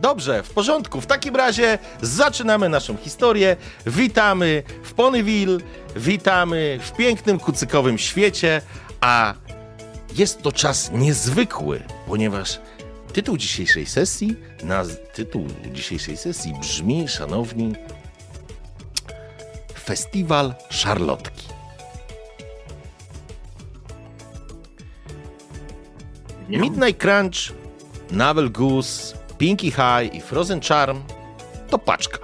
Dobrze, w porządku. W takim razie zaczynamy naszą historię. Witamy w Ponyville, witamy w pięknym kucykowym świecie, a jest to czas niezwykły, ponieważ tytuł dzisiejszej sesji, naz- tytuł dzisiejszej sesji brzmi, szanowni, Festiwal Szarlotki. Midnight Crunch, Navel Goose, Pinky High i Frozen Charm to paczka.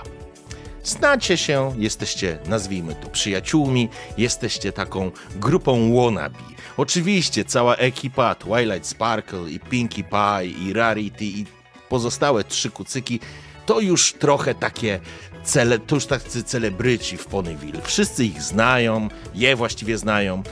Znacie się, jesteście, nazwijmy to, przyjaciółmi, jesteście taką grupą wannabe. Oczywiście cała ekipa Twilight Sparkle i Pinkie Pie i Rarity i pozostałe trzy kucyki to już trochę takie cele, to już tacy celebryci w Ponyville. Wszyscy ich znają, je właściwie znają,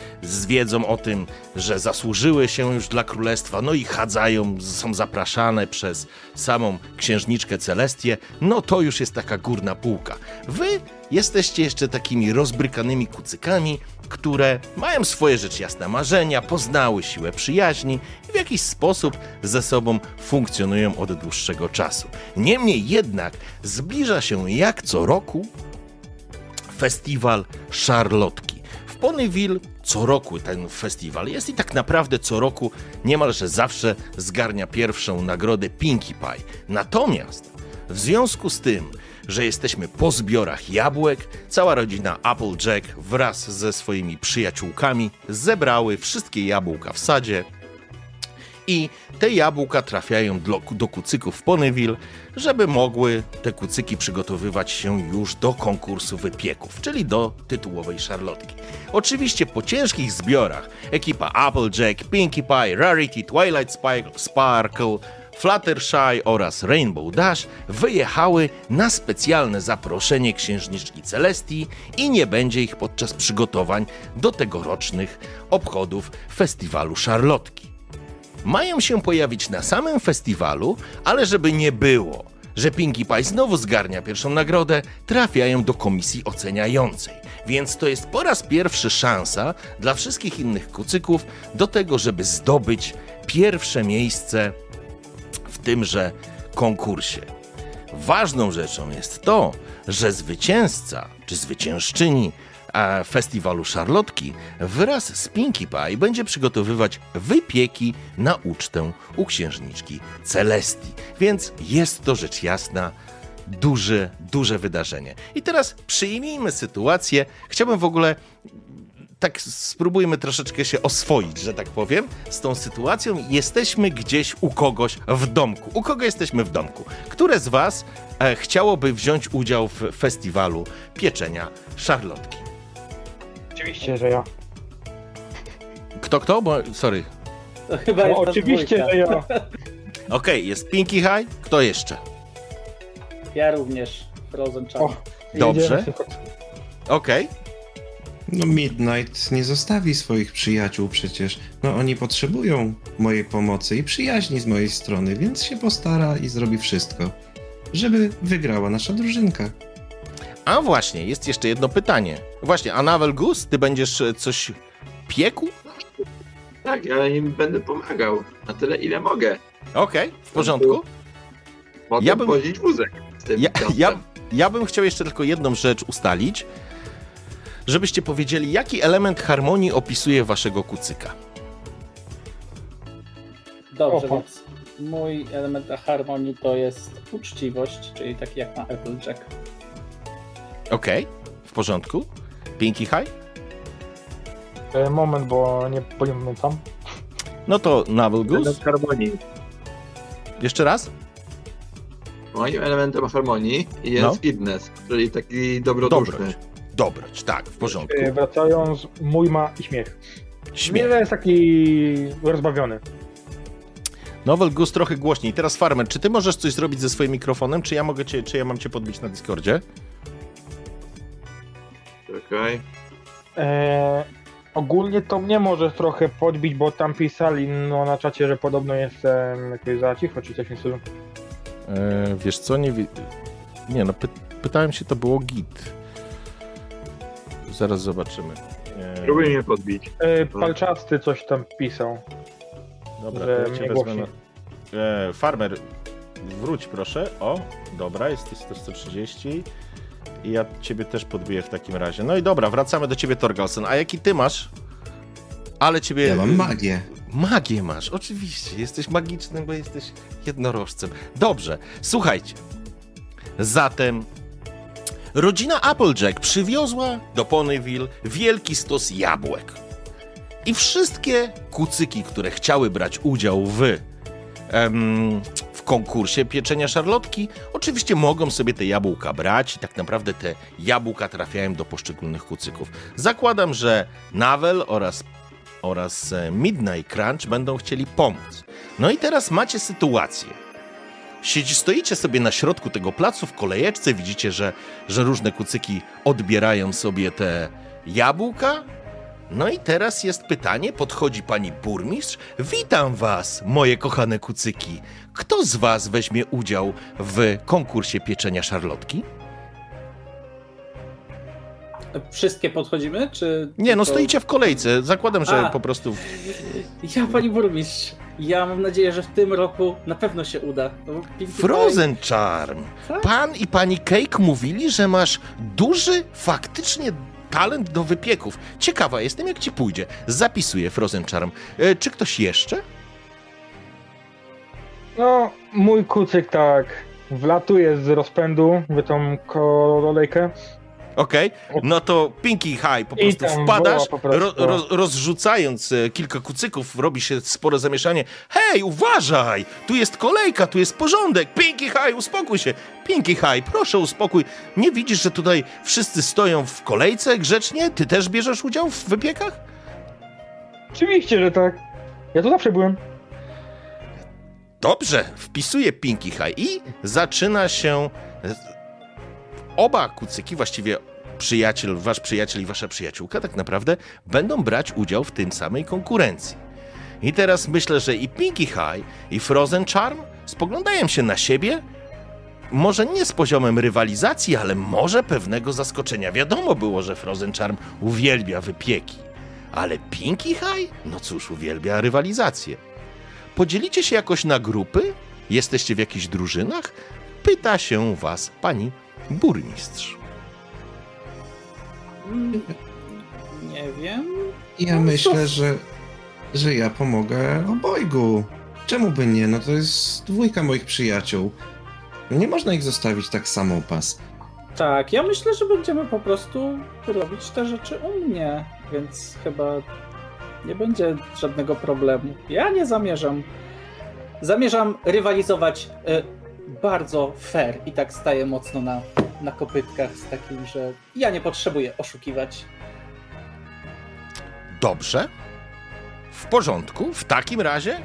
wiedzą o tym, że zasłużyły się już dla królestwa, no i chadzają, są zapraszane przez samą księżniczkę Celestię, no to już jest taka górna półka. Wy jesteście jeszcze takimi rozbrykanymi kucykami, które mają swoje rzecz jasne marzenia, poznały siłę przyjaźni i w jakiś sposób ze sobą funkcjonują od dłuższego czasu. Niemniej jednak zbliża się jak co roku festiwal Szarlotki. Ponyville co roku ten festiwal jest i tak naprawdę co roku niemalże zawsze zgarnia pierwszą nagrodę Pinkie Pie. Natomiast w związku z tym, że jesteśmy po zbiorach jabłek, cała rodzina Applejack wraz ze swoimi przyjaciółkami zebrały wszystkie jabłka w sadzie i te jabłka trafiają do, do kucyków w Ponyville, żeby mogły te kucyki przygotowywać się już do konkursu wypieków, czyli do tytułowej szarlotki. Oczywiście po ciężkich zbiorach ekipa Applejack, Pinkie Pie, Rarity, Twilight Sparkle, Fluttershy oraz Rainbow Dash wyjechały na specjalne zaproszenie księżniczki Celestii i nie będzie ich podczas przygotowań do tegorocznych obchodów festiwalu Szarlotki mają się pojawić na samym festiwalu, ale żeby nie było, że Pinkie Pie znowu zgarnia pierwszą nagrodę, trafiają do komisji oceniającej. Więc to jest po raz pierwszy szansa dla wszystkich innych kucyków do tego, żeby zdobyć pierwsze miejsce w tymże konkursie. Ważną rzeczą jest to, że zwycięzca czy zwyciężczyni e, festiwalu Szarlotki wraz z Pinkie Pie będzie przygotowywać wypieki na ucztę u księżniczki Celestii. Więc jest to rzecz jasna duże, duże wydarzenie. I teraz przyjmijmy sytuację. Chciałbym w ogóle tak spróbujmy troszeczkę się oswoić, że tak powiem, z tą sytuacją. Jesteśmy gdzieś u kogoś w domku. U kogo jesteśmy w domku? Które z Was e, chciałoby wziąć udział w festiwalu pieczenia szarlotki? Oczywiście, że ja. Kto, kto? Bo, sorry. To chyba No, jest oczywiście, że ja. Okej, jest Pinky High. Kto jeszcze? Ja również Frozen Charm. O, Dobrze. jedziemy. Okej. No Midnight nie zostawi swoich przyjaciół przecież. No oni potrzebują mojej pomocy i przyjaźni z mojej strony, więc się postara i zrobi wszystko, żeby wygrała nasza drużynka. A właśnie, jest jeszcze jedno pytanie. Właśnie, a Navel Gus, ty będziesz e, coś piekł? Tak, ja im będę pomagał na tyle, ile mogę. Okej, w porządku. Mogę Ja bym- wozić wózek z tym Ja, ja, ja bym chciał jeszcze tylko jedną rzecz ustalić, żebyście powiedzieli, jaki element harmonii opisuje waszego kucyka. Dobrze, Oho. więc mój element harmonii to jest uczciwość, czyli taki jak na Applejack. Okej, w porządku. Pinky High? E, Moment, bo nie pamiętam. No to Navel Goose. Element harmonii. Jeszcze raz? Moim elementem harmonii jest No. fitness, czyli taki dobroduszny. Dobroć. Dobroć, tak, w porządku. E, Wracając, mój ma i śmiech. Śmiech. Śmiech jest taki rozbawiony. Novel Goose trochę głośniej. Teraz Farmer, czy ty możesz coś zrobić ze swoim mikrofonem, czy ja mogę cię, czy ja mam cię podbić na Discordzie? Czekaj. E, ogólnie to mnie może trochę podbić, bo tam pisali no, na czacie, że podobno jestem jakoś za cicho, czy coś tym stylu. E, wiesz co, nie wi- Nie no, py pytałem się, to było git. Zaraz zobaczymy. E, Próbuj mnie podbić. E, palczasty coś tam pisał. dobra, że ja cię mnie wezmę na... e, Farmer, wróć proszę. O, dobra, jesteś 130. I ja ciebie też podbiję w takim razie. No i dobra, wracamy do ciebie, Torgalsen. A jaki ty masz? Ale ciebie... Ja mam magię. Magię masz, oczywiście. Jesteś magicznym, bo jesteś jednorożcem. Dobrze, słuchajcie. Zatem rodzina Applejack przywiozła do Ponyville wielki stos jabłek. I wszystkie kucyki, które chciały brać udział w, em, w konkursie pieczenia szarlotki, oczywiście mogą sobie te jabłka brać i tak naprawdę te jabłka trafiają do poszczególnych kucyków. Zakładam, że Nawel oraz oraz e, Midnight Crunch będą chcieli pomóc. No i teraz macie sytuację. Siedzi, stoicie sobie na środku tego placu w kolejeczce, widzicie, że, że różne kucyki odbierają sobie te jabłka. No i teraz jest pytanie, podchodzi pani burmistrz. Witam was, moje kochane kucyki. Kto z was weźmie udział w konkursie pieczenia szarlotki? Wszystkie podchodzimy, czy... Nie, no stoicie w kolejce. Zakładam, że A. po prostu Ja, pani burmistrz, ja mam nadzieję, że w tym roku na pewno się uda. No, Frozen Charm. Tak? Pan i pani Cake mówili, że masz duży, faktycznie talent do wypieków. Ciekawa jestem, jak ci pójdzie. Zapisuję Frozen Charm. E, czy ktoś jeszcze? No, mój kucyk tak wlatuje z rozpędu w tą kolejkę. Okej, no to Pinky High po prostu wpadasz, po prostu. ro, roz, rozrzucając e, kilka kucyków, robi się spore zamieszanie. Hej, uważaj! Tu jest kolejka, tu jest porządek! Pinky High, uspokój się! Pinky High, proszę uspokój. Nie widzisz, że tutaj wszyscy stoją w kolejce grzecznie? Ty też bierzesz udział w wypiekach? Oczywiście, że tak. Ja tu zawsze byłem. Dobrze, wpisuję Pinky High i zaczyna się. Oba kucyki, właściwie przyjaciel, wasz przyjaciel i wasza przyjaciółka, tak naprawdę będą brać udział w tym samej konkurencji. I teraz myślę, że i Pinky High, i Frozen Charm spoglądają się na siebie. Może nie z poziomem rywalizacji, ale może pewnego zaskoczenia. Wiadomo było, że Frozen Charm uwielbia wypieki. Ale Pinky High? No cóż, uwielbia rywalizację. Podzielicie się jakoś na grupy? Jesteście w jakichś drużynach? Pyta się was pani burmistrz. Nie wiem. Ja No, myślę, to- że, że ja pomogę obojgu. Czemu by nie? No to jest dwójka moich przyjaciół. No Nie można ich zostawić tak samą pas. Tak, ja myślę, że będziemy po prostu robić te rzeczy u mnie, więc chyba nie będzie żadnego problemu. Ja nie zamierzam. Zamierzam rywalizować y, bardzo fair i tak staję mocno na, na kopytkach z takim, że ja nie potrzebuję oszukiwać. Dobrze. W porządku. W takim razie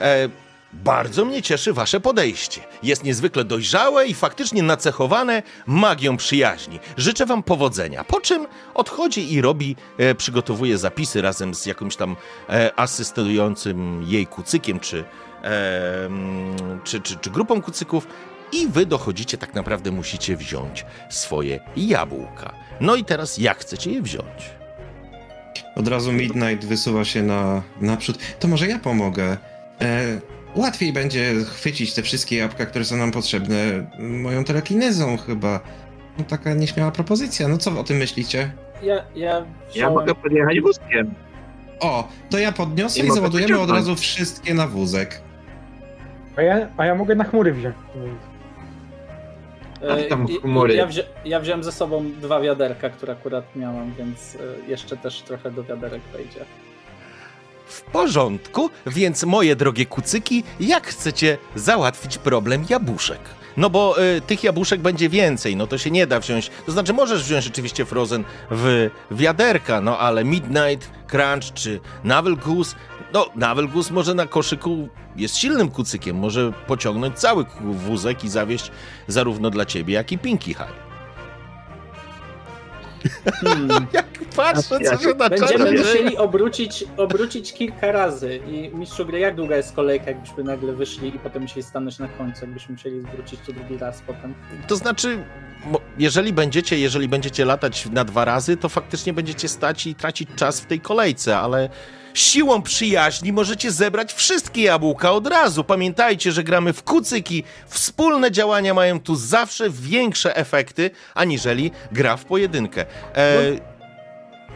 e, bardzo mnie cieszy wasze podejście. Jest niezwykle dojrzałe i faktycznie nacechowane magią przyjaźni. Życzę wam powodzenia. Po czym odchodzi i robi, e, przygotowuje zapisy razem z jakimś tam e, asystującym jej kucykiem, czy, czy, czy, czy grupą kucyków. I wy dochodzicie, tak naprawdę musicie wziąć swoje jabłka. No i teraz jak chcecie je wziąć? Od razu Midnight wysuwa się na, naprzód. To może ja pomogę. E, łatwiej będzie chwycić te wszystkie jabłka, które są nam potrzebne moją telekinezą chyba. No taka nieśmiała propozycja. No co o tym myślicie? Ja, ja, Ja mogę podjechać wózkiem. O, to ja podniosę I i, załadujemy od razu wszystkie na wózek. A ja, a ja mogę na chmury wziąć. A tam E, i- chmury. Ja, wzi ja wziąłem ze sobą dwa wiaderka, które akurat miałam, więc e, jeszcze też trochę do wiaderek wejdzie. W porządku, więc moje drogie kucyki, jak chcecie załatwić problem jabłuszek? No bo y, tych jabłuszek będzie więcej, no to się nie da wziąć. To znaczy, możesz wziąć oczywiście Frozen w wiaderka, no ale Midnight, Crunch czy Navel Goose, no Navel Goose może na koszyku jest silnym kucykiem, może pociągnąć cały wózek i zawieść zarówno dla ciebie, jak i Pinky High. Hmm. Jak patrzę, co się na Będziemy musieli obrócić, obrócić kilka razy. I mistrzu gry, jak długa jest kolejka, jakbyśmy nagle wyszli i potem musieli stanąć na końcu, jakbyśmy musieli zwrócić to drugi raz potem. To znaczy, jeżeli będziecie, jeżeli będziecie latać na dwa razy, to faktycznie będziecie stać i tracić czas w tej kolejce, ale siłą przyjaźni możecie zebrać wszystkie jabłka od razu. Pamiętajcie, że gramy w kucyki. Wspólne działania mają tu zawsze większe efekty, aniżeli gra w pojedynkę. E,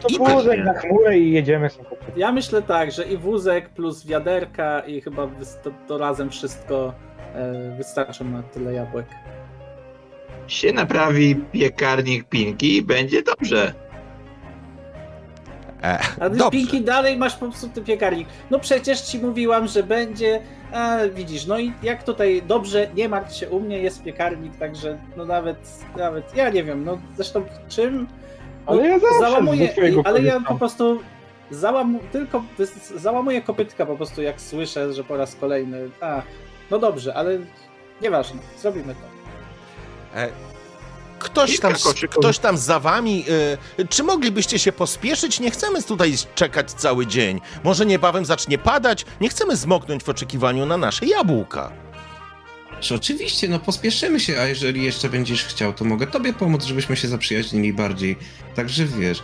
To I wózek pewnie. na chmurę i jedziemy sobie. Ja myślę tak, że i wózek plus wiaderka i chyba to, to razem wszystko e, wystarczy na tyle jabłek. Się naprawi piekarnik Pinki i będzie dobrze. E, A ty, dobrze. Pinki, dalej masz popsuty piekarnik. No przecież ci mówiłam, że będzie. A widzisz, no i jak tutaj dobrze, nie martw się, u mnie jest piekarnik, także no nawet, nawet, ja nie wiem, no zresztą czym. No, Ale ja zawsze załamuję, z twojego ale ja po prostu załam, tylko załamuję kopytka po prostu jak słyszę, że po raz kolejny. Ach, no dobrze, ale nieważne, zrobimy to. E, Ktoś tam, ktoś tam za wami. e, czy moglibyście się pospieszyć? Nie chcemy tutaj czekać cały dzień. Może niebawem zacznie padać. Nie chcemy zmoknąć w oczekiwaniu na nasze jabłka. Oczywiście, no pospieszymy się, a jeżeli jeszcze będziesz chciał, to mogę tobie pomóc, żebyśmy się zaprzyjaźnili bardziej. Także wiesz,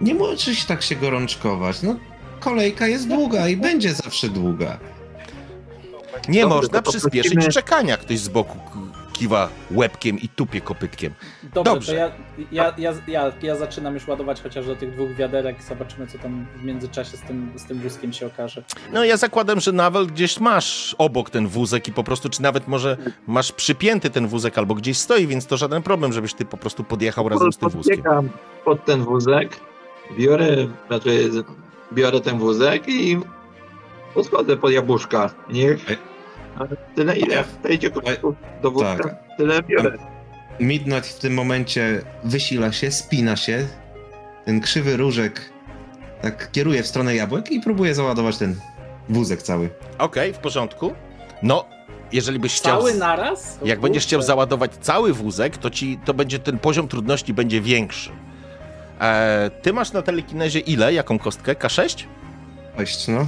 nie możesz tak się gorączkować. No, kolejka jest długa i będzie zawsze długa. Nie Dobrze, można przyspieszyć poprosimy- czekania. Ktoś z boku kiwa łebkiem i tupie kopytkiem. Dobrze, Dobrze. to ja, ja, ja, ja, ja zaczynam już ładować chociaż do tych dwóch wiaderek, zobaczymy co tam w międzyczasie z tym, z tym wózkiem się okaże. No ja zakładam, że nawet gdzieś masz obok ten wózek i po prostu, czy nawet może masz przypięty ten wózek albo gdzieś stoi, więc to żaden problem, żebyś ty po prostu podjechał razem z tym wózkiem. Podbiegam pod ten wózek, biorę, znaczy biorę ten wózek i podchodzę pod jabłuszka. Niech ale tyle ile wejdzie koszyków do wózka, Tak. tyle biorę. Midnight w tym momencie wysila się, spina się. Ten krzywy różek tak kieruje w stronę jabłek i próbuje załadować ten wózek cały. Okej, w porządku. No, jeżeli byś chciał... Cały naraz? Jak będziesz chciał załadować cały wózek, to ci to będzie ten poziom trudności będzie większy. E, ty masz na telekinezie ile? Jaką kostkę? K6? Cześć, no.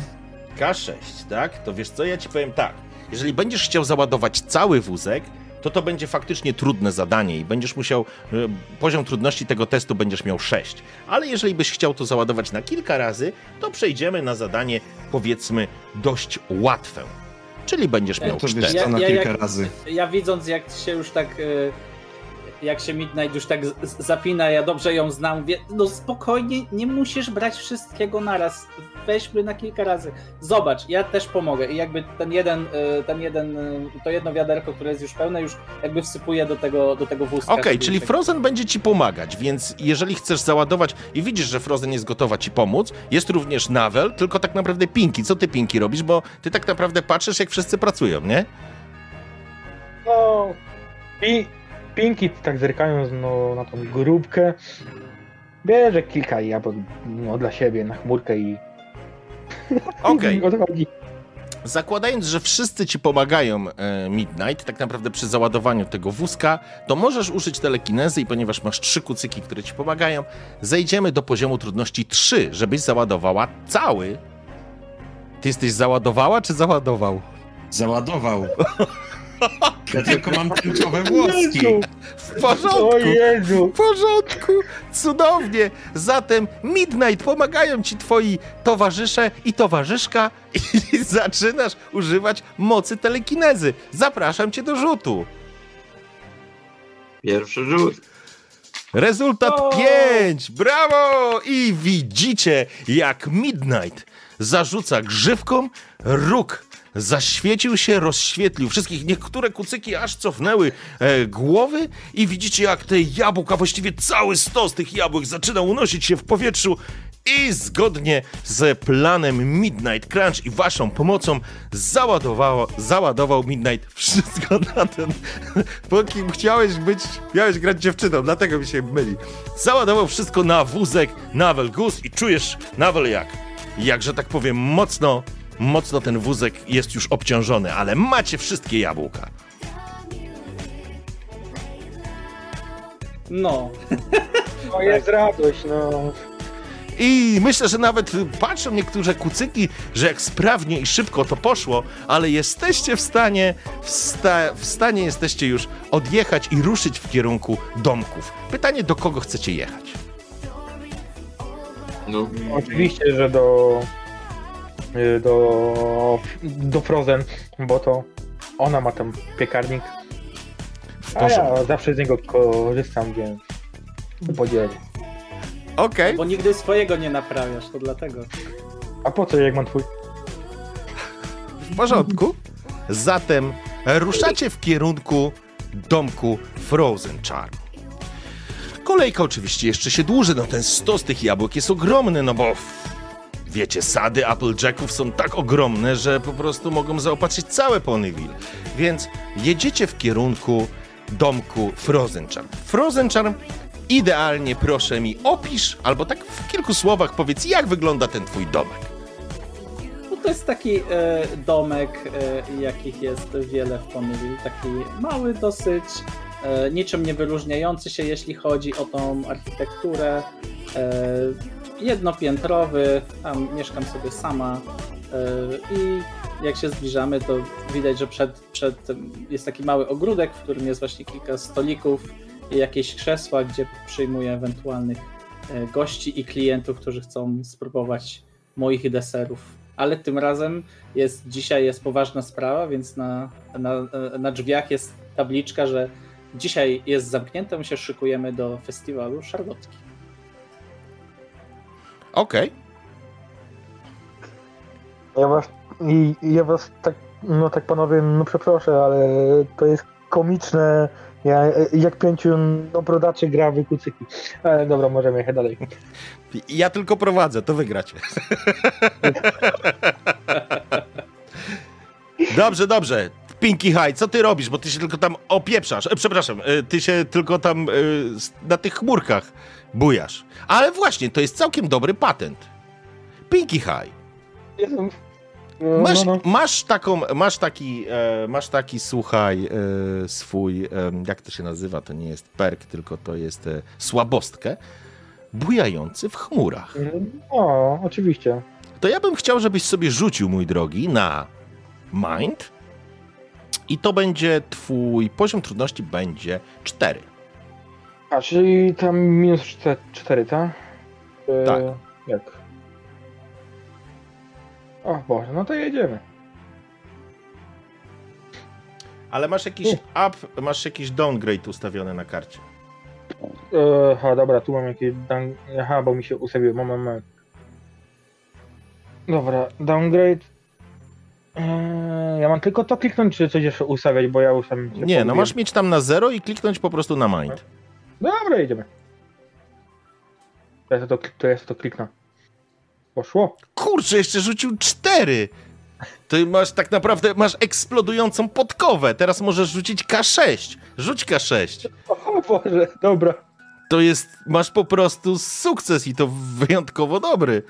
K6, tak? To wiesz co, ja ci powiem tak. Jeżeli będziesz chciał załadować cały wózek, to to będzie faktycznie trudne zadanie i będziesz musiał, e, poziom trudności tego testu będziesz miał 6. Ale jeżeli byś chciał to załadować na kilka razy, to przejdziemy na zadanie, powiedzmy, dość łatwe. Czyli będziesz miał To 4. wiesz Ja- co, na ja kilka jak- razy. Ja widząc jak się już tak, e, jak się Midnight już tak zapina, ja dobrze ją znam, wie, no spokojnie, nie musisz brać wszystkiego naraz, weźmy na kilka razy. Zobacz, ja też pomogę i jakby ten jeden, e, ten jeden, e, to jedno wiaderko, które jest już pełne, już jakby wsypuję do tego, do tego wózka. Okej, żeby czyli tak- Frozen będzie ci pomagać, więc jeżeli chcesz załadować i widzisz, że Frozen jest gotowa ci pomóc, jest również Navel, tylko tak naprawdę Pinki. Co ty Pinki robisz, bo ty tak naprawdę patrzysz, jak wszyscy pracują, nie? No, pi, Pinki tak zerkając no, na tą grupkę, bierze kilka jabłek no, dla siebie na chmurkę i Okej, o to chodzi. zakładając, że wszyscy ci pomagają e, Midnight, tak naprawdę przy załadowaniu tego wózka, to możesz użyć telekinezy i ponieważ masz trzy kucyki, które ci pomagają, zejdziemy do poziomu trudności 3, żebyś załadowała cały. Ty jesteś załadowała czy załadował? Załadował. Ja tylko mam tęczowe włoski. Jezu, W porządku! o Jezu. W porządku, cudownie. Zatem Midnight pomagają ci twoi towarzysze i towarzyszka i zaczynasz używać mocy telekinezy. Zapraszam cię do rzutu. Pierwszy rzut. Rezultat O! 5! Brawo! I widzicie, jak Midnight zarzuca grzywką, róg zaświecił się, rozświetlił wszystkich. Niektóre kucyki aż cofnęły e, głowy i widzicie, jak te jabłka, właściwie cały stos tych jabłek zaczyna unosić się w powietrzu I zgodnie z planem Midnight Crunch i waszą pomocą załadowało, załadował Midnight wszystko na ten... Póki chciałeś być, miałeś grać dziewczyną, dlatego mi się myli. Załadował wszystko na wózek Navel Goose i czujesz, Navel, jak? Jak, że tak powiem, mocno, mocno ten wózek jest już obciążony, ale macie wszystkie jabłka. No, No jest radość, no. I myślę, że nawet patrzą niektóre kucyki, że jak sprawnie i szybko to poszło, ale jesteście w stanie, w, sta, w stanie jesteście już odjechać i ruszyć w kierunku domków. Pytanie, do kogo chcecie jechać? No, Oczywiście, że do. Y, do. do Frozen, bo to ona ma tam piekarnik, a ja zawsze z niego korzystam, więc podzielę. Okej, bo nigdy swojego nie naprawiasz, to dlatego. A po co jak mam twój? w porządku. Zatem ruszacie w kierunku domku Frozen Charm. Kolejka oczywiście jeszcze się dłuży, no ten stos tych jabłek jest ogromny, no bo wiecie, sady Applejacków są tak ogromne, że po prostu mogą zaopatrzyć całe Ponyville. Więc jedziecie w kierunku domku Frozen Charm. Frozen Charm, idealnie proszę mi opisz, albo tak w kilku słowach powiedz, jak wygląda ten twój domek. No to jest taki e, domek, e, jakich jest wiele w Ponyville. Taki mały dosyć, e, niczym nie wyróżniający się, jeśli chodzi o tą architekturę. E, jednopiętrowy, tam mieszkam sobie sama e, i jak się zbliżamy, to widać, że przed, przed jest taki mały ogródek, w którym jest właśnie kilka stolików i jakieś krzesła, gdzie przyjmuję ewentualnych e, gości i klientów, którzy chcą spróbować moich deserów. Ale tym razem jest dzisiaj jest poważna sprawa, więc na, na, na drzwiach jest tabliczka, że dzisiaj jest zamknięte, my się szykujemy do festiwalu szarlotki. Okej. Ja was, i, ja was tak, no tak panowie, no przeproszę, ale to jest komiczne, ja, jak pięciu no, brodaczy gra w kucyki. Ale dobra, możemy jechać dalej. Ja tylko prowadzę, to wygracie. dobrze, dobrze. Pinky High, co ty robisz? Bo ty się tylko tam opieprzasz. E, przepraszam, e, ty się tylko tam e, na tych chmurkach bujasz. Ale właśnie, to jest całkiem dobry patent. Pinky High, No, masz, no, no. masz taką, masz taki, e, masz taki, słuchaj, e, swój, e, jak to się nazywa? To nie jest perk, tylko to jest słabostkę, bujający w chmurach. O, oczywiście. to ja bym chciał, żebyś sobie rzucił, mój drogi, na mind. I to będzie twój poziom trudności będzie 4. A, czyli tam minus 4, tak? E, Tak. Jak? O Boże, no to jedziemy. Ale masz jakiś up, masz jakiś downgrade ustawiony na karcie. E, Aha, dobra, tu mam jakieś. Down... Aha, bo mi się ustawiło. Moment, moment. Dobra, downgrade. Eee, ja mam tylko to kliknąć, czy coś jeszcze ustawiać, bo ja ustawiam. Nie, no masz mieć tam na 0 i kliknąć po prostu na mind. Dobra, jedziemy. To ja to, to, to kliknę. Poszło? Kurczę, jeszcze rzucił 4! Ty masz tak naprawdę, masz eksplodującą podkowę. Teraz możesz rzucić K6. Rzuć K6. O Boże, dobra. To jest, masz po prostu sukces i to wyjątkowo dobry.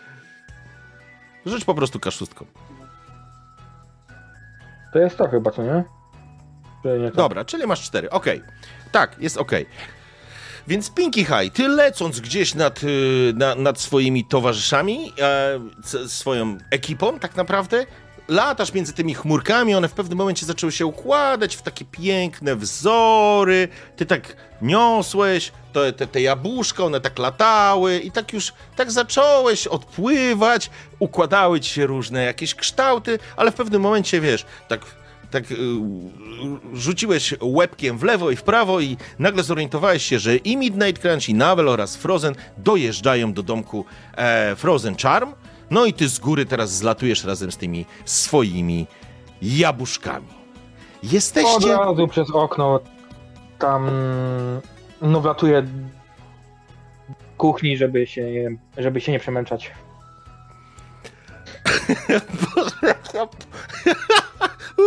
Rzuć po prostu K6. To jest to chyba, co nie? Czy nie to? Dobra, czyli masz cztery. Okej. Tak, jest okej. Więc Pinky High, ty lecąc gdzieś nad, y, na, nad swoimi towarzyszami, e, swoją ekipą tak naprawdę, latasz między tymi chmurkami, one w pewnym momencie zaczęły się układać w takie piękne wzory, ty tak niosłeś, to, te, te jabłuszka, one tak latały i tak już, tak zacząłeś odpływać, układały ci się różne jakieś kształty, ale w pewnym momencie, wiesz, tak tak y, rzuciłeś łebkiem w lewo i w prawo i nagle zorientowałeś się, że i Midnight Crunch, i Navel oraz Frozen dojeżdżają do domku e, Frozen Charm. No i ty z góry teraz zlatujesz razem z tymi swoimi jabłuszkami. Od Jesteście... razu przez okno tam no wlatuje kuchni, żeby się, żeby się nie przemęczać. Boże, ja...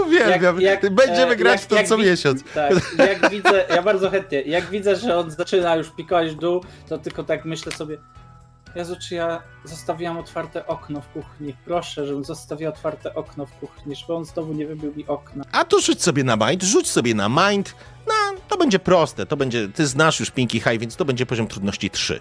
Uwielbiam. Jak- jak, Będziemy e, grać jak- to co miesiąc. Tak, jak widzę, ja bardzo chętnie, jak widzę, że on zaczyna już pikować dół, to tylko tak myślę sobie, Jezu, czy ja zostawiłam otwarte okno w kuchni? Proszę, żebym zostawiła otwarte okno w kuchni, żeby on znowu nie wybił mi okna. A to rzuć sobie na mind, rzuć sobie na mind. No, to będzie proste, to będzie, ty znasz już Pinky High, więc to będzie poziom trudności 3.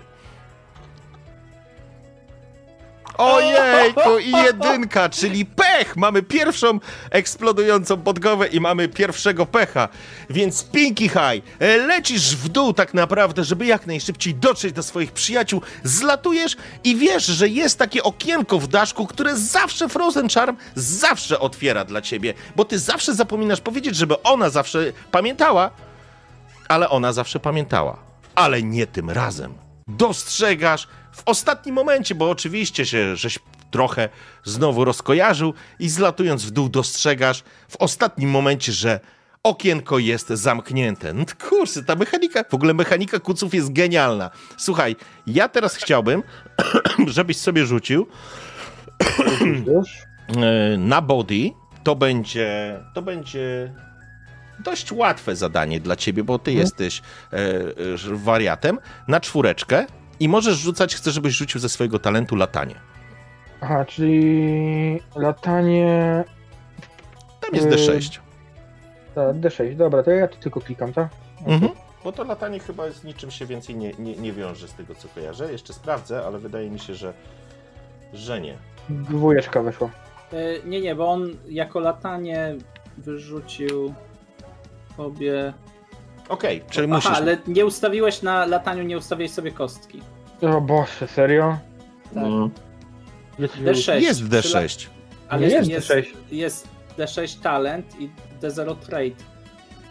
Ojejku, i jedynka, czyli pech! Mamy pierwszą eksplodującą podgowę i mamy pierwszego pecha. Więc Pinky High, lecisz w dół tak naprawdę, żeby jak najszybciej dotrzeć do swoich przyjaciół, zlatujesz i wiesz, że jest takie okienko w daszku, które zawsze Frozen Charm zawsze otwiera dla ciebie, bo ty zawsze zapominasz powiedzieć, żeby ona zawsze pamiętała, ale ona zawsze pamiętała. Ale nie tym razem. Dostrzegasz w ostatnim momencie, bo oczywiście się żeś trochę znowu rozkojarzył i zlatując w dół dostrzegasz w ostatnim momencie, że okienko jest zamknięte. No kurczę, ta mechanika, w ogóle mechanika kuców jest genialna. Słuchaj, ja teraz chciałbym, żebyś sobie rzucił e, na body, to będzie, to będzie dość łatwe zadanie dla ciebie, bo ty jesteś e, e, wariatem, na czwóreczkę i możesz rzucać, chcę, żebyś rzucił ze swojego talentu latanie. Aha, czyli latanie Tam jest Yy, D6. tak, D6, dobra, to ja tu tylko klikam, tak? Mhm. Bo to latanie chyba z niczym się więcej nie, nie, nie wiąże z tego, co kojarzę. Jeszcze sprawdzę, ale wydaje mi się, że, że nie. Dwójeczka weszła. E, nie, nie, bo on jako latanie wyrzucił sobie... Okej, czyli Aha, musisz... ale nie ustawiłeś na lataniu, nie ustawiłeś sobie kostki. O Boże, serio? Tak. No. Gdzie to D6. Jest w Przy la- D6. Ale Nie jest, jest jest, D6. jest D6 talent i D0 trade.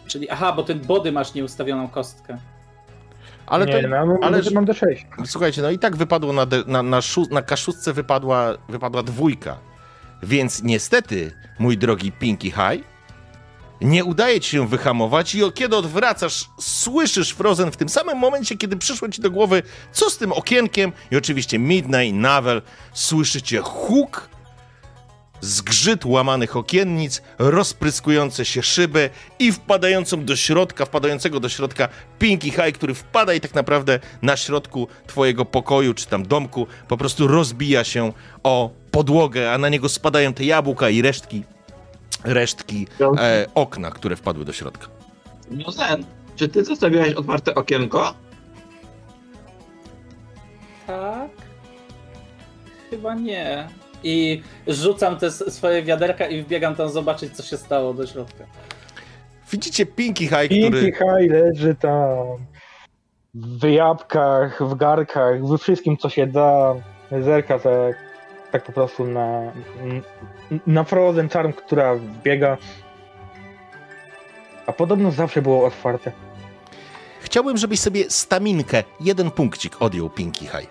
Czyli, aha, bo ten body masz nieustawioną kostkę. Ale nie, to, no, ale ale- że mam D6. Słuchajcie, no i tak wypadło na, de, na, na, szu, na kaszustce wypadła, wypadła dwójka. Więc niestety, mój drogi Pinky High, nie udaje ci się wyhamować i kiedy odwracasz, słyszysz Frozen w tym samym momencie, kiedy przyszło ci do głowy, co z tym okienkiem? I oczywiście Midnight, Navel, słyszycie huk, zgrzyt łamanych okiennic, rozpryskujące się szyby i wpadającą do środka, wpadającego do środka Pinky High, który wpada i tak naprawdę na środku twojego pokoju czy tam domku po prostu rozbija się o podłogę, a na niego spadają te jabłka i resztki, resztki e, okna, które wpadły do środka. No Zen, czy ty zostawiałeś otwarte okienko? Tak? Chyba nie. I rzucam te swoje wiaderka i wbiegam tam zobaczyć, co się stało do środka. Widzicie Pinky High, Pinky który... High leży tam w jabłkach, w garkach, we wszystkim co się da. Zerka tak, tak po prostu na, na Frozen Charm, która wbiega. A podobno zawsze było otwarte. Chciałbym, żebyś sobie staminkę, jeden punkcik odjął Pinky High.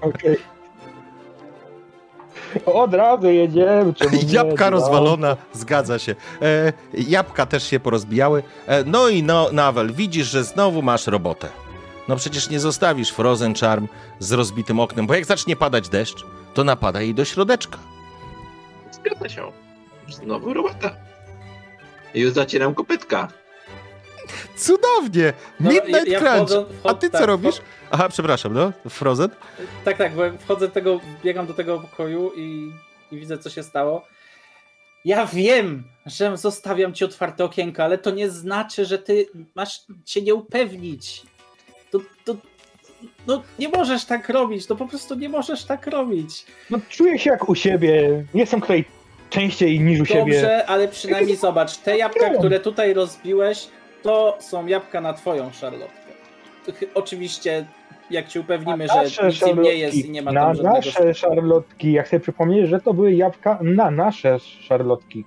Okej. Od razu jedziemy. Czemu nie? Jabłka No. rozwalona, zgadza się. E, jabłka też się porozbijały. E, no i no, Nawel, widzisz, że znowu masz robotę. No przecież nie zostawisz Frozen Charm z rozbitym oknem, bo jak zacznie padać deszcz, to napada jej do środeczka. Zgadza się. Znowu robota. I już zacieram kopytka. Cudownie! No, Midnight ja- ja Crunch! wchodzę- A wchod- ty co tak, robisz? wchod- Aha, przepraszam, no? Frozen? Tak, tak, bo wchodzę do tego, biegam do tego pokoju i, i widzę, co się stało. Ja wiem, że zostawiam ci otwarte okienko, ale to nie znaczy, że ty masz się nie upewnić. To, to, no nie możesz tak robić, no po prostu nie możesz tak robić. No, czuję się jak u siebie. Nie jestem tutaj częściej niż u siebie. Dobrze, ale przynajmniej zobacz, te jabłka, które tutaj rozbiłeś, to są jabłka na twoją szarlotkę. Oczywiście, jak ci upewnimy, że nic im nie jest i nie ma tam na żadnego... nasze szarlotki. Ja chcę przypomnieć, że to były jabłka na nasze szarlotki.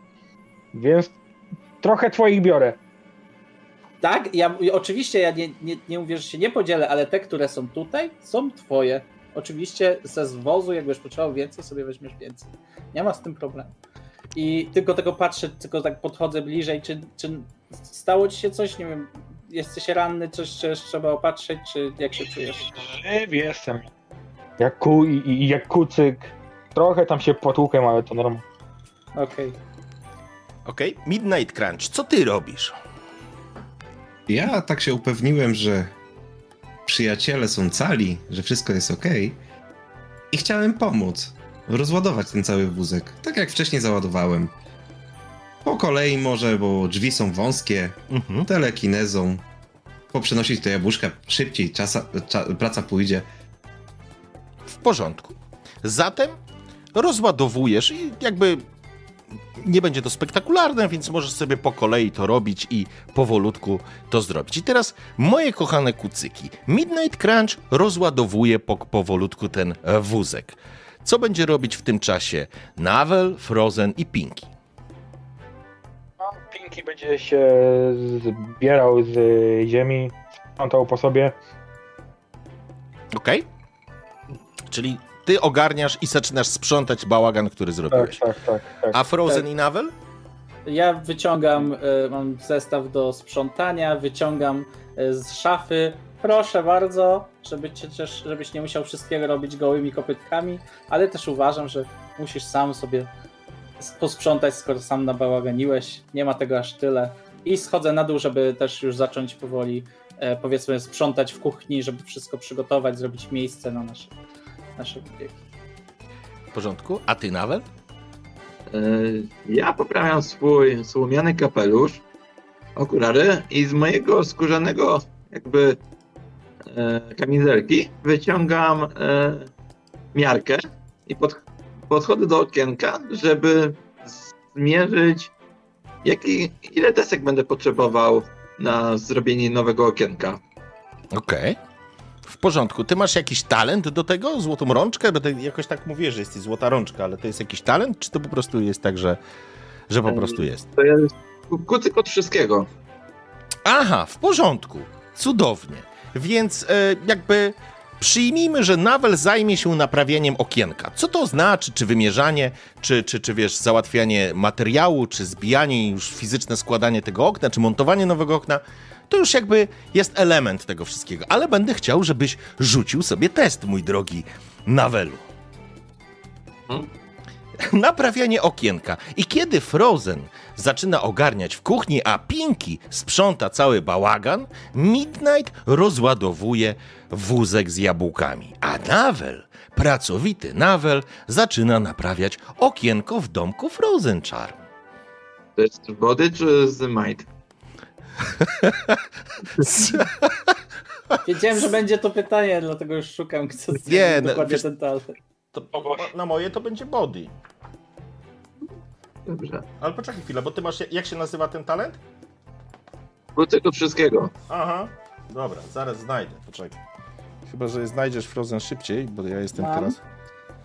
Więc trochę twoich biorę. Tak, ja oczywiście ja nie, nie, nie mówię, że się nie podzielę, ale te, które są tutaj, są twoje. Oczywiście ze zwozu, jakbyś potrzebował więcej, sobie weźmiesz więcej. Nie ma z tym problemu. I tylko tego patrzę, tylko tak podchodzę bliżej, czy, czy stało ci się coś, nie wiem, jesteś ranny, coś czy trzeba opatrzyć, czy jak się czujesz? Żyw jestem. Jak ku i, i jak kucyk. Trochę tam się potłukiem, ale to normalne. Okej. Okej, Midnight Crunch, co ty robisz? Ja tak się upewniłem, że przyjaciele są cali, że wszystko jest ok. I chciałem pomóc. Rozładować ten cały wózek. Tak jak wcześniej załadowałem. Po kolei może, bo drzwi są wąskie, Mhm. telekinezą. Poprzenosić to jabłuszka szybciej, czasa, cza, praca pójdzie. W porządku. Zatem rozładowujesz i jakby nie będzie to spektakularne, więc możesz sobie po kolei to robić i powolutku to zrobić. I teraz, moje kochane kucyki, Midnight Crunch rozładowuje po, powolutku ten wózek. Co będzie robić w tym czasie Navel, Frozen i Pinky? No, Pinky będzie się zbierał z ziemi, sprzątał po sobie. Ok? Czyli ty ogarniasz i zaczynasz sprzątać bałagan, który Tak, zrobiłeś. tak, tak. tak. A Frozen Tak. i Navel? Ja wyciągam, e, mam zestaw do sprzątania, wyciągam e, z szafy. Proszę bardzo, żeby cię też, żebyś nie musiał wszystkiego robić gołymi kopytkami, ale też uważam, że musisz sam sobie posprzątać, skoro sam nabałaganiłeś. Nie ma tego aż tyle. I schodzę na dół, żeby też już zacząć powoli, e, powiedzmy, sprzątać w kuchni, żeby wszystko przygotować, zrobić miejsce na nasze, nasze. W porządku. A ty, Navel? E, Ja poprawiam swój słomiany kapelusz, okulary i z mojego skórzanego jakby e, kamizelki wyciągam e, miarkę i pod, podchodzę do okienka, żeby zmierzyć jaki, ile desek będę potrzebował na zrobienie nowego okienka. Okej. W porządku. Ty masz jakiś talent do tego? Złotą rączkę? Bo ty jakoś tak mówisz, że jesteś złota rączka, ale to jest jakiś talent? Czy to po prostu jest tak, że, że po prostu jest? To jest ku- kucyk od wszystkiego. Aha, w porządku. Cudownie. Więc e, jakby przyjmijmy, że Nawel zajmie się naprawieniem okienka. Co to znaczy? Czy wymierzanie, czy, czy, czy wiesz, załatwianie materiału, czy zbijanie już fizyczne składanie tego okna, czy montowanie nowego okna? To już jakby jest element tego wszystkiego. Ale będę chciał, żebyś rzucił sobie test, mój drogi Nawelu. Hmm? Naprawianie okienka. I kiedy Frozen zaczyna ogarniać w kuchni, a Pinky sprząta cały bałagan, Midnight rozładowuje wózek z jabłkami. A Navel, pracowity Navel, zaczyna naprawiać okienko w domku Frozen Charm. To jest z wody czy z might? Wiedziałem, że będzie to pytanie, dlatego już szukam, co Nie, no, dokładnie wiesz- ten talent. To, na moje to będzie body. Dobrze. Ale poczekaj chwilę, bo ty masz, jak się nazywa ten talent? Kucyk od wszystkiego. Aha. Dobra, zaraz znajdę, poczekaj. Chyba, że znajdziesz Frozen szybciej, bo ja jestem Mam. teraz...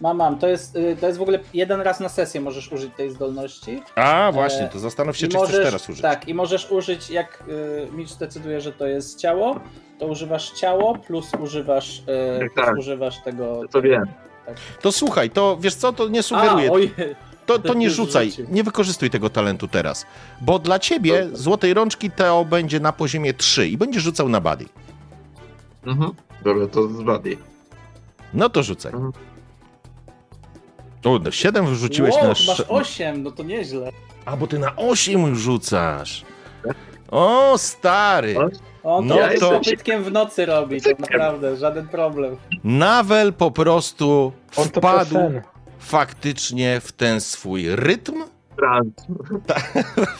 Mam, mam. To jest, y, to jest w ogóle jeden raz na sesję możesz użyć tej zdolności. A, właśnie, E, to zastanów się, I czy możesz, chcesz teraz użyć. Tak, i możesz użyć, jak y, Mitch decyduje, że to jest ciało, to używasz ciało, plus używasz, y, Tak, plus tak. używasz tego... To wiem. To słuchaj, to wiesz co, to nie A, sugeruję. oj, To, to nie rzucaj, nie wykorzystuj tego talentu teraz. Bo dla ciebie złotej rączki to będzie na poziomie 3 i będziesz rzucał na body. Mhm. Dobra, to z wody. No to rzucaj. Mhm. O, no 7 wyrzuciłeś wow, na masz sz... 8, no to nieźle. A, bo ty na 8 już rzucasz. O, stary. O, No to Ja jestem- to kopytkiem w nocy robi, to naprawdę, żaden problem. Nawel po prostu On wpadł faktycznie w ten swój rytm, Trans.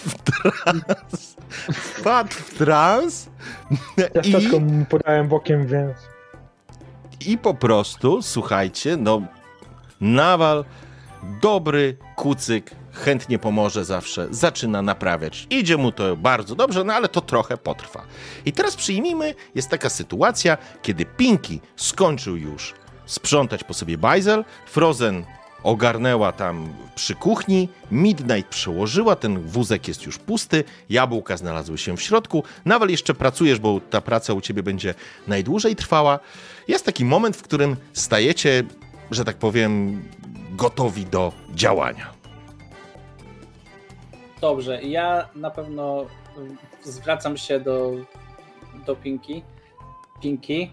w trans, wpadł w trans Ja i... mu podałem bokiem, więc... I po prostu, słuchajcie, no, Nawal, dobry kucyk, chętnie pomoże zawsze, zaczyna naprawiać. Idzie mu to bardzo dobrze, no ale to trochę potrwa. I teraz przyjmijmy, jest taka sytuacja, kiedy Pinky skończył już sprzątać po sobie bajzel, Frozen ogarnęła tam przy kuchni, Midnight przełożyła, ten wózek jest już pusty, jabłka znalazły się w środku, Nawal jeszcze pracujesz, bo ta praca u ciebie będzie najdłużej trwała. Jest taki moment, w którym stajecie, że tak powiem, gotowi do działania. Dobrze, ja na pewno y, zwracam się do do Pinki. Pinki,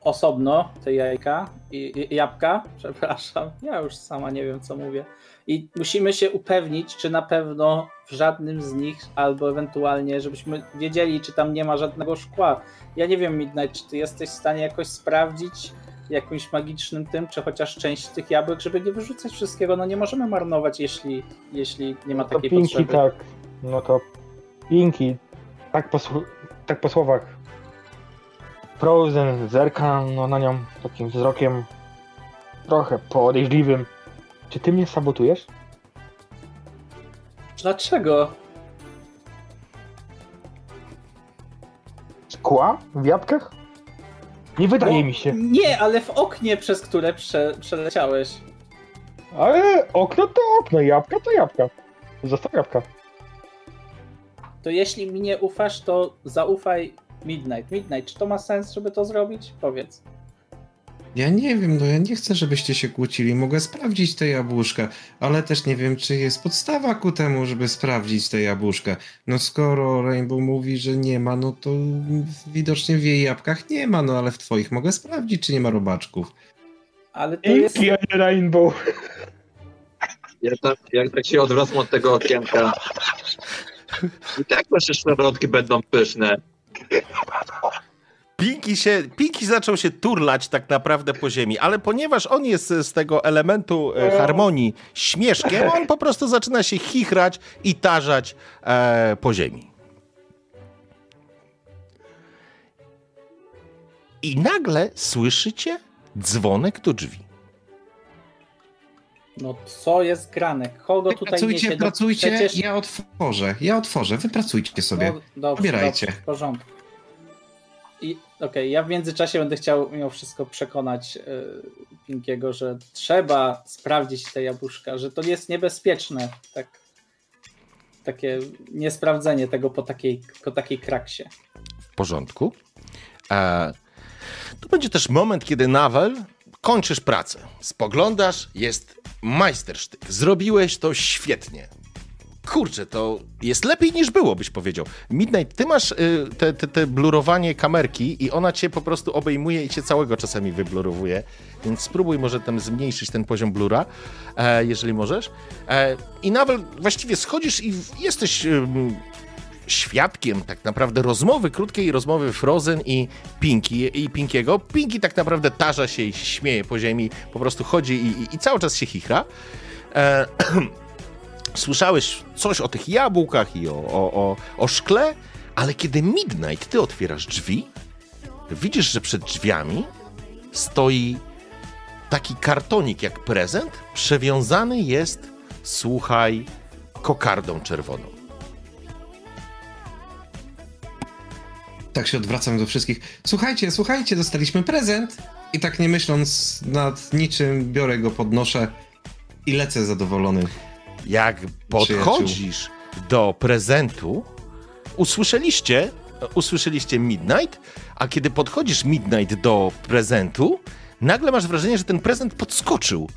osobno te jajka i jabłka, przepraszam, ja już sama nie wiem co mówię. I musimy się upewnić, czy na pewno w żadnym z nich, albo ewentualnie, żebyśmy wiedzieli, czy tam nie ma żadnego szkła. Ja nie wiem, Midnight, czy ty jesteś w stanie jakoś sprawdzić jakimś magicznym tym, czy chociaż część tych jabłek, żeby nie wyrzucać wszystkiego. No nie możemy marnować, jeśli, jeśli nie ma No to takiej Pinki potrzeby. tak. No to Pinki. Tak po, tak po słowach. Frozen zerka no, na nią takim wzrokiem trochę podejrzliwym. Czy ty mnie sabotujesz? Dlaczego? Skła? W jabłkach? Nie wydaje mi się. Nie, ale w oknie, przez które prze, przeleciałeś. Ale okno to okno, jabłka to jabłka. Zostaw jabłka. To jeśli mi nie ufasz, to zaufaj Midnight. Midnight, czy to ma sens, żeby to zrobić? Powiedz. Ja nie wiem, no ja nie chcę, żebyście się kłócili. Mogę sprawdzić te jabłuszka, ale też nie wiem, czy jest podstawa ku temu, żeby sprawdzić te jabłuszka. No skoro Rainbow mówi, że nie ma, no to widocznie w jej jabłkach nie ma, no ale w twoich mogę sprawdzić, czy nie ma robaczków. Ale to jest... Nie Rainbow. Ja tak, jak tak się odwracam od tego okienka. I tak nasze szarlotki będą pyszne. Pinki, się, Pinki zaczął się turlać tak naprawdę po ziemi, ale ponieważ on jest z tego elementu e, harmonii śmieszkiem, on po prostu zaczyna się chichrać i tarzać e, po ziemi. I nagle słyszycie dzwonek do drzwi. No co jest grane? Kogo tutaj pracujcie, niesie? Pracujcie, przecież- ja otworzę, ja otworzę, wy pracujcie sobie. No, dobrze, dobrze, w porządku. Okej, ja w międzyczasie będę chciał mimo wszystko przekonać y, Pinkiego, że trzeba sprawdzić te jabłuszka, że to jest niebezpieczne. Tak, takie niesprawdzenie tego po takiej, po takiej kraksie. W porządku. E, to będzie też moment, kiedy Nawel kończysz pracę. Spoglądasz, jest majstersztyk. Zrobiłeś to świetnie. Kurczę, to jest lepiej niż było, byś powiedział. Midnight, ty masz y, te, te, te blurowanie kamerki i ona cię po prostu obejmuje i cię całego czasami wyblurowuje, więc spróbuj może tam zmniejszyć ten poziom blura, e, jeżeli możesz. E, I Nawel, właściwie schodzisz i jesteś... ym, świadkiem tak naprawdę rozmowy, krótkiej rozmowy Frozen i Pinki i Pinkiego. Pinki tak naprawdę tarza się i śmieje po ziemi, po prostu chodzi i, i, i cały czas się chichra. E, słyszałeś coś o tych jabłkach i o, o, o, o szkle, ale kiedy Midnight, ty otwierasz drzwi, widzisz, że przed drzwiami stoi taki kartonik jak prezent, przewiązany jest, słuchaj, kokardą czerwoną. Tak się odwracam do wszystkich. Słuchajcie, słuchajcie, dostaliśmy prezent. I tak nie myśląc nad niczym, biorę go, podnoszę i lecę zadowolony. Jak podchodzisz do prezentu, usłyszeliście, usłyszeliście Midnight, a kiedy podchodzisz Midnight do prezentu, nagle masz wrażenie, że ten prezent podskoczył.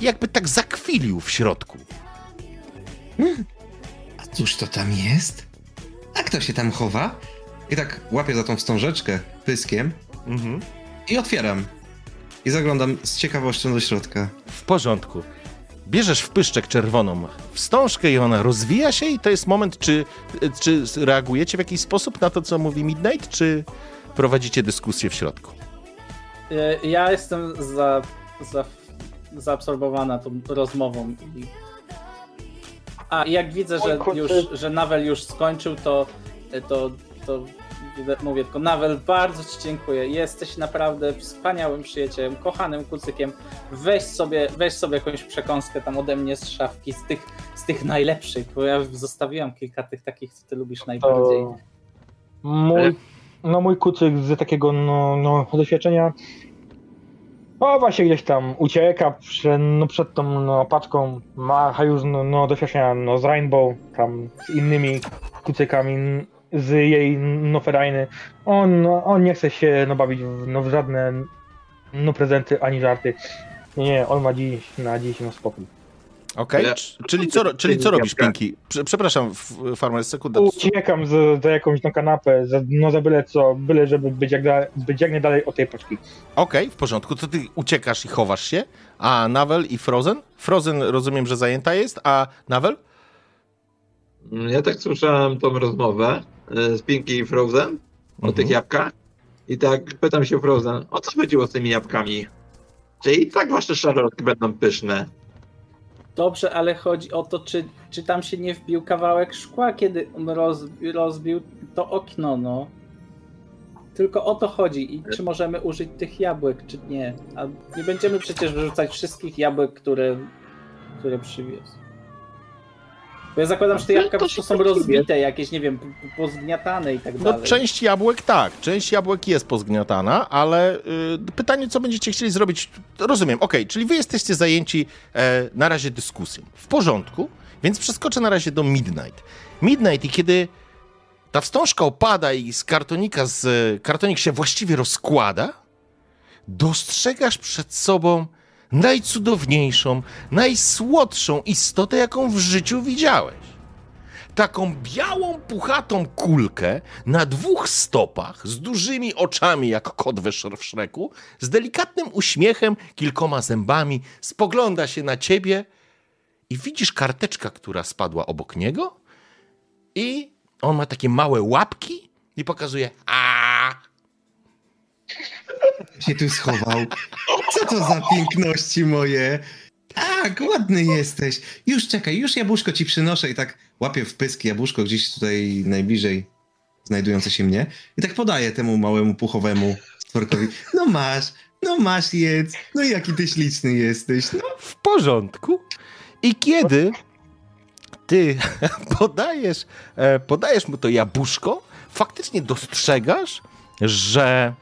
Jakby tak zakwilił w środku. A cóż to tam jest? A kto się tam chowa? I tak łapię za tą wstążeczkę pyskiem Mhm. i otwieram. I zaglądam z ciekawością do środka. W porządku. Bierzesz wpyszczek czerwoną wstążkę i ona rozwija się i to jest moment, czy, czy reagujecie w jakiś sposób na to, co mówi Midnight, czy prowadzicie dyskusję w środku? Y, Ja jestem za, za, zaabsorbowana tą rozmową. I... A jak widzę, że już, że Nawel już skończył, to, to, to mówię tylko Nawel, bardzo Ci dziękuję. Jesteś naprawdę wspaniałym przyjacielem, kochanym kucykiem. Weź sobie, weź sobie jakąś przekąskę tam ode mnie z szafki, z tych, z tych najlepszych, bo ja zostawiłam kilka tych takich, co Ty lubisz najbardziej. To mój, no mój kucyk z takiego no, no, doświadczenia o właśnie gdzieś tam ucieka prze, no, przed tą no, paczką, ma już no, no, doświadczenia no, z Rainbow, tam z innymi kucykami z jej no, ferajny. On, on nie chce się no, bawić w, no, w żadne no, prezenty ani żarty. Nie, nie, on ma dziś na dziś no, spokój. Okej, Ja- c- czyli, co, czyli co robisz. Pinki? Prze- Przepraszam, Farmer, sekunda. Uciekam za, za jakąś no, kanapę, za, no za byle co, byle żeby być jak, da, być jak najdalej od tej paczki. Okej, w porządku, to ty uciekasz i chowasz się, a Navel i Frozen? Frozen rozumiem, że zajęta jest, a Navel? Ja tak słyszałem tą rozmowę z Pinky i Frozen o Mhm. tych jabłkach. I tak pytam się Frozen, o co chodziło z tymi jabłkami? Czy i tak wasze szarlotki będą pyszne? Dobrze, ale chodzi o to, czy, czy tam się nie wbił kawałek szkła, kiedy on roz, rozbił to okno, no. Tylko o to chodzi i czy możemy użyć tych jabłek, czy nie. A nie będziemy przecież wyrzucać wszystkich jabłek, które, które przywiózł. Bo ja zakładam, że te No, jabłka po prostu są rozbite, jakieś, nie wiem, pozgniatane i tak No dalej. część jabłek tak, część jabłek jest pozgniatana, ale y, pytanie, co będziecie chcieli zrobić, rozumiem, okej, czyli wy jesteście zajęci e, na razie dyskusją. W porządku, więc przeskoczę na razie do Midnight. Midnight i kiedy ta wstążka opada i z kartonika, z, kartonik się właściwie rozkłada, dostrzegasz przed sobą najcudowniejszą, najsłodszą istotę, jaką w życiu widziałeś. Taką białą, puchatą kulkę na dwóch stopach, z dużymi oczami jak kot we Szreku, z delikatnym uśmiechem, kilkoma zębami, spogląda się na ciebie i widzisz karteczka, która spadła obok niego i on ma takie małe łapki i pokazuje a się tu schował. Co to za piękności moje? Tak, ładny jesteś. Już czekaj, już jabłuszko ci przynoszę i tak łapię w pysk jabłuszko gdzieś tutaj najbliżej znajdujące się mnie i tak podaję temu małemu puchowemu stworkowi. No masz, no masz jedz, no jaki ty śliczny jesteś. No, w porządku. I kiedy ty podajesz, e, podajesz mu to jabłuszko, faktycznie dostrzegasz, że.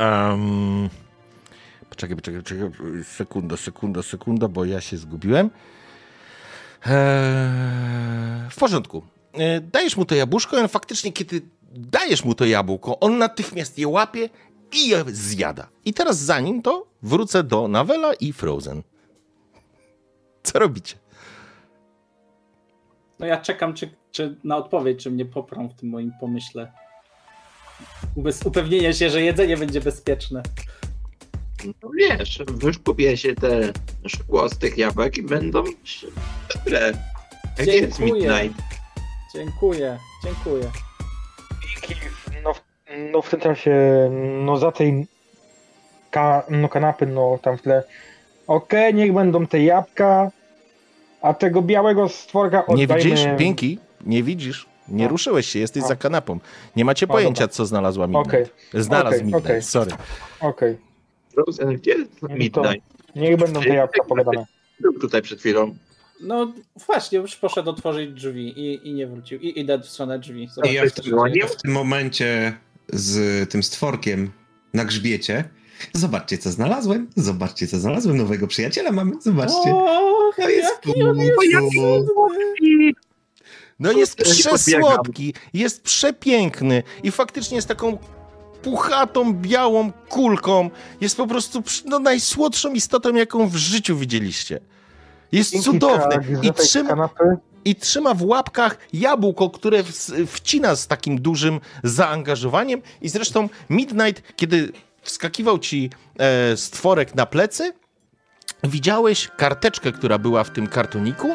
Um, poczekaj, poczekaj, poczekaj. Sekunda, sekunda, sekunda, bo ja się zgubiłem. Eee, w porządku. E, dajesz mu to jabłuszko, i on faktycznie, kiedy dajesz mu to jabłko, on natychmiast je łapie i je zjada. I teraz zanim to wrócę do Navela i Frozen. Co robicie? No ja czekam czy, czy na odpowiedź, czy mnie poprą w tym moim pomyśle. Bez upewnienia się, że jedzenie będzie bezpieczne. No wiesz, wyszkupię się te szkło z tych jabłek i będą dobre. Gdzie jest Dziękuję. Midnight? Dziękuję, dziękuję. No, w- no w tym czasie, no za tej ka, no kanapy, no tam w tle. Okej, niech będą te jabłka, a tego białego stworka Nie oddajmy... widzisz? Pinki? Nie widzisz? Nie A. ruszyłeś się, jesteś A. za kanapą. Nie macie A, pojęcia, dobra. co znalazła Midnight. Okej, Znalazł okej, Midnight, okej. sorry. okej. Frozen, gdzie jest to- Midnight? Niech będą te jabłka pogadane. Był tutaj przed chwilą. No właśnie, już poszedł otworzyć drzwi i, i nie wrócił. I idę w stronę drzwi. I Zobaczę, ja w, tym, ja w tym momencie z tym stworkiem na grzbiecie. Zobaczcie, co znalazłem. Zobaczcie, co znalazłem. Nowego przyjaciela mamy. Zobaczcie. O, To jest jaki on jest. No jest przesłodki, jest przepiękny i faktycznie jest taką puchatą, białą kulką. Jest po prostu no, najsłodszą istotą, jaką w życiu widzieliście. Jest Dzięki cudowny tak, i trzyma, i trzyma w łapkach jabłko, które wcina z takim dużym zaangażowaniem. I zresztą Midnight, kiedy wskakiwał ci e, stworek na plecy, widziałeś karteczkę, która była w tym kartoniku,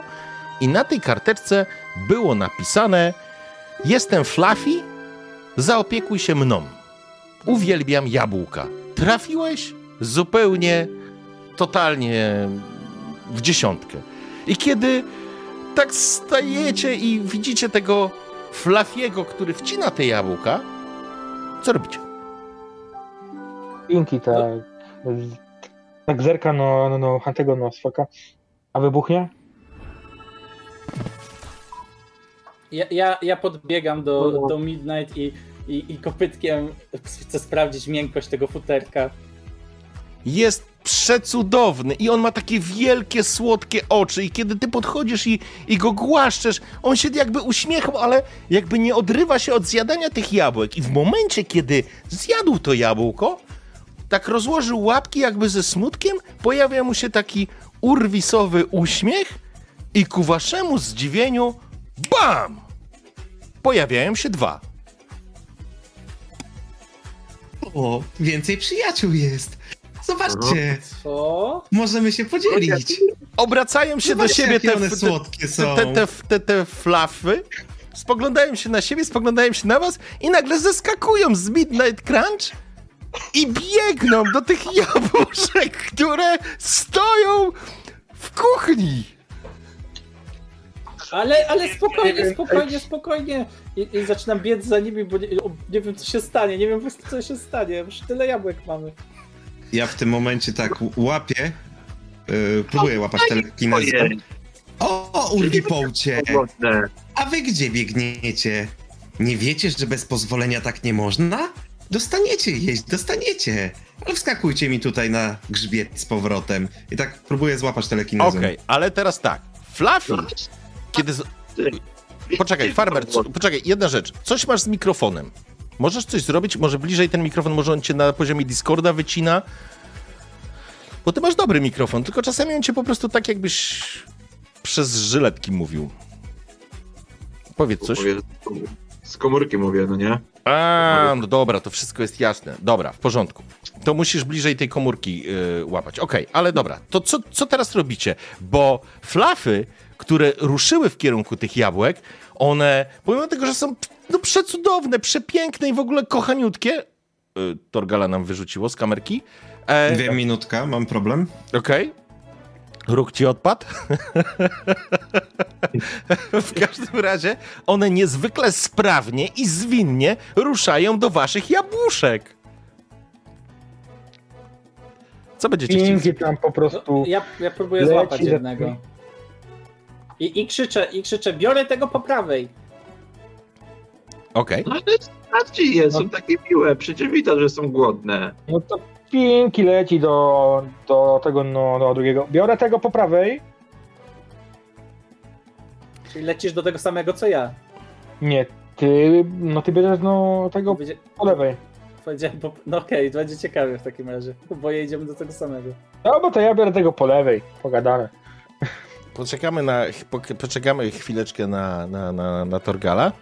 i na tej karteczce było napisane: Jestem Fluffy, zaopiekuj się mną. Uwielbiam jabłka. Trafiłeś zupełnie, totalnie w dziesiątkę. I kiedy tak stajecie i widzicie tego Flafiego, który wcina te jabłka, co robicie? Pinki, tak. Tak zerka no, no, no, Hantego no. A wybuchnie? Ja, ja, ja podbiegam do, do Midnight i, i, i kopytkiem chcę sprawdzić miękkość tego futerka. Jest przecudowny i on ma takie wielkie, słodkie oczy i kiedy ty podchodzisz i, i go głaszczesz, on się jakby uśmiechał, ale jakby nie odrywa się od zjadania tych jabłek i w momencie, kiedy zjadł to jabłko, tak rozłożył łapki jakby ze smutkiem, pojawia mu się taki urwisowy uśmiech i ku waszemu zdziwieniu BAM! Pojawiają się dwa. O, więcej przyjaciół jest. Zobaczcie, Co? możemy się podzielić. Obracają się do Zobaczcie, siebie jakie te, one te, słodkie są. te, te, te, te flafy, spoglądają się na siebie, spoglądają się na was i nagle zeskakują z Midnight Crunch i biegną do tych jabłuszek, które stoją w kuchni. Ale, ale spokojnie, spokojnie, spokojnie. I, I zaczynam biec za nimi, bo nie, nie wiem co się stanie, nie wiem po prostu co się stanie. Już tyle jabłek mamy. Ja w tym momencie tak łapię, yy, próbuję łapać telekinezę. Ojej, O, Urwi Połcie! A wy gdzie biegniecie? Nie wiecie, że bez pozwolenia tak nie można? Dostaniecie jeść, dostaniecie. Ale wskakujcie mi tutaj na grzbiet z powrotem. I tak próbuję złapać telekinezą. Okej, ale teraz tak. Fluffy, kiedy... Z... Poczekaj, Farmer, co- poczekaj, jedna rzecz. Coś masz z mikrofonem. Możesz coś zrobić? Może bliżej ten mikrofon, może on cię na poziomie Discorda wycina? Bo ty masz dobry mikrofon, tylko czasami on cię po prostu tak jakbyś przez żyletki mówił. Powiedz coś. Z komórki mówię, no nie? A, no dobra, to wszystko jest jasne. Dobra, w porządku. To musisz bliżej tej komórki yy, łapać. Okej, ale dobra, to co, co teraz robicie? Bo flafy, które ruszyły w kierunku tych jabłek, one, pomimo tego, że są no, przecudowne, przepiękne i w ogóle kochaniutkie, yy, Torgala nam wyrzuciło z kamerki. E, Dwie minutka, mam problem. Okej. Róg ci odpadł. w każdym razie one niezwykle sprawnie i zwinnie ruszają do waszych jabłuszek. Co będziecie chcieli? Tam po No, prostu. ja, ja próbuję złapać za- jednego. I, I krzyczę, i krzyczę, biorę tego po prawej. Okej. No ale sprawdźcie je, są takie miłe, przecież widać, że są głodne. No to Pinki leci do, do tego, no, do drugiego. Biorę tego po prawej. Czyli lecisz do tego samego co ja. Nie, ty, no ty bierzesz no tego Powiedzia- po lewej. Powiedziałem, po... no okej, to będzie ciekawie w takim razie. Bo jedziemy do tego samego. No bo to ja biorę tego po lewej. Pogadane. Poczekamy, na, po, poczekamy chwileczkę na, na, na, na Torgala.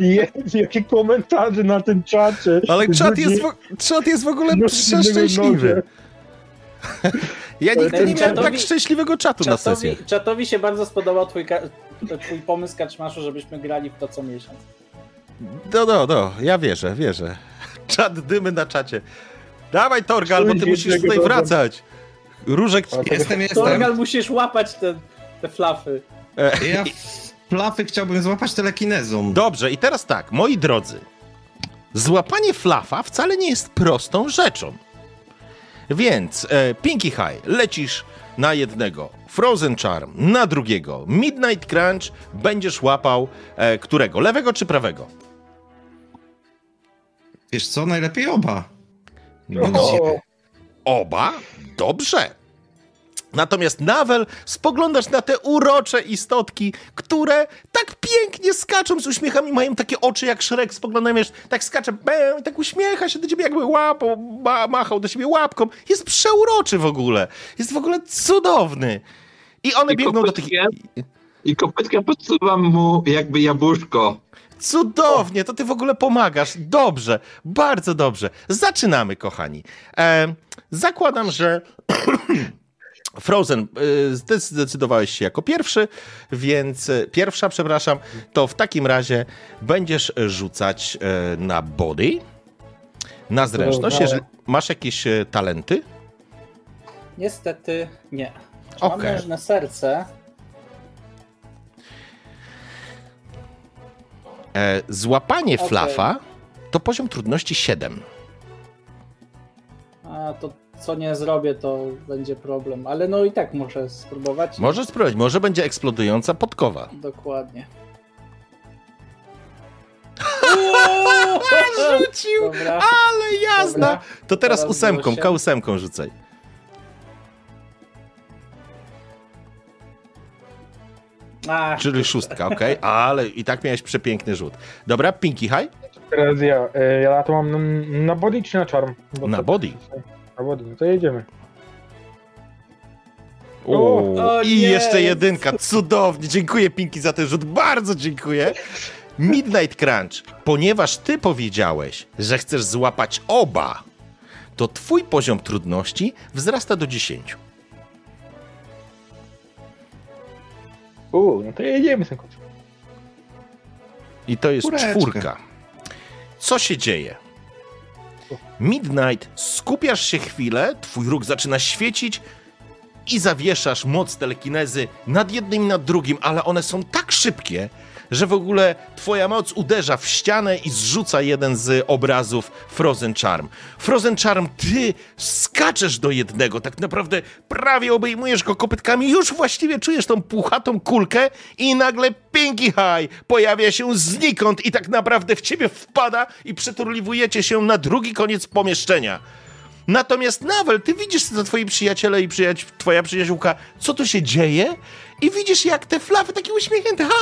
I jakie komentarze na tym czacie. Ale czat jest, w, czat jest w ogóle przeszczęśliwy. Ja nigdy nie miałem Czatowi- tak szczęśliwego czatu na sesję. Czatowi, czatowi się bardzo spodobał twój, twój pomysł, Kaczmaszu, żebyśmy grali w to co miesiąc. No, no, no, ja wierzę, wierzę. Czad dymy na czacie. Dawaj Torgal, bo ty musisz tutaj wracać. Różek, to- Jestem, jestem. Torgal, musisz łapać te, te flafy. Ja plafy chciałbym złapać telekinezą. Dobrze, i teraz tak, moi drodzy. Złapanie flafa wcale nie jest prostą rzeczą. Więc e, Pinky High, lecisz na jednego, Frozen Charm na drugiego, Midnight Crunch będziesz łapał e, którego? Lewego czy prawego? Wiesz co, najlepiej oba. No, oba? Dobrze. Natomiast Nawel spoglądasz na te urocze istotki, które tak pięknie skaczą z uśmiechami, mają takie oczy jak Shrek, spoglądają, wiesz, tak skacze, bę, i tak uśmiecha się do ciebie, jakby łapą, ma, machał do ciebie łapką. Jest przeuroczy w ogóle. Jest w ogóle cudowny. I one I biegną do tych... I kopytkiem podsuwam mu jakby jabłuszko. Cudownie, to ty w ogóle pomagasz. Dobrze, bardzo dobrze. Zaczynamy, kochani. E, zakładam, że Frozen, y, zdecydowałeś się jako pierwszy, więc y, pierwsza, przepraszam, to w takim razie będziesz rzucać y, na body, na zręczność. Jeżeli masz jakieś talenty, Niestety nie. Okej. Mam mężne serce. E, złapanie Okej. flafa to poziom trudności 7. A to co nie zrobię, to będzie problem. Ale no i tak muszę spróbować. Możesz spróbować, może będzie eksplodująca podkowa. Dokładnie. Rzucił! Dobra. Ale jazda! Dobra. To teraz Teraz ósemką, osiem. K8 rzucaj. Czyli szóstka, okej? Ale i tak miałeś przepiękny rzut. Dobra, Pinky High? teraz ja. E, Ja to mam na, body czy na charm? Bo Na to- body. Na body, no to jedziemy. O, O I nie! jeszcze jedynka. Cudownie. Dziękuję, Pinki, za ten rzut. Bardzo dziękuję. Midnight Crunch. Ponieważ ty powiedziałeś, że chcesz złapać oba, to twój poziom trudności wzrasta do 10. Uuu, no to jedziemy synku. I to jest Czwóreczka. czwórka. Co się dzieje? Midnight, skupiasz się chwilę, twój róg zaczyna świecić i zawieszasz moc telekinezy nad jednym i nad drugim, ale one są tak szybkie, że w ogóle twoja moc uderza w ścianę i zrzuca jeden z obrazów Frozen Charm. Frozen Charm, ty skaczesz do jednego, tak naprawdę prawie obejmujesz go kopytkami, już właściwie czujesz tą puchatą kulkę i nagle Pinky High pojawia się znikąd i tak naprawdę w ciebie wpada i przeturliwujecie się na drugi koniec pomieszczenia. Natomiast Nawel, ty widzisz, co twoi przyjaciele i przyjaci- twoja przyjaciółka, co tu się dzieje i widzisz, jak te flawy takie uśmiechnięte ha,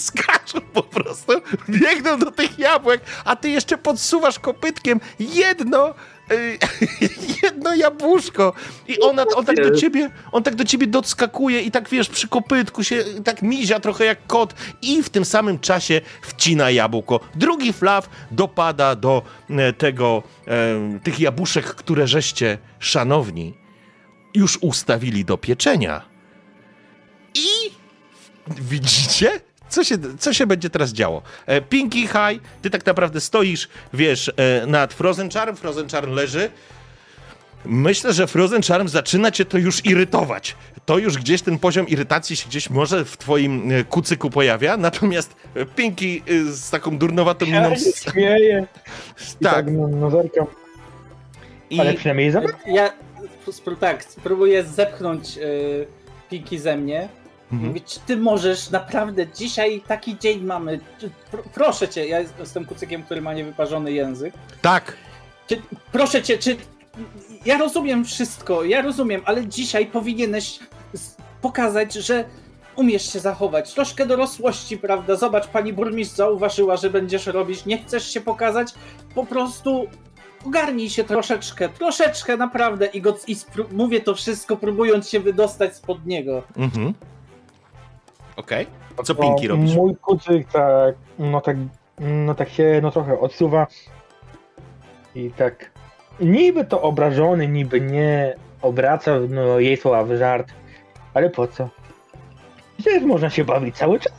skaczą po prostu, biegną do tych jabłek, a ty jeszcze podsuwasz kopytkiem jedno, y, jedno jabłuszko i ona, on tak do ciebie, on tak do ciebie doskakuje i tak, wiesz, przy kopytku się tak mizia trochę jak kot i w tym samym czasie wcina jabłko. Drugi flaw dopada do e, tego, e, tych jabłuszek, które żeście, szanowni, już ustawili do pieczenia. Widzicie? Co się, co się będzie teraz działo? E, Pinky High, ty tak naprawdę stoisz, wiesz, e, nad Frozen Charm, Frozen Charm leży. Myślę, że Frozen Charm zaczyna cię to już irytować. To już gdzieś ten poziom irytacji się gdzieś może w twoim e, kucyku pojawia, natomiast Pinky e, z taką durnowatą miną... Ja się śmieję. I Tak, tak, i Ale przynajmniej za Ja tak, spróbuję zepchnąć y, Pinki ze mnie. Mhm. Mówić, czy ty możesz naprawdę dzisiaj taki dzień mamy. Czy, pr proszę cię, ja jestem kucykiem, który ma niewyparzony język. tak, Czy, proszę cię, czy. Ja rozumiem wszystko, ja rozumiem, ale dzisiaj powinieneś pokazać, że umiesz się zachować. Troszkę dorosłości, prawda? Zobacz, pani burmistrz zauważyła, że będziesz robić. Nie chcesz się pokazać, po prostu ogarnij się troszeczkę, troszeczkę naprawdę. I, go, i mówię to wszystko, próbując się wydostać spod niego. mhm. Okej, co No, Pinky robisz? Mój kucyk tak, no tak, no tak się no trochę odsuwa i tak niby to obrażony, niby nie obraca no, jej słowa w żart, ale po co? Przecież można się bawić cały czas.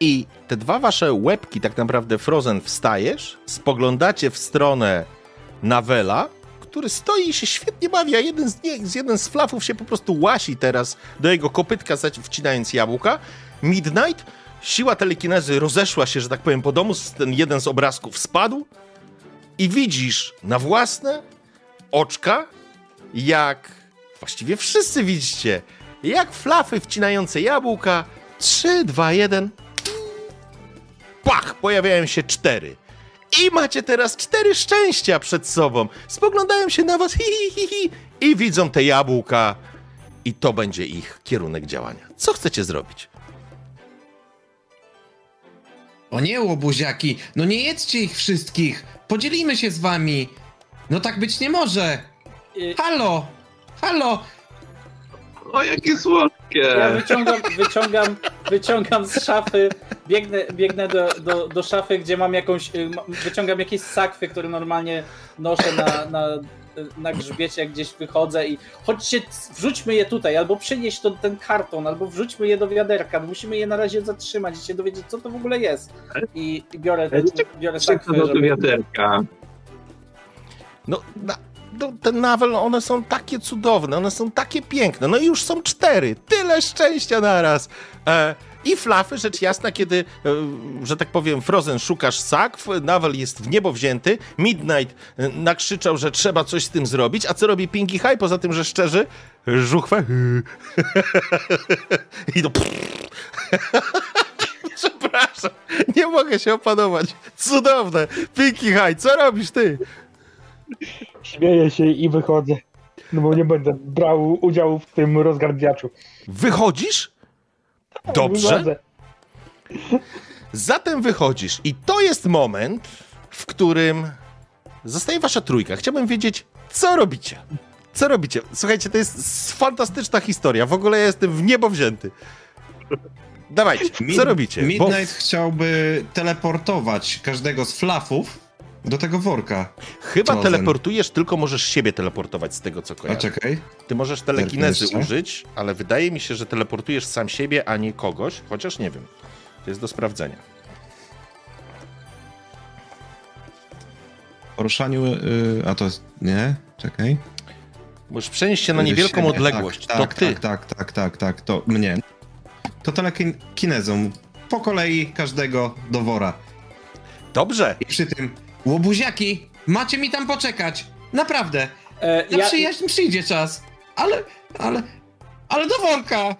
I te dwa wasze łebki, tak naprawdę Frozen, wstajesz, spoglądacie w stronę Nawela, który stoi i się świetnie bawi, a jeden z, nie, jeden z flafów się po prostu łasi teraz do jego kopytka, wcinając jabłka. Midnight, siła telekinezy rozeszła się, że tak powiem, po domu, ten jeden z obrazków spadł. I widzisz na własne oczka, jak właściwie wszyscy widzicie, jak flafy wcinające jabłka. 3, 2, 1 pach, pojawiają się cztery. I macie teraz cztery szczęścia przed sobą. Spoglądają się na was hi, hi, hi, hi, i widzą te jabłka. I to będzie ich kierunek działania. Co chcecie zrobić? O nie, łobuziaki, no nie jedzcie ich wszystkich. Podzielimy się z wami. No tak być nie może. Y, Halo, halo. O, jakie słodkie! Ja wyciągam, wyciągam, wyciągam z szafy, biegnę, biegnę do, do, do szafy, gdzie mam jakąś, y, wyciągam jakieś sakwy, które normalnie noszę na, na, na grzbiecie, jak gdzieś wychodzę i chodźcie, wrzućmy je tutaj, albo przynieś to, ten karton, albo wrzućmy je do wiaderka, musimy je na razie zatrzymać i się dowiedzieć, co to w ogóle jest. I, i biorę, biorę sakwę, do wiaderka. No, na, no ten nawel, one są takie cudowne, one są takie piękne. No i już są cztery. Tyle szczęścia naraz. E, I flafy, rzecz jasna, kiedy, e, że tak powiem, Frozen szukasz sakw, nawel jest w niebo wzięty, Midnight e, nakrzyczał, że trzeba coś z tym zrobić, a co robi Pinky High, poza tym, że szczerzy? Żuchwę. I to... Przepraszam, nie mogę się opanować. Cudowne. Pinky High, co robisz ty? Śmieję się i wychodzę. No bo nie będę brał udziału w tym rozgardiaczu. Wychodzisz? Dobrze. Zatem wychodzisz i to jest moment, w którym zostaje wasza trójka. Chciałbym wiedzieć, co robicie. Co robicie? Słuchajcie, to jest fantastyczna historia. W ogóle ja jestem w niebo wzięty. Dawajcie, co robicie? Bo Midnight chciałby teleportować każdego z flafów do tego worka. chyba Frozen. teleportujesz, tylko możesz siebie teleportować z tego, co A kojarzę. czekaj. Ty możesz telekinezy użyć, ale wydaje mi się, że teleportujesz sam siebie, a nie kogoś, chociaż nie wiem. To jest do sprawdzenia. Poruszaniu. y, a to jest. Nie? Czekaj. Możesz przenieść się na niewielką Siebie, odległość. Tak, to tak, ty. Tak, tak, tak, tak, tak, to mnie. To telekinezą. Po kolei każdego do wora. Dobrze. I przy tym. Łobuziaki! Macie mi tam poczekać! Naprawdę! E, Na ja, przyjaźń przyjdzie czas! Ale. Ale. Ale do worka!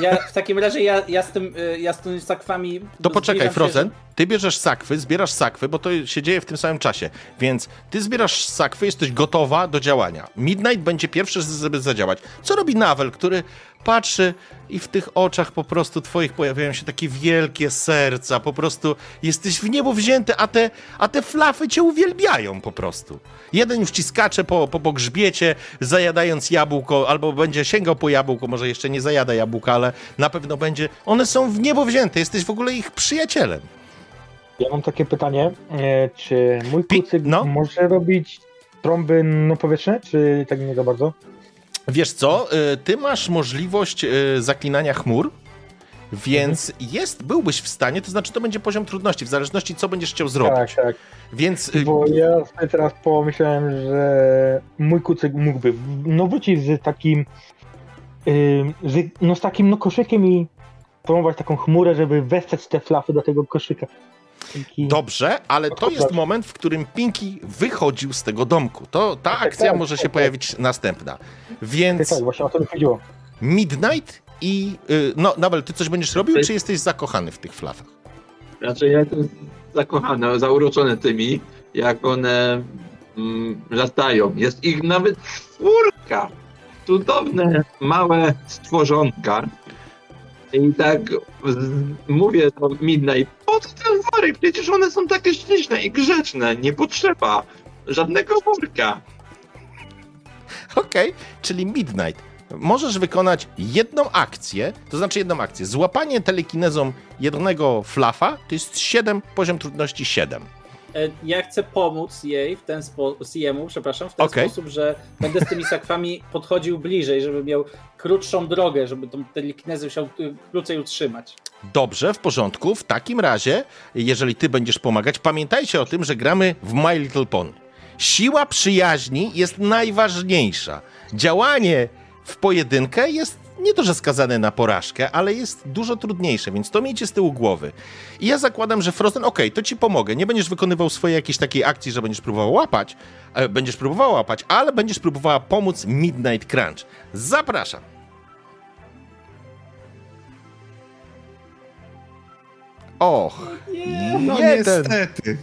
ja w takim razie ja, ja z tym, e, ja z tymi sakwami... To poczekaj, zbliżam się, Frozen. Ty bierzesz sakwy, zbierasz sakwy, bo to się dzieje w tym samym czasie. Więc ty zbierasz sakwy, jesteś gotowa do działania. Midnight będzie pierwszy, żeby zadziałać. Co robi Nawel, który patrzy i w tych oczach po prostu twoich pojawiają się takie wielkie serca, po prostu jesteś w niebo wzięty, a te, a te flafy cię uwielbiają po prostu. Jeden już ci skacze po, po, po grzbiecie, zajadając jabłko, albo będzie sięgał po jabłko, może jeszcze nie zajada jabłka, ale na pewno będzie. One są w niebo wzięte, jesteś w ogóle ich przyjacielem. Ja mam takie pytanie, e, czy mój Pi- kucyk no. może robić trąby no powietrzne, czy tak nie za bardzo? Wiesz co, y, ty masz możliwość y, zaklinania chmur, więc jest, byłbyś w stanie, to znaczy to będzie poziom trudności, w zależności co będziesz chciał zrobić. Tak, tak. Więc y, Bo ja sobie teraz pomyślałem, że mój kucyk mógłby no wrócić z takim z, no z takim no koszykiem i próbować taką chmurę, żeby westać te flafy do tego koszyka. Dobrze, ale to jest moment, w którym Pinky wychodził z tego domku. To ta Tak, akcja tak, może tak, się pojawić następna. Więc tak, właśnie o to mi chodziło. Midnight i... y, No, Nabel, ty coś będziesz robił, czy jesteś zakochany w tych flafach? Znaczy ja jestem zakochany, zauroczony tymi, jak one mm, latają. Jest ich nawet czwórka. Cudowne, małe stworzonka. I tak z- mówię do Midnight, po co ten worek? Przecież one są takie śliczne i grzeczne. Nie potrzeba żadnego worka. Okej, czyli Midnight. Możesz wykonać jedną akcję, to znaczy jedną akcję. Złapanie telekinezą jednego flafa to jest 7, poziom trudności 7. E, Ja chcę pomóc jej w ten sposób, jemu, przepraszam, w ten Okej. sposób, że będę z tymi sakwami podchodził bliżej, żeby miał krótszą drogę, żeby tą telekinezę musiał y, krócej utrzymać. Dobrze, w porządku. W takim razie, jeżeli ty będziesz pomagać, pamiętajcie o tym, że gramy w My Little Pony. Siła przyjaźni jest najważniejsza. Działanie w pojedynkę jest nie to, że skazane na porażkę, ale jest dużo trudniejsze, więc to miejcie z tyłu głowy. I ja zakładam, że Frozen, okej, to ci pomogę. Nie będziesz wykonywał swojej jakiejś takiej akcji, że będziesz próbował łapać, e, będziesz próbowała łapać, ale będziesz próbowała pomóc Midnight Crunch. Zapraszam. Och, No jeden. niestety.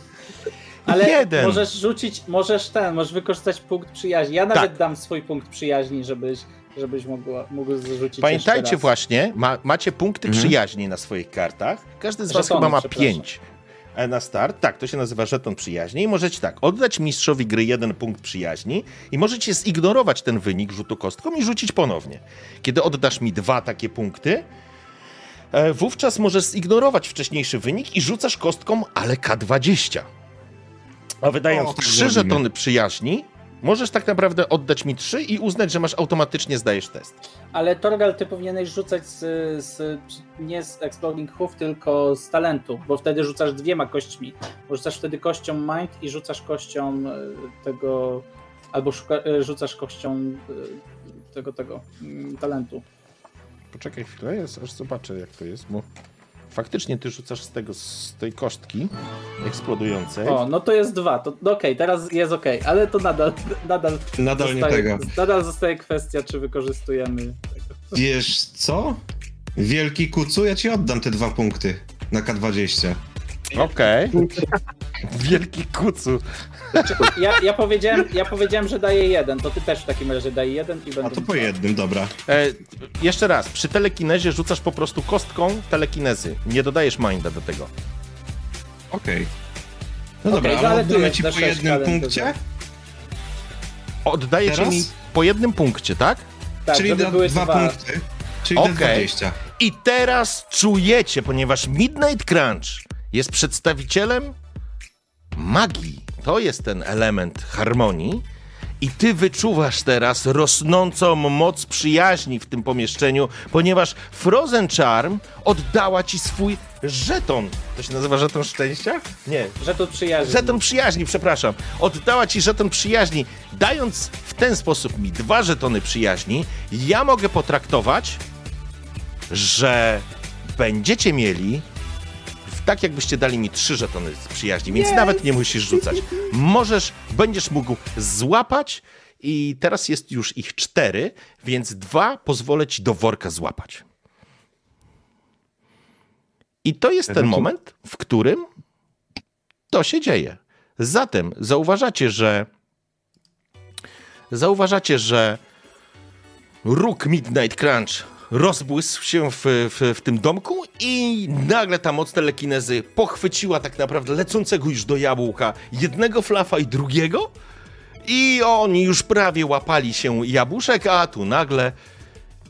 Ale Jeden. możesz rzucić, możesz ten, możesz wykorzystać punkt przyjaźni. Ja nawet Tak. dam swój punkt przyjaźni, żebyś, żebyś mogła, mógł zarzucić Pamiętajcie właśnie, ma, macie punkty Mhm. przyjaźni na swoich kartach. Każdy z was Żetony, chyba ma pięć e, na start. Tak, to się nazywa żeton przyjaźni. I możecie tak, oddać mistrzowi gry jeden punkt przyjaźni i możecie zignorować ten wynik rzutu kostką i rzucić ponownie. Kiedy oddasz mi dwa takie punkty, e, wówczas możesz zignorować wcześniejszy wynik i rzucasz kostką, ale K20. A wydając O, tak trzy zrobimy. żetony przyjaźni, możesz tak naprawdę oddać mi trzy i uznać, że masz automatycznie zdajesz test. Ale Torgal, ty powinieneś rzucać z, z, nie z Exploding Hoof, tylko z talentu, bo wtedy rzucasz dwiema kośćmi. Bo rzucasz wtedy kością Mind i rzucasz kością e, tego, albo szuka, e, rzucasz kością e, tego, tego mm, talentu. Poczekaj chwilę, jest, aż zobaczę jak to jest, bo faktycznie ty rzucasz z tego, z tej kostki eksplodującej. O, no to jest dwa, to no okej, teraz jest okej, ale to nadal, nadal, Nadal nie zostaje, tego. nadal zostaje kwestia, czy wykorzystujemy tego. Wiesz co? Wielki kucu, ja ci oddam te dwa punkty na K20. Okej, wielki kucu. Ja, ja, powiedziałem, ja powiedziałem, że daję jeden, to ty też w takim razie daj jeden i A będę... to po jednym, dobra. E, jeszcze raz, przy telekinezie rzucasz po prostu kostką telekinezy. Nie dodajesz minda do tego. Okej. No dobra, Okej, ale oddamy ci po D6 jednym punkcie? Oddajecie Teraz? mi po jednym punkcie, tak? Tak, Czyli żeby da, były dwa, punkty. Czyli Okej. okay. 20. I teraz czujecie, ponieważ Midnight Crunch jest przedstawicielem magii. To jest ten element harmonii. I ty wyczuwasz teraz rosnącą moc przyjaźni w tym pomieszczeniu, ponieważ Frozen Charm oddała ci swój żeton. To się nazywa żeton szczęścia? Nie, Że tu przyjaźń. Żeton przyjaźni, przepraszam. Oddała ci żeton przyjaźni, dając w ten sposób mi dwa żetony przyjaźni. Ja mogę potraktować, że będziecie mieli tak jakbyście dali mi trzy żetony z przyjaźni, więc nawet nie musisz rzucać. Możesz, będziesz mógł złapać i teraz jest już ich cztery, więc dwa pozwolę ci do worka złapać. I to jest ten moment, w którym to się dzieje. Zatem zauważacie, że zauważacie, że róg Midnight Crunch rozbłysł się w, w, w tym domku i nagle ta moc telekinezy pochwyciła tak naprawdę lecącego już do jabłka jednego flafa i drugiego. I oni już prawie łapali się jabłuszek, a tu nagle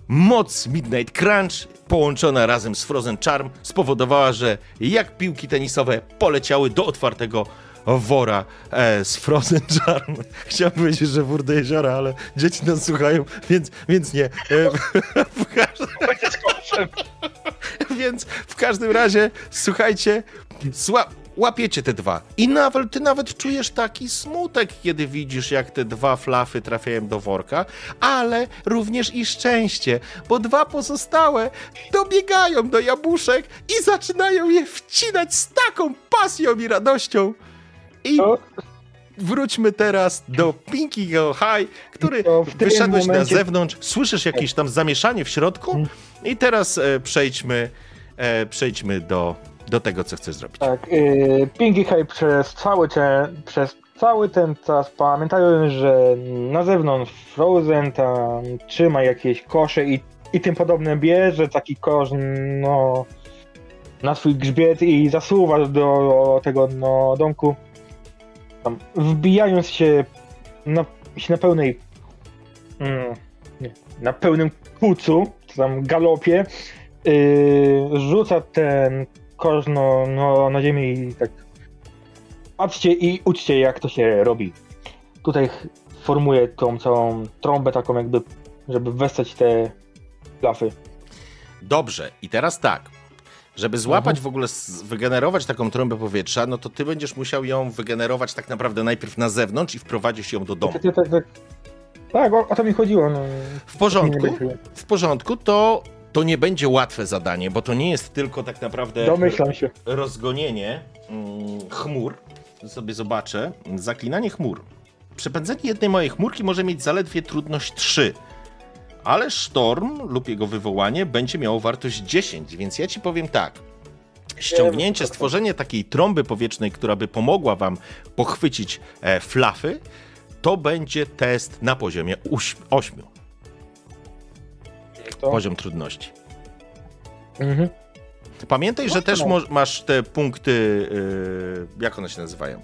moc Midnight Crunch połączona razem z Frozen Charm spowodowała, że jak piłki tenisowe poleciały do otwartego wora e, z Frozen Charm. Chciałem powiedzieć, że wór do jeziora, ale dzieci nas słuchają, więc, więc nie. E, w każdym... Więc w każdym razie, słuchajcie, łapiecie te dwa. I nawet, ty nawet czujesz taki smutek, kiedy widzisz, jak te dwa flafy trafiają do worka, ale również i szczęście, bo dwa pozostałe dobiegają do jabłuszek i zaczynają je wcinać z taką pasją i radością. I To, wróćmy teraz do Pinkiego High, który wyszedłeś na momencie- zewnątrz, słyszysz jakieś tam zamieszanie w środku i teraz e, przejdźmy, e, przejdźmy do, do tego, co chcesz zrobić. tak, y, Pinky High przez cały, ten, przez cały ten czas pamiętają, że na zewnątrz Frozen tam trzyma jakieś kosze i, i tym podobne bierze taki kosz no, na swój grzbiet i zasuwa do tego no, domku. Tam, wbijając się na, się na pełnej mm, nie, na pełnym kucu, tam galopie, yy, rzuca ten kosz no, no, na ziemię i tak patrzcie i uczcie jak to się robi. Tutaj formuje tą całą trąbę taką jakby, żeby wessać te plafy. Dobrze, i teraz tak. Żeby złapać w ogóle, wygenerować taką trąbę powietrza, no to ty będziesz musiał ją wygenerować tak naprawdę najpierw na zewnątrz i wprowadzić ją do domu. Tak, tak, tak, tak. tak o, o to mi chodziło. No. W porządku, w porządku, to, to nie będzie łatwe zadanie, bo to nie jest tylko tak naprawdę Domyślam się. rozgonienie mm, chmur. Sobie zobaczę. Zaklinanie chmur. Przepędzenie jednej mojej chmurki może mieć zaledwie trudność 3. Ale sztorm lub jego wywołanie będzie miało wartość 10, więc ja ci powiem tak. Ściągnięcie, stworzenie takiej trąby powietrznej, która by pomogła wam pochwycić e, flafy, to będzie test na poziomie 8. To. Poziom trudności. Mhm. Pamiętaj, że też mo- masz te punkty, yy, jak one się nazywają?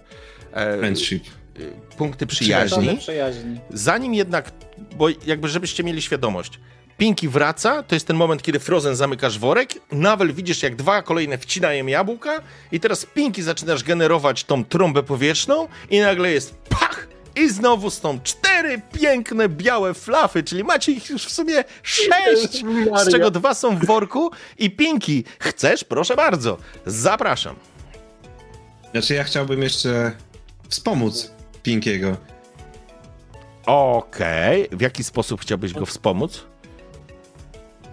E, Friendship. y, punkty przyjaźni. przyjaźni. Zanim jednak, bo jakby żebyście mieli świadomość, Pinki wraca, to jest ten moment, kiedy Frozen zamykasz worek, Nawel widzisz jak dwa kolejne wcinają jabłka i teraz Pinki zaczynasz generować tą trąbę powietrzną i nagle jest pach! I znowu są cztery piękne białe flafy, czyli macie ich już w sumie sześć, z czego dwa są w worku i Pinki, chcesz? Proszę bardzo, zapraszam. Znaczy ja chciałbym jeszcze wspomóc Pinkiego. Okej, w jaki sposób chciałbyś go wspomóc?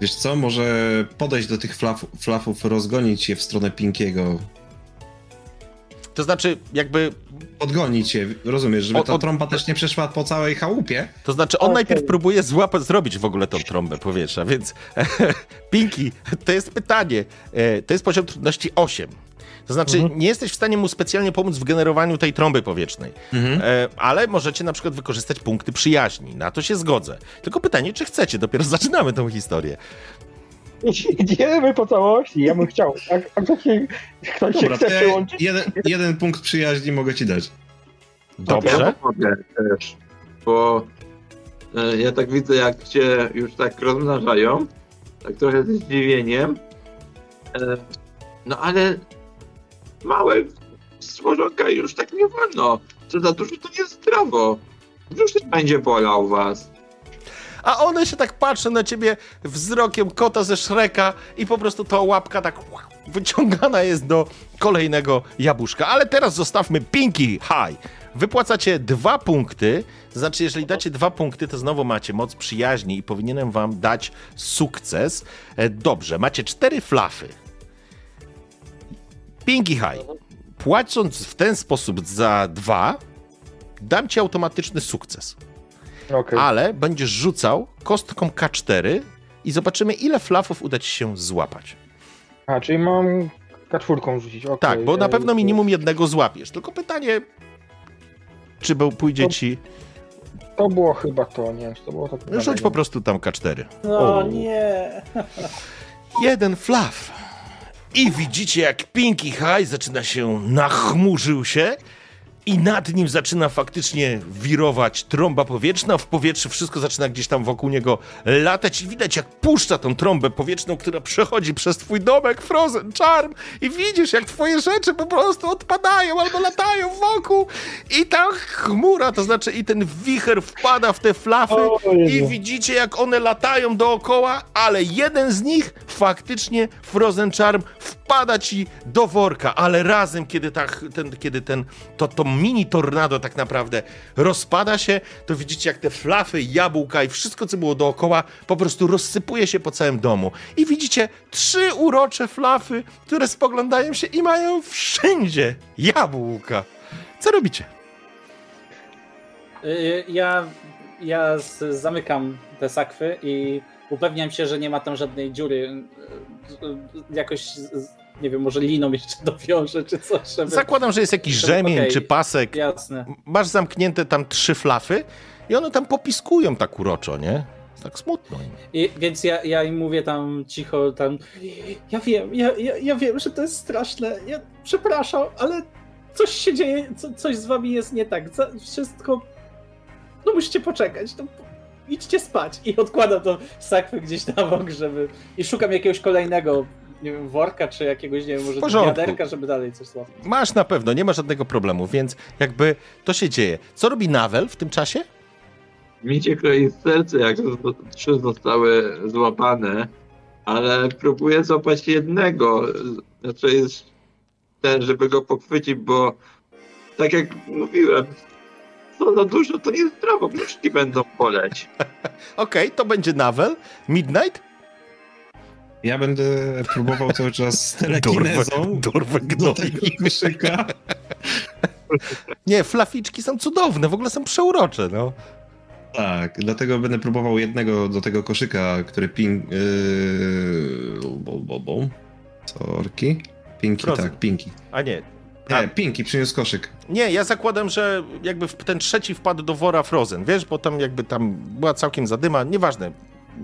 Wiesz co, może podejść do tych flaf, flafów, rozgonić je w stronę Pinkiego. To znaczy, jakby Odgonić je, rozumiesz, żeby ta od- trąba też nie przeszła po całej chałupie. To znaczy, on Okej. najpierw próbuje złapać, zrobić w ogóle tą trąbę powietrza, więc Pinki, to jest pytanie. E, To jest poziom trudności 8. To znaczy, nie jesteś w stanie mu specjalnie pomóc w generowaniu tej trąby powietrznej, e, ale możecie na przykład wykorzystać punkty przyjaźni. Na to się zgodzę. Tylko pytanie, czy chcecie? Dopiero zaczynamy tą historię. Idziemy po całości, ja bym chciał. A, a ktoś się, ktoś się Dobra, chce to ja przyłączyć? jeden, jeden punkt przyjaźni mogę ci dać. Ja Dobrze. pomogę też, bo e, ja tak widzę, jak się już tak rozmnażają, tak trochę ze zdziwieniem. E, no ale małe stworzonka już tak nie wolno. Co za dużo to nie zdrowo. Brzuch też będzie bolał was. A one się tak patrzą na ciebie wzrokiem kota ze Shreka i po prostu ta łapka tak wyciągana jest do kolejnego jabłuszka. Ale teraz zostawmy Pinky High. Wypłacacie dwa punkty, znaczy jeżeli dacie dwa punkty, to znowu macie moc przyjaźni i powinienem wam dać sukces. E, Dobrze, macie cztery flafy. Pinky High. Płacąc w ten sposób za dwa, dam ci automatyczny sukces Okej. ale będziesz rzucał kostką K4 i zobaczymy, ile flafów uda ci się złapać. A, czyli mam K4 rzucić, okej. Tak, bo na E, pewno minimum jednego złapiesz. Tylko pytanie, czy był- pójdzie To- ci. To było chyba to, nie wiem, czy to było to. No, Rzuć po prostu tam K4. No O. nie. Jeden flaf. I widzicie, jak Pinky High zaczyna się, nachmurzył się i nad nim zaczyna faktycznie wirować trąba powietrzna. W powietrzu wszystko zaczyna gdzieś tam wokół niego latać i widać, jak puszcza tą trąbę powietrzną, która przechodzi przez twój domek Frozen Charm. I widzisz, jak twoje rzeczy po prostu odpadają albo latają wokół. I ta chmura, to znaczy i ten wicher wpada w te flafy. I widzicie, jak one latają dookoła, ale jeden z nich faktycznie Frozen Charm wpada ci do worka, ale razem, kiedy, ta, ten, kiedy ten, to, to mini tornado tak naprawdę rozpada się, to widzicie, jak te flafy, jabłka i wszystko, co było dookoła, po prostu rozsypuje się po całym domu. I widzicie trzy urocze flafy, które spoglądają się i mają wszędzie jabłka. Co robicie? Y, Ja, ja z, zamykam te sakwy i upewniam się, że nie ma tam żadnej dziury. Y, y, Jakoś, nie wiem, może liną jeszcze dowiążę czy coś, żeby... Zakładam, że jest jakiś rzemień okej. czy pasek. Jasne. masz zamknięte tam trzy flafy i one tam popiskują tak uroczo, nie? Tak smutno im. I, więc ja, ja im mówię tam cicho, tam. Ja wiem, ja, ja, ja wiem, że to jest straszne. Ja przepraszam, ale coś się dzieje, co, coś z wami jest nie tak. Za, wszystko. No musicie poczekać. No, idźcie spać. I odkładam to sakwę gdzieś na bok, żeby. I szukam jakiegoś kolejnego, nie wiem, worka, czy jakiegoś, nie wiem, może wiaderka, żeby dalej coś złapać. Masz na pewno, nie ma żadnego problemu, więc jakby to się dzieje. Co robi Nawel w tym czasie? Mi cię kroi serce, jak trzy zostały złapane, ale próbuję złapać jednego. Znaczy jest ten, żeby go pochwycić, bo tak jak mówiłem, co za dużo, to niezdrowo, brzuszki będą boleć. Okej, to będzie Nawel. Midnight? Ja będę próbował cały czas z telekinezą dorwę do tego koszyka. Nie, flaficzki są cudowne, w ogóle są przeurocze, no. Tak, dlatego będę próbował jednego do tego koszyka, który ping... Yy, bo, bo, bo. Sorki. Pinki, tak, Pinki. A nie. A, Nie, Pinki przyniósł koszyk. nie, ja zakładam, że jakby ten trzeci wpadł do wora Frozen, wiesz, bo tam jakby tam była całkiem zadyma, nieważne,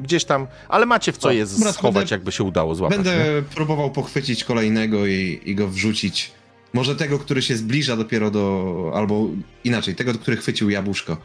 gdzieś tam, ale macie w co je schować, będę- jakby się udało złapać. Będę nie? próbował pochwycić kolejnego i, i go wrzucić. Może tego, który się zbliża dopiero do. Albo inaczej, tego, który chwycił jabłuszko.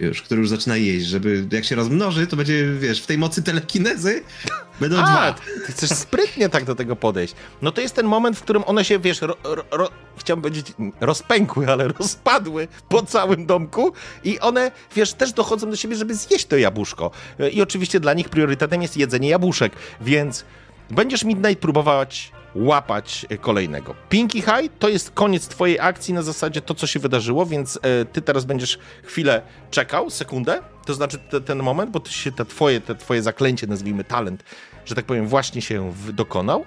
Już, który już zaczyna jeść, żeby jak się rozmnoży, to będzie, wiesz, w tej mocy telekinezy będą A, dwa. ty chcesz sprytnie tak do tego podejść. No to jest ten moment, w którym one się, wiesz, ro, ro, ro, chciałem powiedzieć rozpękły, ale rozpadły po całym domku i one, wiesz, też dochodzą do siebie, żeby zjeść to jabłuszko. I oczywiście dla nich priorytetem jest jedzenie jabłuszek, więc będziesz Midnight próbować łapać e, kolejnego. Pinky High to jest koniec twojej akcji na zasadzie to, co się wydarzyło, więc e, ty teraz będziesz chwilę czekał, sekundę, to znaczy te, ten moment, bo się te twoje, te twoje zaklęcie, nazwijmy talent, że tak powiem, właśnie się dokonał.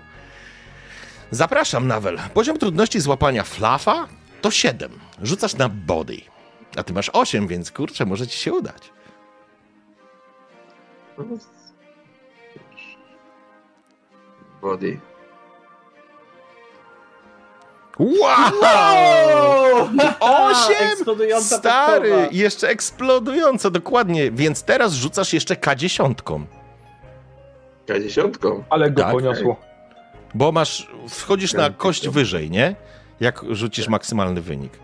Zapraszam, Nawel. Poziom trudności złapania flafa to 7. Rzucasz na body. A ty masz 8, więc kurczę, może ci się udać. Body. Wow! Osiem! Eksplodująca Stary! Jeszcze eksplodująco, dokładnie. Więc teraz rzucasz jeszcze K10. K10. Ale go Tak. poniosło. Bo masz, wchodzisz na Tak, kość tak. wyżej, nie? Jak rzucisz maksymalny wynik.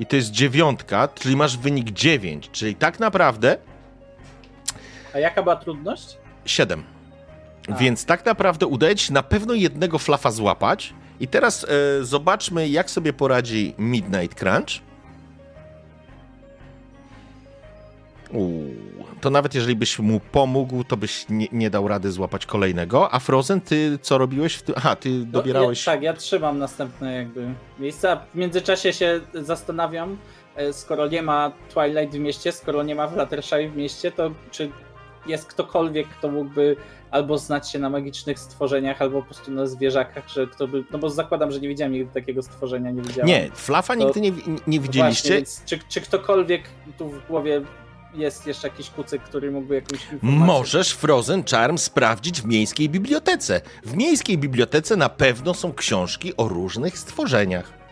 I to jest dziewiątka, czyli masz wynik 9, czyli tak naprawdę A jaka była trudność? 7. A. Więc tak naprawdę udaje ci się na pewno jednego flafa złapać. I teraz e, zobaczmy, jak sobie poradzi Midnight Crunch. Uuu, to nawet jeżeli byś mu pomógł, to byś nie, nie dał rady złapać kolejnego. A Frozen, ty co robiłeś? W tym? Aha, ty dobierałeś. No, ja, tak, ja trzymam następne jakby miejsca. W międzyczasie się zastanawiam, e, skoro nie ma Twilight w mieście, skoro nie ma Fluttershy w mieście, to czy jest ktokolwiek, kto mógłby albo znać się na magicznych stworzeniach, albo po prostu na zwierzakach, że kto by... No bo zakładam, że nie widziałem nigdy takiego stworzenia, nie widziałem. Nie, Flafa To- nigdy nie, nie widzieliście. Właśnie, więc czy, czy ktokolwiek tu w głowie jest jeszcze jakiś kucyk, który mógłby jakąś informację... Możesz Frozen Charm sprawdzić w miejskiej bibliotece. W miejskiej bibliotece na pewno są książki o różnych stworzeniach.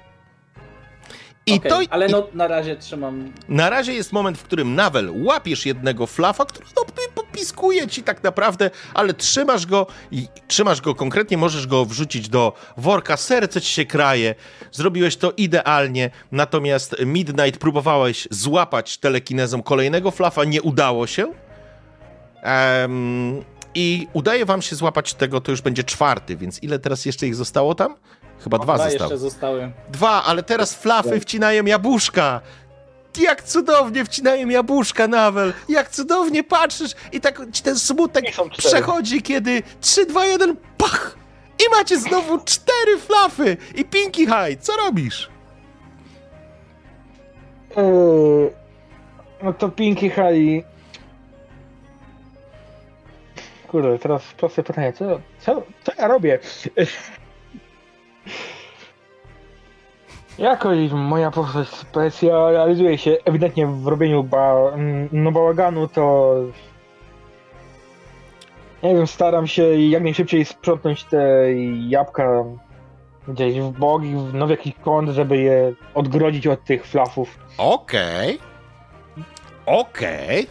I Okej, to Ale no na razie trzymam na razie jest moment, w którym Nawel łapiesz jednego flafa, który no, popiskuje ci tak naprawdę, ale trzymasz go i trzymasz go konkretnie, możesz go wrzucić do worka, serce ci się kraje. Zrobiłeś to idealnie, natomiast Midnight próbowałeś złapać telekinezą kolejnego flafa, nie udało się. Em, I udaje wam się złapać tego, to już będzie czwarty, więc ile teraz jeszcze ich zostało tam? Chyba dwa Dwa zostały. jeszcze zostały. Dwa, ale teraz flafy wcinają jabłuszka. Jak cudownie wcinają jabłuszka, Nawel. Jak cudownie patrzysz i tak ci ten smutek przechodzi, kiedy 3, 2, 1, pach! I macie znowu cztery flafy i Pinky High. Co robisz? Eee, no to Pinky High. Kurde, teraz proste pytanie, co, co, co ja robię? Jakoś moja postać specjalizuje się ewidentnie w robieniu ba, no bałaganu, to nie wiem, staram się jak najszybciej sprzątnąć te jabłka gdzieś w bok, w- no w jakiś kąt, żeby je odgrodzić od tych flafów. Okej. Okej.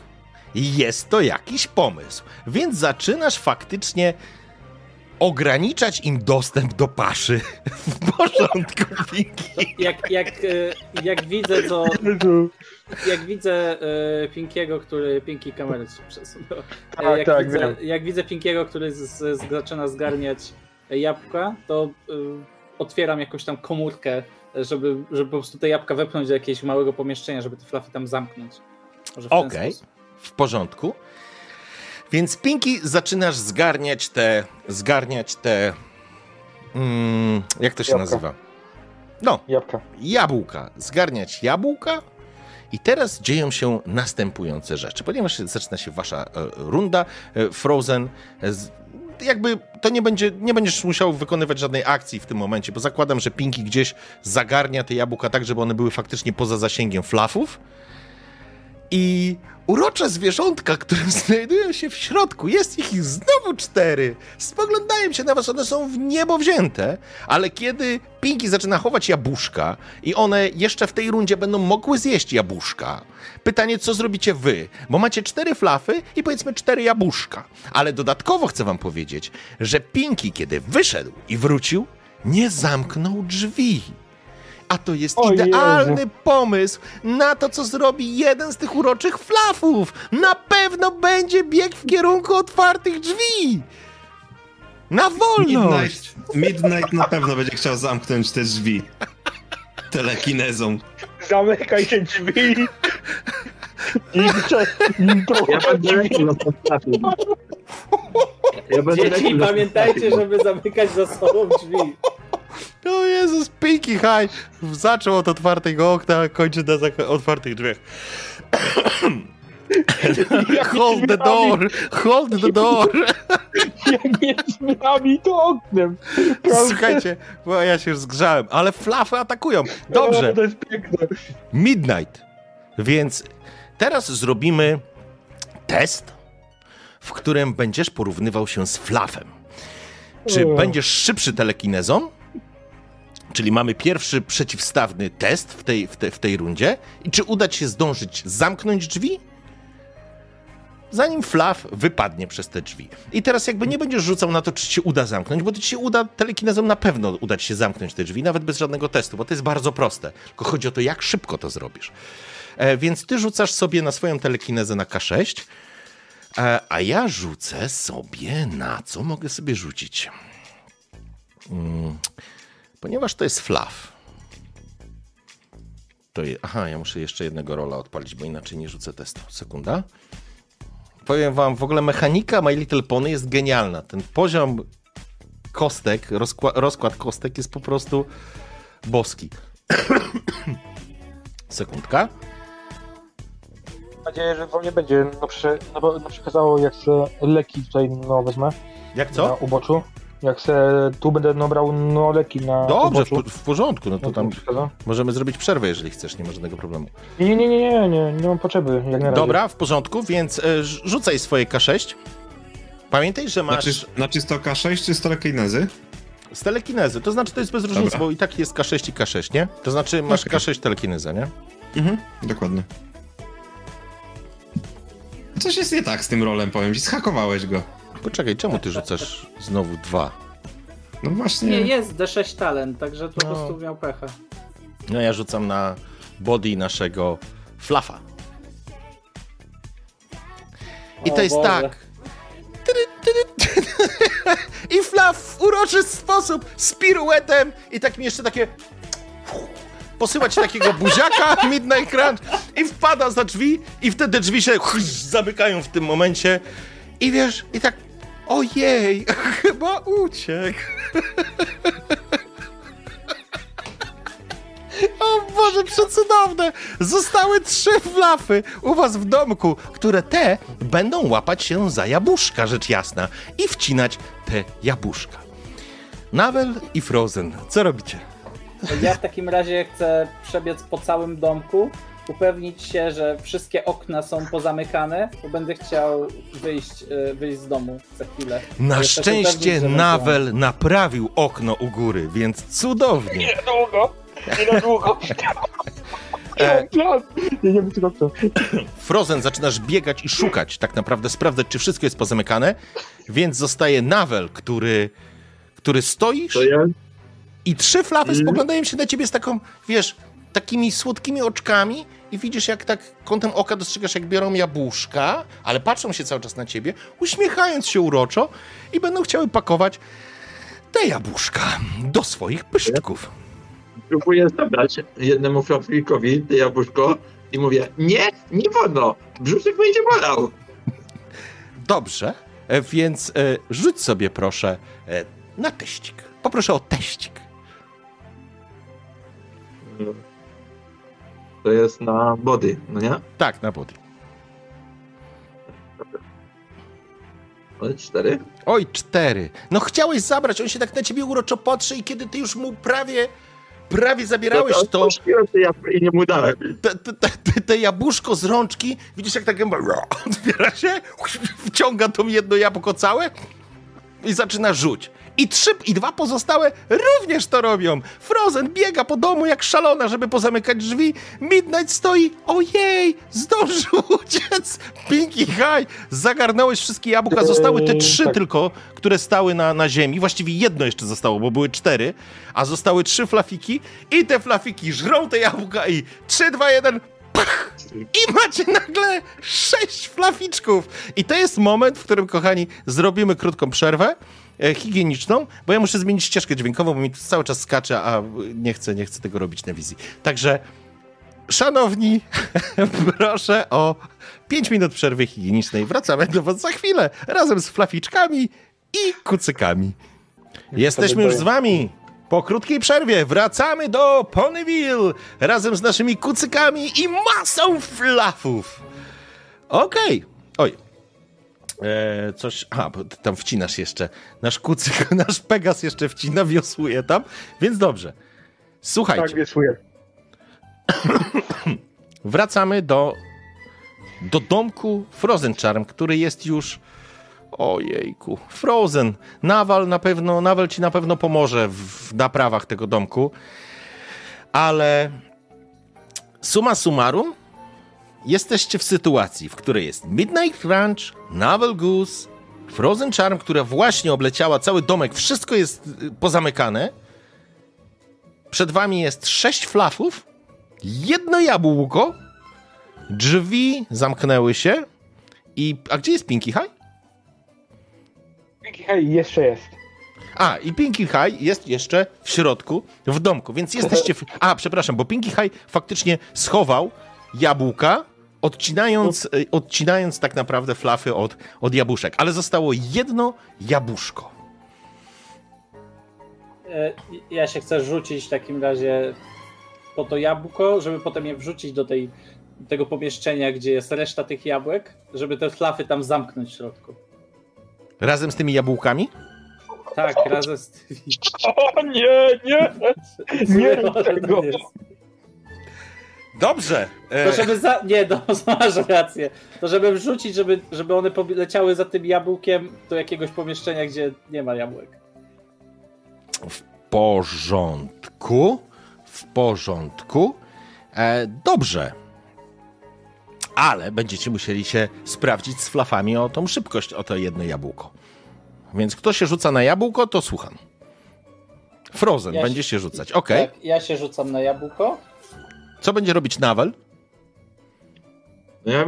Jest to jakiś pomysł. Więc zaczynasz faktycznie ograniczać im dostęp do paszy. W porządku, Pinky. Jak, jak, e, jak widzę co. Jak widzę e, Pinkiego, który. Pinki kamery się przesunęła. E, Tak, jak, tak, widzę, wiem. jak widzę Pinkiego, który z, z, zaczyna zgarniać jabłka, to otwieram jakąś tam komórkę, żeby, żeby po prostu te jabłka wepchnąć do jakiegoś małego pomieszczenia, żeby te flafy tam zamknąć. Okej. sposób. w porządku. Więc Pinky zaczynasz zgarniać te, zgarniać te, mm, jak to się Jabłka. nazywa? No, Jabłka. jabłka. Zgarniać jabłka i teraz dzieją się następujące rzeczy. Ponieważ zaczyna się wasza e, runda, e, Frozen, e, z, jakby to nie, będzie, nie będziesz musiał wykonywać żadnej akcji w tym momencie, bo zakładam, że Pinky gdzieś zagarnia te jabłka tak, żeby one były faktycznie poza zasięgiem flafów. I urocze zwierzątka, które znajdują się w środku, jest ich znowu cztery. Spoglądają się na was, one są w niebo wzięte, ale kiedy Pinky zaczyna chować jabłuszka i one jeszcze w tej rundzie będą mogły zjeść jabłuszka, pytanie, co zrobicie wy? Bo macie cztery flafy i powiedzmy cztery jabłuszka. Ale dodatkowo chcę wam powiedzieć, że Pinky, kiedy wyszedł i wrócił, nie zamknął drzwi. A to jest O idealny Jezu. pomysł na to, co zrobi jeden z tych uroczych flafów. Na pewno będzie bieg w kierunku otwartych drzwi. Na wolność! Midnight, Midnight na pewno będzie chciał zamknąć te drzwi. Telekinezą. Zamykaj te drzwi! I cze- i to Ja będę na postawie. Ja będę Dzieci, pamiętajcie, żeby zamykać za sobą drzwi. O Jezus, Pinky High zaczął od otwartego okna, a kończy na otwartych drzwiach. Hold the door! Hold the door! Jak nie drzwiami, to oknem. Słuchajcie, bo ja się już zgrzałem, ale flafy atakują. Dobrze, To jest piękne. Midnight. Więc teraz zrobimy test, w którym będziesz porównywał się z flafem. Czy będziesz szybszy telekinezą? Czyli mamy pierwszy przeciwstawny test w tej, w, te, w tej rundzie. I czy uda ci się zdążyć zamknąć drzwi? Zanim Flaw wypadnie przez te drzwi. I teraz jakby nie będziesz rzucał na to, czy ci uda zamknąć, bo to ci się uda telekinezą na pewno uda się zamknąć te drzwi, nawet bez żadnego testu, bo to jest bardzo proste. Tylko chodzi o to, jak szybko to zrobisz. E, więc ty rzucasz sobie na swoją telekinezę na K6, e, a ja rzucę sobie na co mogę sobie rzucić? Mm, ponieważ to jest Flaw. To je, aha, ja muszę jeszcze jednego rola odpalić, bo inaczej nie rzucę testu. Sekunda. Powiem wam, w ogóle mechanika My Little Pony jest genialna. Ten poziom kostek, rozkład, rozkład kostek jest po prostu boski. Sekundka. Mam nadzieję, że wam nie będzie no, prze, no, bo, no przekazało jak se leki tutaj no, wezmę Jak na co? uboczu. Jak se tu będę no, brał no, leki na Dobrze, w, w porządku. No to no, tam przekazał. możemy zrobić przerwę, jeżeli chcesz, nie ma żadnego problemu. Nie, nie, nie, nie, nie, nie, mam potrzeby, jak na razie. Dobra, w porządku, więc e, rz- rzucaj swoje K6. Pamiętaj, że masz Znaczy, znaczy 100 K6 czy 100 telekinezy? z telekinezy, to znaczy to jest bez różnicy, Dobra. bo i tak jest K6 i K6, nie? To znaczy masz Okej. K6 telekinezę, nie? Mhm, dokładnie. Coś jest nie tak z tym rolem, powiem ci, zhakowałeś go. Poczekaj, czemu ty rzucasz znowu dwa? No właśnie. Nie, jest D6 talent, także po No. prostu miał pecha. No ja rzucam na body naszego flafa. I O to jest Boże. tak. I flaf w uroczy sposób z piruetem i tak mi jeszcze takie posyła ci takiego buziaka Midnight Crunch i wpada za drzwi i wtedy drzwi się zamykają w tym momencie i wiesz, i tak ojej, chyba uciekł. O Boże, przecudowne! Zostały trzy flafy u was w domku, które te będą łapać się za jabłuszka, rzecz jasna, i wcinać te jabłuszka. Nawel i Frozen, co robicie? Ja w takim razie chcę przebiec po całym domku, upewnić się, że wszystkie okna są pozamykane, bo będę chciał wyjść, e, wyjść z domu za chwilę. Na szczęście upewnić, Nawel naprawił okno u góry, więc cudownie. długo, nie na długo. E, Nie, nie wiem, co to. Frozen zaczynasz biegać i szukać, tak naprawdę sprawdzać, czy wszystko jest pozamykane, więc zostaje Nawel, który, który stoisz To ja? I trzy flafy Mhm. spoglądają się na ciebie z taką, wiesz, takimi słodkimi oczkami i widzisz, jak tak kątem oka dostrzegasz, jak biorą jabłuszka, ale patrzą się cały czas na ciebie, uśmiechając się uroczo i będą chciały pakować te jabłuszka do swoich pyszczków. Próbuję zabrać jednemu flaflikowi te jabłuszko i mówię, nie, nie wolno, brzuszek będzie bolał. Dobrze, e, więc e, rzuć sobie proszę e, na teścik. Poproszę o teścik. To jest na body, no nie? Tak, na body. Ale cztery? Oj, cztery. No chciałeś zabrać, on się tak na ciebie uroczo patrzy i kiedy ty już mu prawie, prawie zabierałeś to... Odpuściłem to ja i nie mu dałem. te, te, te, te, te jabłuszko z rączki, widzisz jak ta gęba otwiera się, wciąga to jedno jabłko całe i zaczyna rzuć. I trzy, i dwa pozostałe również to robią. Frozen biega po domu jak szalona, żeby pozamykać drzwi. Midnight stoi, ojej, zdążył uciec. Pinky High, zagarnąłeś wszystkie jabłka, zostały te trzy tak. tylko, które stały na, na ziemi. Właściwie jedno jeszcze zostało, bo były cztery, a zostały trzy flafiki i te flafiki żrą te jabłka i 3, 2, 1, pach! I macie nagle sześć flaficzków. I to jest moment, w którym, kochani, zrobimy krótką przerwę higieniczną, bo ja muszę zmienić ścieżkę dźwiękową, bo mi tu cały czas skacze, a nie chcę, nie chcę tego robić na wizji. Także, szanowni, proszę o 5 minut przerwy higienicznej. Wracamy do was za chwilę, razem z flaficzkami i kucykami. Jesteśmy już z wami. Po krótkiej przerwie wracamy do Ponyville razem z naszymi kucykami i masą flafów. Okej. Oj. E, coś. A, bo ty tam wcinasz jeszcze. Nasz kucyk, nasz Pegas jeszcze wcina, wiosłuje tam, więc dobrze. Słuchajcie. Tak, wieszuję. wracamy do, do domku Frozen Charm, który jest już. Ojejku, Frozen. Nawal na pewno, Nawal ci na pewno pomoże w, w naprawach tego domku. Ale summa summarum, jesteście w sytuacji, w której jest Midnight Crunch, Navel Goose, Frozen Charm, która właśnie obleciała cały domek, wszystko jest y, pozamykane. Przed wami jest sześć flafów, jedno jabłko, drzwi zamknęły się i... A gdzie jest Pinky High? Pinky High jeszcze jest. A, i Pinky High jest jeszcze w środku, w domku, więc jesteście... W... A, przepraszam, bo Pinky High faktycznie schował jabłka, odcinając, y, odcinając tak naprawdę flafy od, od jabłuszek. Ale zostało jedno jabłuszko. E, Ja się chcę rzucić w takim razie po to jabłko, żeby potem je wrzucić do tej, tego pomieszczenia, gdzie jest reszta tych jabłek, żeby te flafy tam zamknąć w środku. Razem z tymi jabłkami? Tak, razem z tymi. O nie, nie! Nie to tego. jest. Dobrze. e, To żeby za... Nie, no, masz rację. To żeby wrzucić, żeby, żeby one leciały za tym jabłkiem do jakiegoś pomieszczenia, gdzie nie ma jabłek. W porządku. W porządku. E, dobrze. Ale będziecie musieli się sprawdzić z flafami o tą szybkość, o to jedno jabłko. Więc kto się rzuca na jabłko, to słucham. Frozen Ja będzie się rzucać. Okej. Tak, ja się rzucam na jabłko. Co będzie robić Nawel? No ja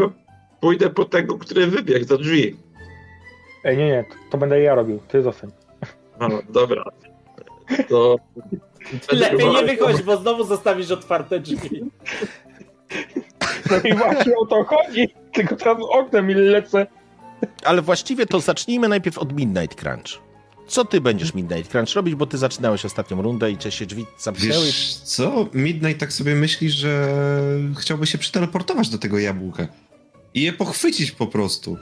pójdę po tego, który wybiegł za drzwi. Ej, nie, nie, to, to będę ja robił, ty zostań. No, dobra. To... Lepiej nie wychodź, bo znowu zostawisz otwarte drzwi. No i właśnie o to chodzi, tylko teraz oknem i lecę. Ale właściwie to zacznijmy najpierw od Midnight Crunch. Co ty będziesz Midnight Crunch robić, bo ty zaczynałeś ostatnią rundę i się drzwi zamknęły. Wiesz co? Midnight tak sobie myśli, że chciałby się przeteleportować do tego jabłka. I je pochwycić po prostu.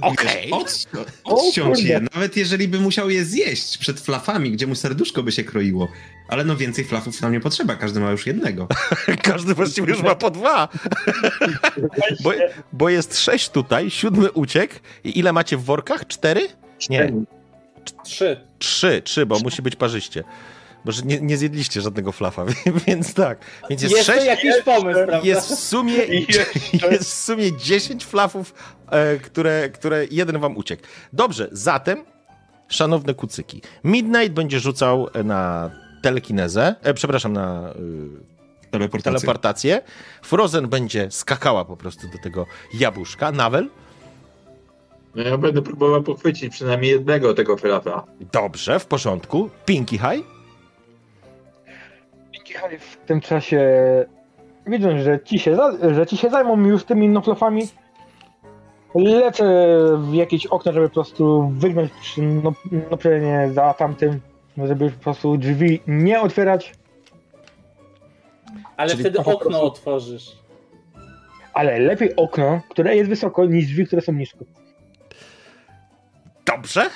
Okej. Od, odciąć kurde. je, nawet jeżeli by musiał je zjeść przed flafami, gdzie mu serduszko by się kroiło. Ale no więcej flafów nam nie potrzeba, każdy ma już jednego. Każdy właściwie już ma po dwa. Bo, bo jest sześć tutaj, siódmy uciekł. I ile macie w workach? Cztery? Nie, Trzy. trzy, trzy, bo musi być parzyście. Bo że nie, nie zjedliście żadnego flafa, więc tak. Więc jest Jest sześć, jakiś pomysł, prawda? jest w sumie, jest w sumie 10 flafów, e, które, które jeden wam uciekł. Dobrze, zatem, szanowne kucyki, Midnight będzie rzucał na telekinezę, e, przepraszam, na y, Teleportacja. teleportację. Frozen będzie skakała po prostu do tego jabłuszka. Nawel? No ja będę próbował pochwycić przynajmniej jednego tego flafa. Dobrze, w porządku. Pinky High? Pinky High w tym czasie, widząc, że ci się, że ci się zajmą już tymi noflofami, lecę w jakieś okno, żeby po prostu wygnąć przy no, noplenie za tamtym, żeby po prostu drzwi nie otwierać, Ale Czyli wtedy okno prostu- otworzysz. ale lepiej okno, które jest wysoko, niż drzwi, które są nisko. Dobrze.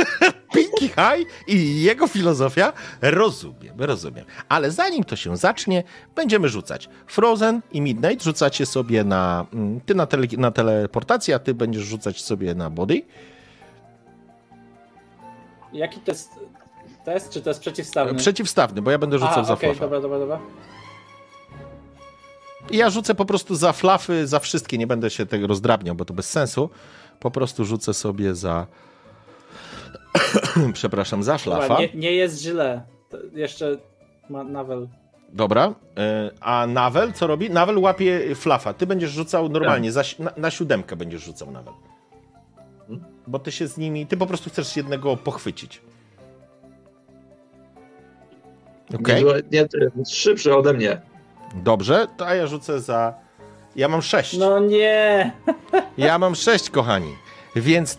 Pinky High i jego filozofia rozumiem, rozumiem. Ale zanim to się zacznie, będziemy rzucać. Frozen i Midnight rzucacie sobie na. mm, Ty na, tele, na teleportację, a ty będziesz rzucać sobie na body. Jaki to jest test, czy to jest przeciwstawny? Przeciwstawny, bo ja będę rzucał za okej, flafa. dobra, dobra, dobra. I ja rzucę po prostu za flafy, za wszystkie. Nie będę się tego rozdrabniał, bo to bez sensu. Po prostu rzucę sobie za. Przepraszam, za flafa. nie, nie jest źle. To jeszcze ma Nawel. Dobra. e, A Nawel co robi? Nawel łapie flafa. Ty będziesz rzucał normalnie, za, na, na siódemkę będziesz rzucał Nawel. Bo ty się z nimi, ty po prostu chcesz jednego pochwycić. Okej, Nie, nie, jest szybszy ode mnie. dobrze, to a ja rzucę za... Ja mam sześć. No nie! Ja mam sześć, kochani. Więc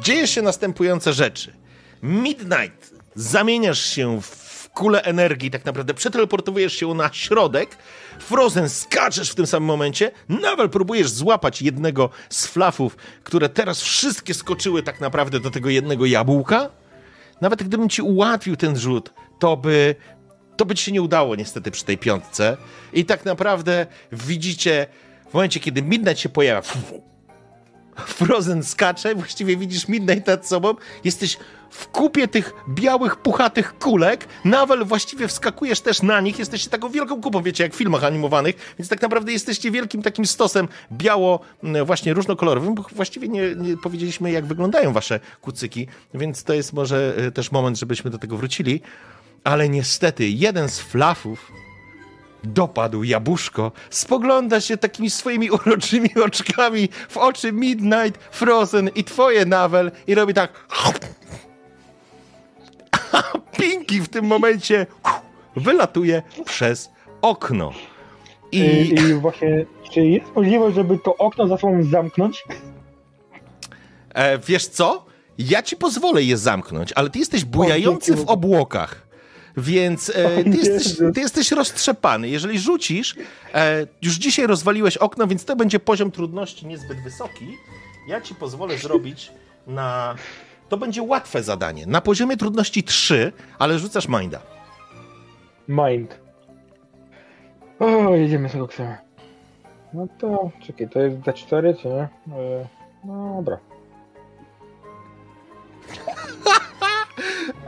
dzieje się następujące rzeczy. Midnight, zamieniasz się w kulę energii, tak naprawdę przeteleportowujesz się na środek. Frozen, skaczesz w tym samym momencie. Nawal próbujesz złapać jednego z flafów, które teraz wszystkie skoczyły tak naprawdę do tego jednego jabłka. Nawet gdybym ci ułatwił ten rzut, to by to by ci się nie udało niestety przy tej piątce. I tak naprawdę widzicie w momencie, kiedy Midnight się pojawia, Frozen skacze, właściwie widzisz Midnight nad sobą, jesteś w kupie tych białych, puchatych kulek. Nawel właściwie wskakujesz też na nich. Jesteście taką wielką kupą, wiecie, jak w filmach animowanych, więc tak naprawdę jesteście wielkim takim stosem biało, m, właśnie różnokolorowym, bo właściwie nie, nie powiedzieliśmy, jak wyglądają wasze kucyki, więc to jest może e, też moment, żebyśmy do tego wrócili. Ale niestety jeden z flafów dopadł jabłuszko, spogląda się takimi swoimi uroczymi oczkami w oczy Midnight, Frozen i twoje Nawel i robi tak. A Pinki w tym momencie wylatuje przez okno. I, I I właśnie, czy jest możliwość, żeby to okno za sobą zamknąć? e, wiesz co? Ja ci pozwolę je zamknąć, ale ty jesteś bujający w obłokach. Więc e, ty, jesteś, ty jesteś roztrzepany. Jeżeli rzucisz, e, już dzisiaj rozwaliłeś okno, więc to będzie poziom trudności niezbyt wysoki. Ja ci pozwolę zrobić na. To będzie łatwe zadanie. Na poziomie trudności 3, ale rzucasz minda. Mind. O, jedziemy z koksem. No to, czekaj, to jest D4, czy nie? E, No dobra.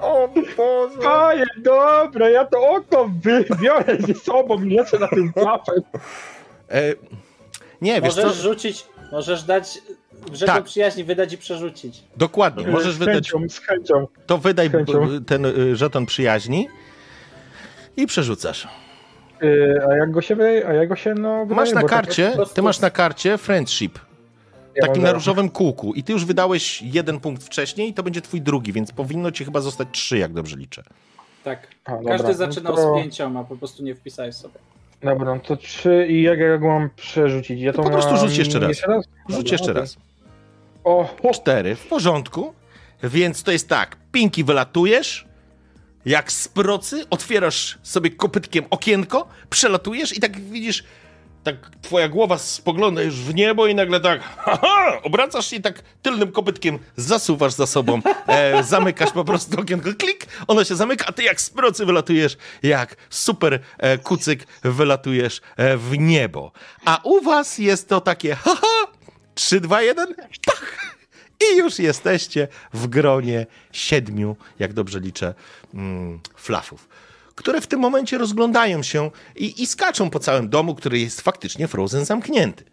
O Boże! Panie, dobra, ja to okno wybiorę ze sobą, lecę na tym klapem. E, nie, wiesz co? Możesz rzucić, możesz dać rzeczą Tak. przyjaźni, wydać i przerzucić. Dokładnie, możesz z wydać. chęcią, z chęcią. To wydaj chęcią. ten y, żeton przyjaźni i przerzucasz. E, a jak go się wydaje, a jak go się, no... Masz wydaje, na bo tak- karcie, prostu- ty masz na karcie friendship, ja takim na różowym kółku i ty już wydałeś jeden punkt wcześniej i to będzie twój drugi, więc powinno ci chyba zostać trzy, jak dobrze liczę. Tak. A, dobra, Każdy no zaczynał to- z pięcioma, po prostu nie wpisałeś sobie. Dobra, no to trzy i jak ja go mam przerzucić? Ja to po prostu rzuć jeszcze raz. Jeszcze raz? Rzuć Dobra, jeszcze okej. raz. O, o, Cztery, w porządku. Więc to jest tak, Pinki wylatujesz, jak z procy, otwierasz sobie kopytkiem okienko, przelatujesz i tak widzisz, tak twoja głowa spogląda już w niebo i nagle tak, haha, obracasz się i tak tylnym kopytkiem zasuwasz za sobą, e, zamykasz po prostu okienko, klik, ono się zamyka, a ty jak z procy wylatujesz, jak super e, kucyk wylatujesz e, w niebo. A u was jest to takie, haha, 3, 2, 1, pach! I już jesteście w gronie siedmiu, jak dobrze liczę, mm, flafów, które w tym momencie rozglądają się i, i skaczą po całym domu, który jest faktycznie Frozen zamknięty.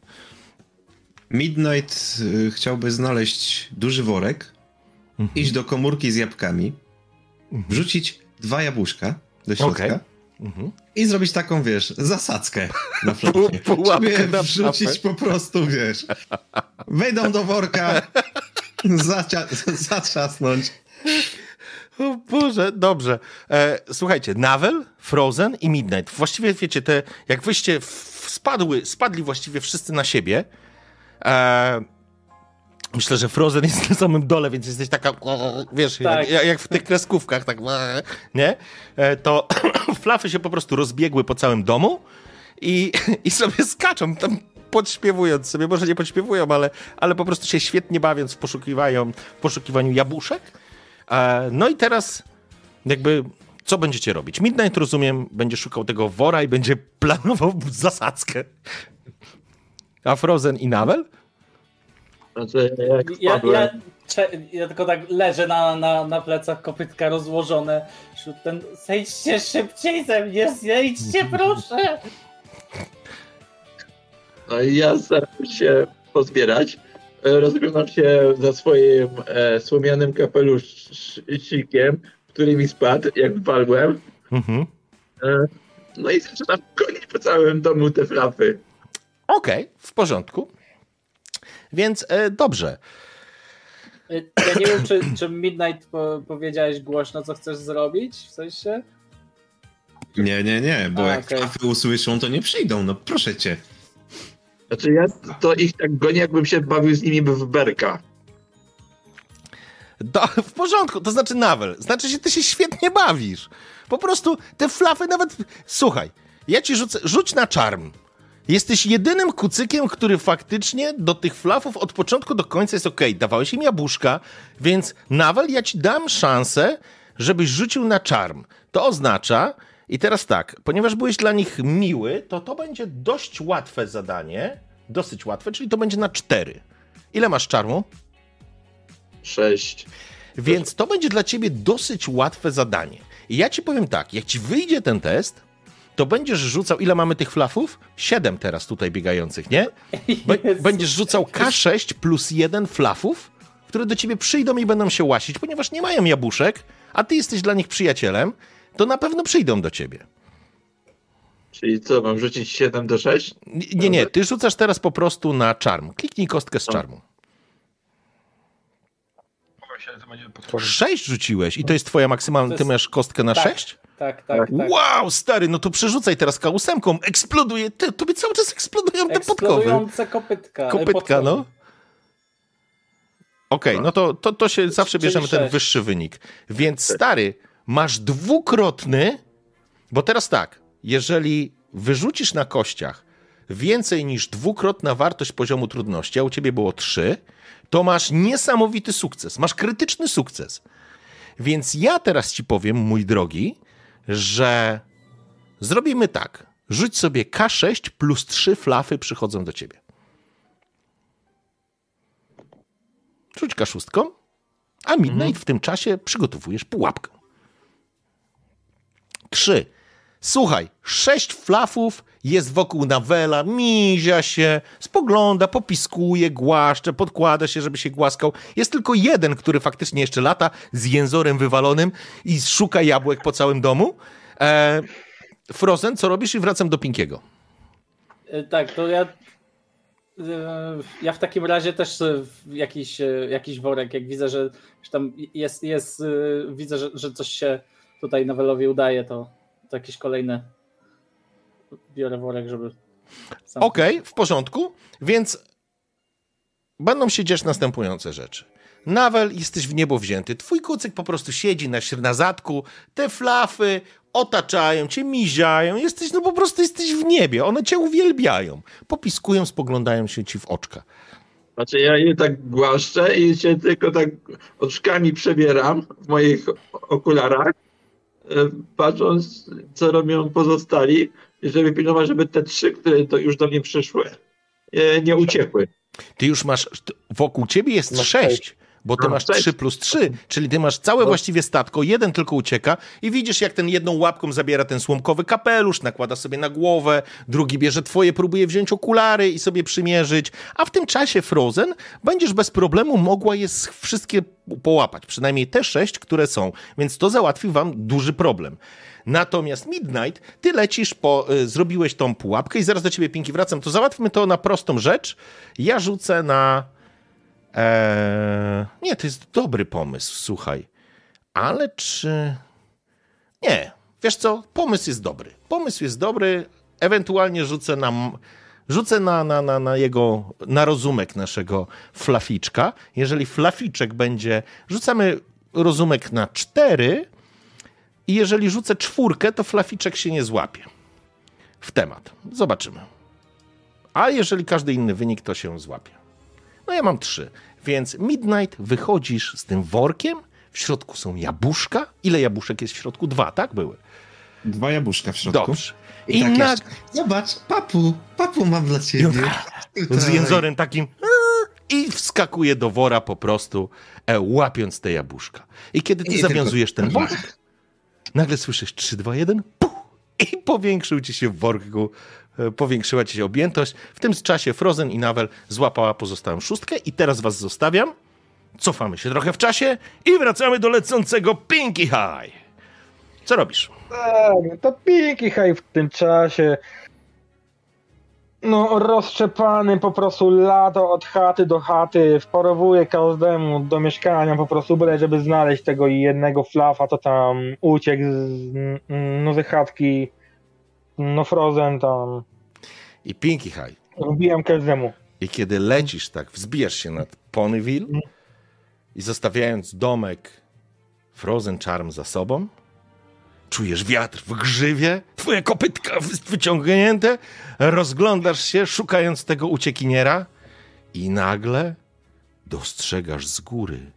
Midnight y, chciałby znaleźć duży worek, iść do komórki z jabłkami, wrzucić dwa jabłuszka do środka Okej. Mhm. i zrobić taką, wiesz, zasadzkę na pułapkę Żeby na wrzucić po prostu, wiesz, wejdą do worka, zacia- zatrzasnąć. O Boże, dobrze. E, słuchajcie, Navel, Frozen i Midnight. Właściwie wiecie, te, jak wyście spadły, spadli właściwie wszyscy na siebie. E, myślę, że Frozen jest na samym dole, więc jesteś taka, wiesz, Tak. jak, jak w tych kreskówkach, tak, nie? E, to flafy się po prostu rozbiegły po całym domu i, i sobie skaczą tam podśpiewując sobie, może nie podśpiewują, ale, ale po prostu się świetnie bawiąc w, poszukiwają, w poszukiwaniu jabłuszek. E, No i teraz jakby co będziecie robić? Midnight, rozumiem, będzie szukał tego wora i będzie planował zasadzkę. A Frozen i Navel? Znaczy, jak Ja, ja, ja tylko tak leżę na, na, na plecach, kopytka rozłożone. Ten, zejdźcie szybciej ze mnie, zejdźcie proszę! no i ja staram się pozbierać. E, Rozglądam się za swoim e, słomianym kapeluszcikiem, który mi spadł, jak wpadłem. Mhm. E, no i zaczynam gonić po całym domu te flapy. Okej, w porządku. Więc e, dobrze. Y, Ja nie wiem, czy, czy Midnight po, powiedziałeś głośno, co chcesz zrobić, w sensie? Nie, nie, nie, bo A, jak flafy usłyszą, to nie przyjdą, no proszę cię. Znaczy ja to ich tak gonię, jakbym się bawił z nimi w berka. Do, w porządku, to znaczy Navel. Znaczy się, ty się świetnie bawisz. Po prostu te flafy nawet... Słuchaj, ja ci rzucę, rzuć na czarm. Jesteś jedynym kucykiem, który faktycznie do tych flafów od początku do końca jest okej. Dawałeś im jabłuszka, więc Navel, ja ci dam szansę, żebyś rzucił na czarm. To oznacza, i teraz tak, ponieważ byłeś dla nich miły, to to będzie dość łatwe zadanie, dosyć łatwe, czyli to będzie na cztery. Ile masz czarmu? Sześć. Więc to będzie dla ciebie dosyć łatwe zadanie. I ja ci powiem tak, jak ci wyjdzie ten test, to będziesz rzucał, ile mamy tych flafów? Siedem teraz tutaj biegających, nie? Będziesz rzucał K6 plus jeden flafów, które do ciebie przyjdą i będą się łasić, ponieważ nie mają jabłuszek, a ty jesteś dla nich przyjacielem, to na pewno przyjdą do ciebie. Czyli co, mam rzucić 7 do 6? Nie, nie, nie, ty rzucasz teraz po prostu na czarm. Kliknij kostkę z czarmu. Sześć rzuciłeś i to jest twoja maksymalna, ty masz kostkę na Tak. sześć? Tak, tak, tak. Wow, stary, no to przerzucaj teraz K8, eksploduje, ty, tobie cały czas eksplodują te podkowy. Eksplodujące kopytka. Kopytka, no. Okej, no to, to, to się zawsze bierzemy ten wyższy wynik. Więc stary, masz dwukrotny, bo teraz tak, jeżeli wyrzucisz na kościach więcej niż dwukrotna wartość poziomu trudności, a u ciebie było trzy, to masz niesamowity sukces, masz krytyczny sukces. Więc ja teraz ci powiem, mój drogi, że zrobimy tak. Rzuć sobie K6 plus 3 flafy przychodzą do ciebie. Rzuć K6, a Midnight w tym czasie przygotowujesz pułapkę. Trzy. Słuchaj, sześć flafów jest wokół Nawela, mizia się, spogląda, popiskuje, głaszcze, podkłada się, żeby się głaskał. Jest tylko jeden, który faktycznie jeszcze lata z jęzorem wywalonym i szuka jabłek po całym domu. E, Frozen, co robisz? I wracam do Pinkiego. E, Tak, to ja. e, Ja w takim razie też e, jakiś, jakiś worek, jak widzę, że tam jest, jest widzę, że, że coś się tutaj Nowelowi udaje, to, to jakieś kolejne biorę worek, żeby. Okej, w porządku. Więc będą się dziać następujące rzeczy. Nawel, jesteś w niebo wzięty. Twój kucyk po prostu siedzi na, na zadku. Te flafy otaczają cię, miziają. Jesteś, no po prostu jesteś w niebie. One cię uwielbiają. Popiskują, spoglądają się ci w oczka. Znaczy ja je tak głaszczę i się tylko tak oczkami przebieram w moich okularach, patrząc co robią pozostali, żeby pilnować, żeby te trzy, które to już do mnie przyszły, e, nie uciekły. Ty już masz, wokół ciebie jest Masz sześć, bo ty No, masz sześć. trzy plus trzy, czyli ty masz całe No. właściwie statko, jeden tylko ucieka i widzisz, jak ten jedną łapką zabiera ten słomkowy kapelusz, nakłada sobie na głowę, drugi bierze twoje, próbuje wziąć okulary i sobie przymierzyć, a w tym czasie Frozen będziesz bez problemu mogła je wszystkie połapać, przynajmniej te sześć, które są, więc to załatwi wam duży problem. Natomiast Midnight, ty lecisz po, y, zrobiłeś tą pułapkę i zaraz do ciebie, Pinki, wracam, to załatwmy to na prostą rzecz. Ja rzucę na... Eee, nie, to jest dobry pomysł, słuchaj. Ale czy... Nie, wiesz co, pomysł jest dobry. Pomysł jest dobry, ewentualnie rzucę na... m- Rzucę na, na, na, na jego, na rozumek naszego flaficzka. Jeżeli flaficzek będzie, rzucamy rozumek na cztery i jeżeli rzucę czwórkę, to flaficzek się nie złapie w temat. Zobaczymy. A jeżeli każdy inny wynik, to się złapie. No ja mam trzy, więc Midnight wychodzisz z tym workiem, w środku są jabłuszka. Ile jabłuszek jest w środku? Dwa, tak były? Dwa jabłuszka w środku. Dobrze. I, I tak na- jeszcze, Zobacz, papu, papu mam dla ciebie. Z jęzorem takim i wskakuje do wora po prostu, e, łapiąc te jabłuszka. I kiedy ty I zawiązujesz tylko- ten worek, nagle słyszysz 3, 2, 1, puh, i powiększył ci się w worku, e, powiększyła ci się objętość. W tym czasie Frozen i Nawel złapała pozostałą szóstkę i teraz was zostawiam. Cofamy się trochę w czasie i wracamy do lecącego Pinky High. Co robisz? Tak, to Pinky High w tym czasie. No, rozszczepany po prostu lato od chaty do chaty, wparowuje każdemu do mieszkania po prostu byle, żeby znaleźć tego jednego flafa, to tam uciekł z, no, ze chatki, no Frozen tam, I Pinky High. wbijam każdemu. I kiedy lecisz tak, wzbijasz się nad Ponyville i zostawiając domek Frozen Charm za sobą, czujesz wiatr w grzywie, twoje kopytka wy- wyciągnięte, rozglądasz się, szukając tego uciekiniera? I nagle dostrzegasz z góry,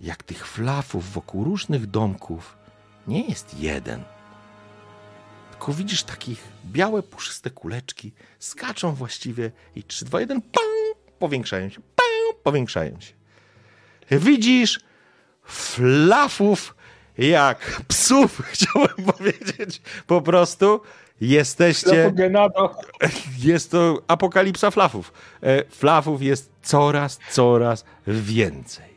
jak tych flafów wokół różnych domków nie jest jeden, tylko widzisz takich białe, puszyste kuleczki, skaczą właściwie i 3, 2, 1, pam, powiększają się, pam, powiększają się. widzisz flafów jak psów, chciałbym powiedzieć. Po prostu jesteście... Jest to apokalipsa flafów. E, Flafów jest coraz, coraz więcej.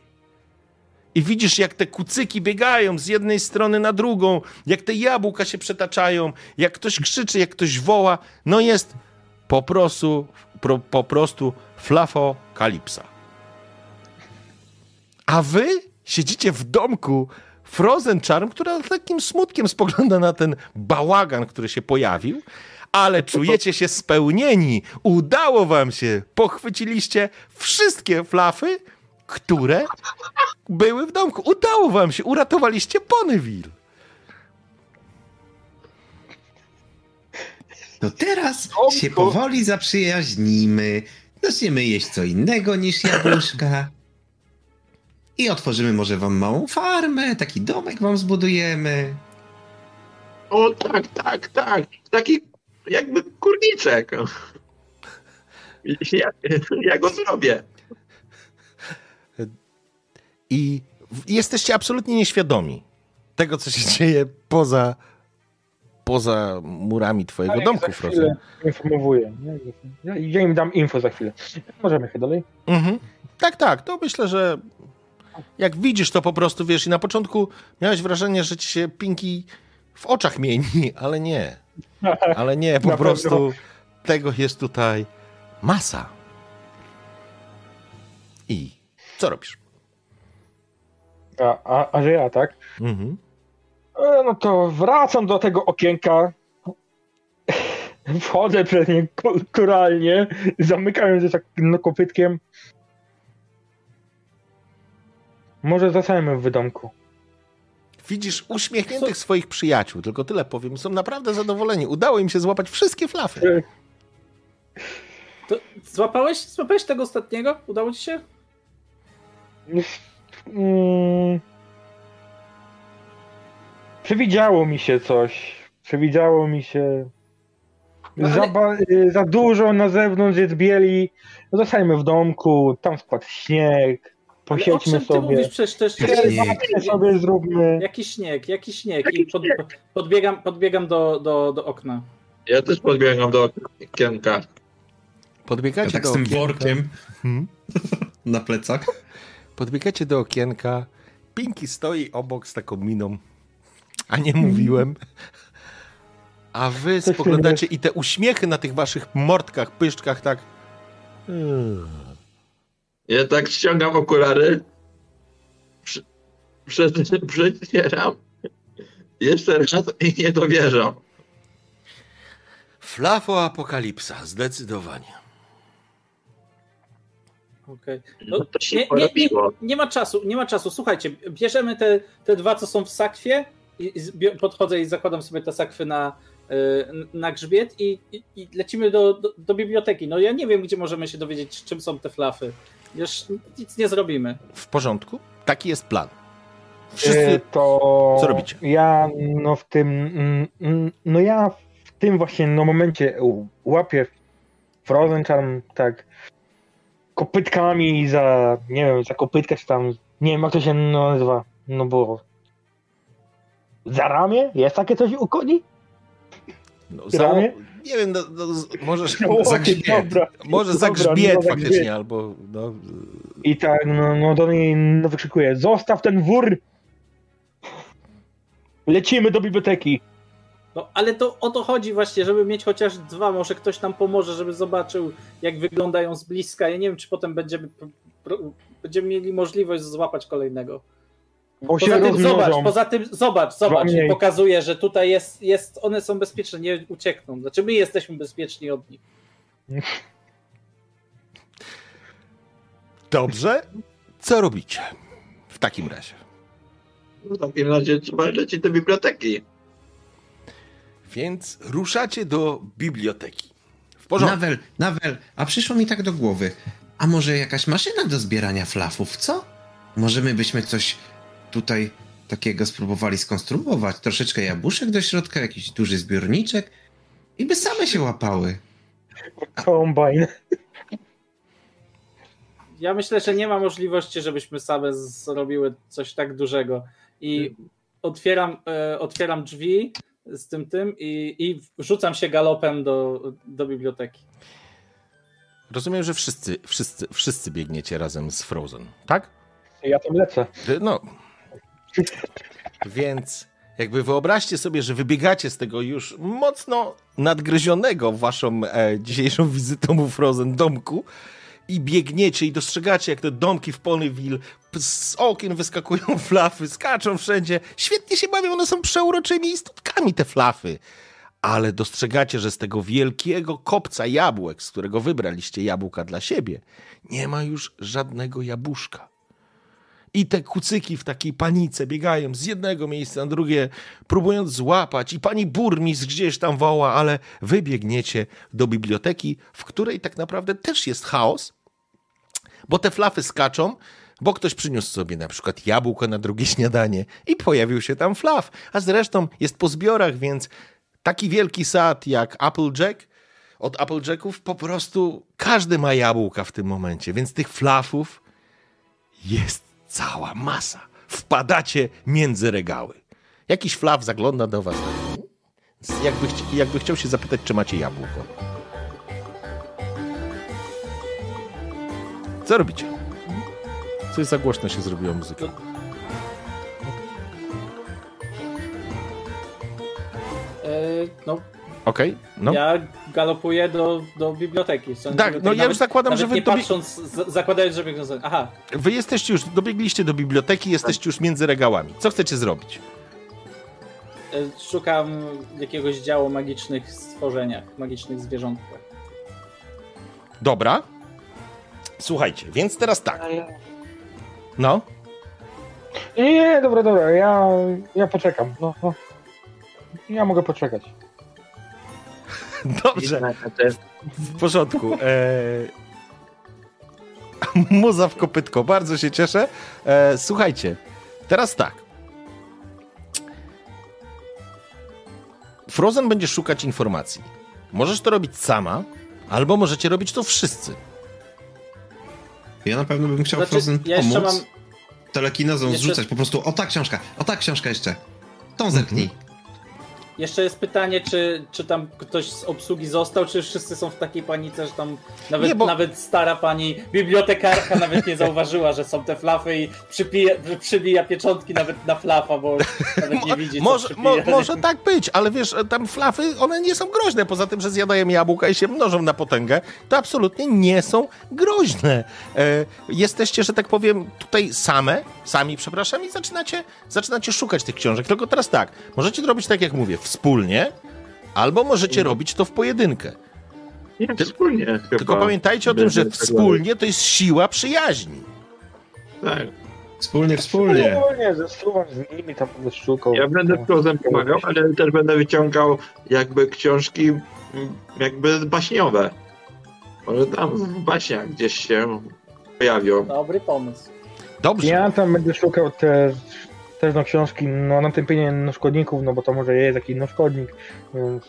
I widzisz, jak te kucyki biegają z jednej strony na drugą, jak te jabłka się przetaczają, jak ktoś krzyczy, jak ktoś woła. No jest po prostu, pro, po prostu flafokalipsa. A wy siedzicie w domku Frozen Charm, która takim smutkiem spogląda na ten bałagan, który się pojawił, ale czujecie się spełnieni. Udało wam się. Pochwyciliście wszystkie flafy, które były w domku. Udało wam się. Uratowaliście Ponyville. To teraz się powoli zaprzyjaźnimy. Zaczniemy jeść co innego niż jabłuszka. I otworzymy może wam małą farmę, taki domek wam zbudujemy. O tak, tak, tak. Taki jakby kurniczek. Ja, ja go zrobię. I jesteście absolutnie nieświadomi tego, co się dzieje poza, poza murami twojego Ale domku, za Frozen. chwilę Informowuję. nie? Ja, ja im dam info za chwilę. Możemy jechać dalej? Mhm. Tak, tak. To myślę, że jak widzisz to po prostu, wiesz, i na początku miałeś wrażenie, że ci się Pinki w oczach mieni, ale nie. Ale nie, po prostu tego jest tutaj masa. I co robisz? A, a, a że ja, tak? Mhm. E, No to wracam do tego okienka. Wchodzę przez nie kulturalnie, zamykając się tak no, kopytkiem. Może zostajemy w domku. Widzisz uśmiechniętych swoich przyjaciół, tylko tyle powiem, są naprawdę zadowoleni. Udało im się złapać wszystkie flafy. To złapałeś, złapałeś tego ostatniego? Udało ci się? Mm. Przewidziało mi się coś. Przewidziało mi się. No ale- Za, y, za dużo na zewnątrz jest bieli. Zostajmy w domku, tam spadł śnieg. Ale o Posiedźmy czym ty sobie. mówisz? Przecież. Herbatkę sobie zróbmy. Jaki śnieg, jaki śnieg. I pod, podbiegam, podbiegam do, do, do okna. Ja też podbiegam do okienka. Podbiegacie Ja tak do z tym okienka. workiem Hmm? na plecach. Podbiegacie do okienka. Pinki stoi obok z taką miną. A nie mówiłem. A wy spoglądacie i te uśmiechy na tych waszych mordkach, pyszczkach tak. Ja tak ściągam okulary. Przy. Jeszcze raz i nie dowierzam. Flafo apokalipsa, zdecydowanie. Okej. No No, to się nie, nie, nie, nie ma czasu, nie ma czasu. Słuchajcie, bierzemy te, te dwa, co są w sakwie, i, i podchodzę i zakładam sobie te sakwy na, y, na grzbiet i, i, i lecimy do, do, do biblioteki. No ja nie wiem, gdzie możemy się dowiedzieć, czym są te flafy. Już nic nie zrobimy. W porządku? Taki jest plan. Wszyscy. to Co robicie? Ja no w tym mm, mm, no ja w tym właśnie no momencie łapię Frozen Charm tak kopytkami za nie wiem, za kopytkę czy tam nie wiem jak to się nazywa. No bo za ramię? Jest takie coś u koni? No, za, Ramię? Nie wiem, no, no, możesz. Za grzbiet. Dobra. Może za Dobra, grzbiet no, za faktycznie, grzbiet. albo. No, I tak no, no do niej no, wykrzykuje zostaw ten wór! Lecimy do biblioteki. No ale to o to chodzi właśnie, żeby mieć chociaż dwa. Może ktoś nam pomoże, żeby zobaczył, jak wyglądają z bliska. Ja nie wiem, czy potem będziemy, będziemy mieli możliwość złapać kolejnego. Bo się Poza tym rozmnożą. zobacz, poza tym zobacz, zobacz, pokazuje, że tutaj jest, jest, one są bezpieczne, nie uciekną. Znaczy my jesteśmy bezpieczni od nich. Dobrze. Co robicie w takim razie? W takim razie trzeba lecieć do biblioteki. Więc ruszacie do biblioteki. W porządku. Nawel, Nawel, a przyszło mi tak do głowy. A może jakaś maszyna do zbierania flafów, co? Może my byśmy coś tutaj takiego spróbowali skonstruować? Troszeczkę jabłuszek do środka, jakiś duży zbiorniczek i by same się łapały. Kombajn. ja myślę, że nie ma możliwości, żebyśmy same zrobiły coś tak dużego. I otwieram, e, otwieram drzwi z tym tym i, i rzucam się galopem do, do biblioteki. Rozumiem, że wszyscy, wszyscy, wszyscy biegniecie razem z Frozen, tak? Ja tam lecę. No. Więc jakby wyobraźcie sobie, że wybiegacie z tego już mocno nadgryzionego waszą e, dzisiejszą wizytą u Frozen domku i biegniecie i dostrzegacie, jak te domki w Ponyville z okien wyskakują flafy, skaczą wszędzie. Świetnie się bawią, one są przeuroczymi istotkami, te flafy. Ale dostrzegacie, że z tego wielkiego kopca jabłek, z którego wybraliście jabłka dla siebie, nie ma już żadnego jabłuszka. I te kucyki w takiej panice biegają z jednego miejsca na drugie, próbując złapać. I pani burmistrz gdzieś tam woła, ale wy biegniecie do biblioteki, w której tak naprawdę też jest chaos, bo te flafy skaczą, bo ktoś przyniósł sobie na przykład jabłko na drugie śniadanie i pojawił się tam flaf. A zresztą jest po zbiorach, więc taki wielki sad jak Applejack, od Applejacków po prostu każdy ma jabłka w tym momencie, więc tych flafów jest cała masa. Wpadacie między regały. Jakiś flaf zagląda do was. Jakby, chci- jakby chciał się zapytać, czy macie jabłko. Co robicie? Coś za głośno się zrobiło muzyka. E, no, Okej, no. ja galopuję do, do biblioteki. Tak, biblioteki, no ja już zakładam, nawet że wy nie dobie- patrząc, zakładając, że biegnę. Aha, Wy jesteście już, dobiegliście do biblioteki, jesteście już między regałami. Co chcecie zrobić? e, szukam jakiegoś działu o magicznych stworzeniach, magicznych zwierzątkach. Dobra. Słuchajcie, więc teraz tak. No. Nie, nie, nie, dobra, dobra, ja, ja poczekam. No, no. Ja mogę poczekać. Dobrze, w porządku. Eee... Muza w kopytko, bardzo się cieszę. Eee, słuchajcie, teraz tak. Frozen będzie szukać informacji. Możesz to robić sama, albo możecie robić to wszyscy. Ja na pewno bym chciał Znaczy, Frozen ja pomóc. mam- Telekinezą jeszcze- zrzucać po prostu, o ta książka, o ta książka jeszcze. Tą zerknij. Jeszcze jest pytanie, czy, czy tam ktoś z obsługi został, czy wszyscy są w takiej panice, że tam nawet, Nie, bo- nawet stara pani bibliotekarka nawet nie zauważyła, że są te flafy i przypija, przybija pieczątki nawet na flafa, bo nawet nie widzi, Może, mo, może tak być, ale wiesz, tam flafy, one nie są groźne. Poza tym, że zjadają jabłka i się mnożą na potęgę, to absolutnie nie są groźne. E, jesteście, że tak powiem, tutaj same, sami, przepraszam, i zaczynacie, zaczynacie szukać tych książek. Tylko teraz tak, możecie to robić tak, jak mówię, wspólnie, albo możecie robić to w pojedynkę. Nie, wspólnie chyba. Tylko pamiętajcie o tym, że tak wspólnie to jest siła przyjaźni. Tak. Wspólnie, wspólnie. Nie, zesuwam z nimi, tam będę szukał. Ja będę No. Frozen pomagał, ale też będę wyciągał jakby książki mm, jakby baśniowe. Może tam w baśniach gdzieś się pojawią. Dobry pomysł. Dobrze. Ja tam będę szukał też, też no, książki no, na tępienie no, szkodników, no bo to może jest jakiś no, szkodnik, więc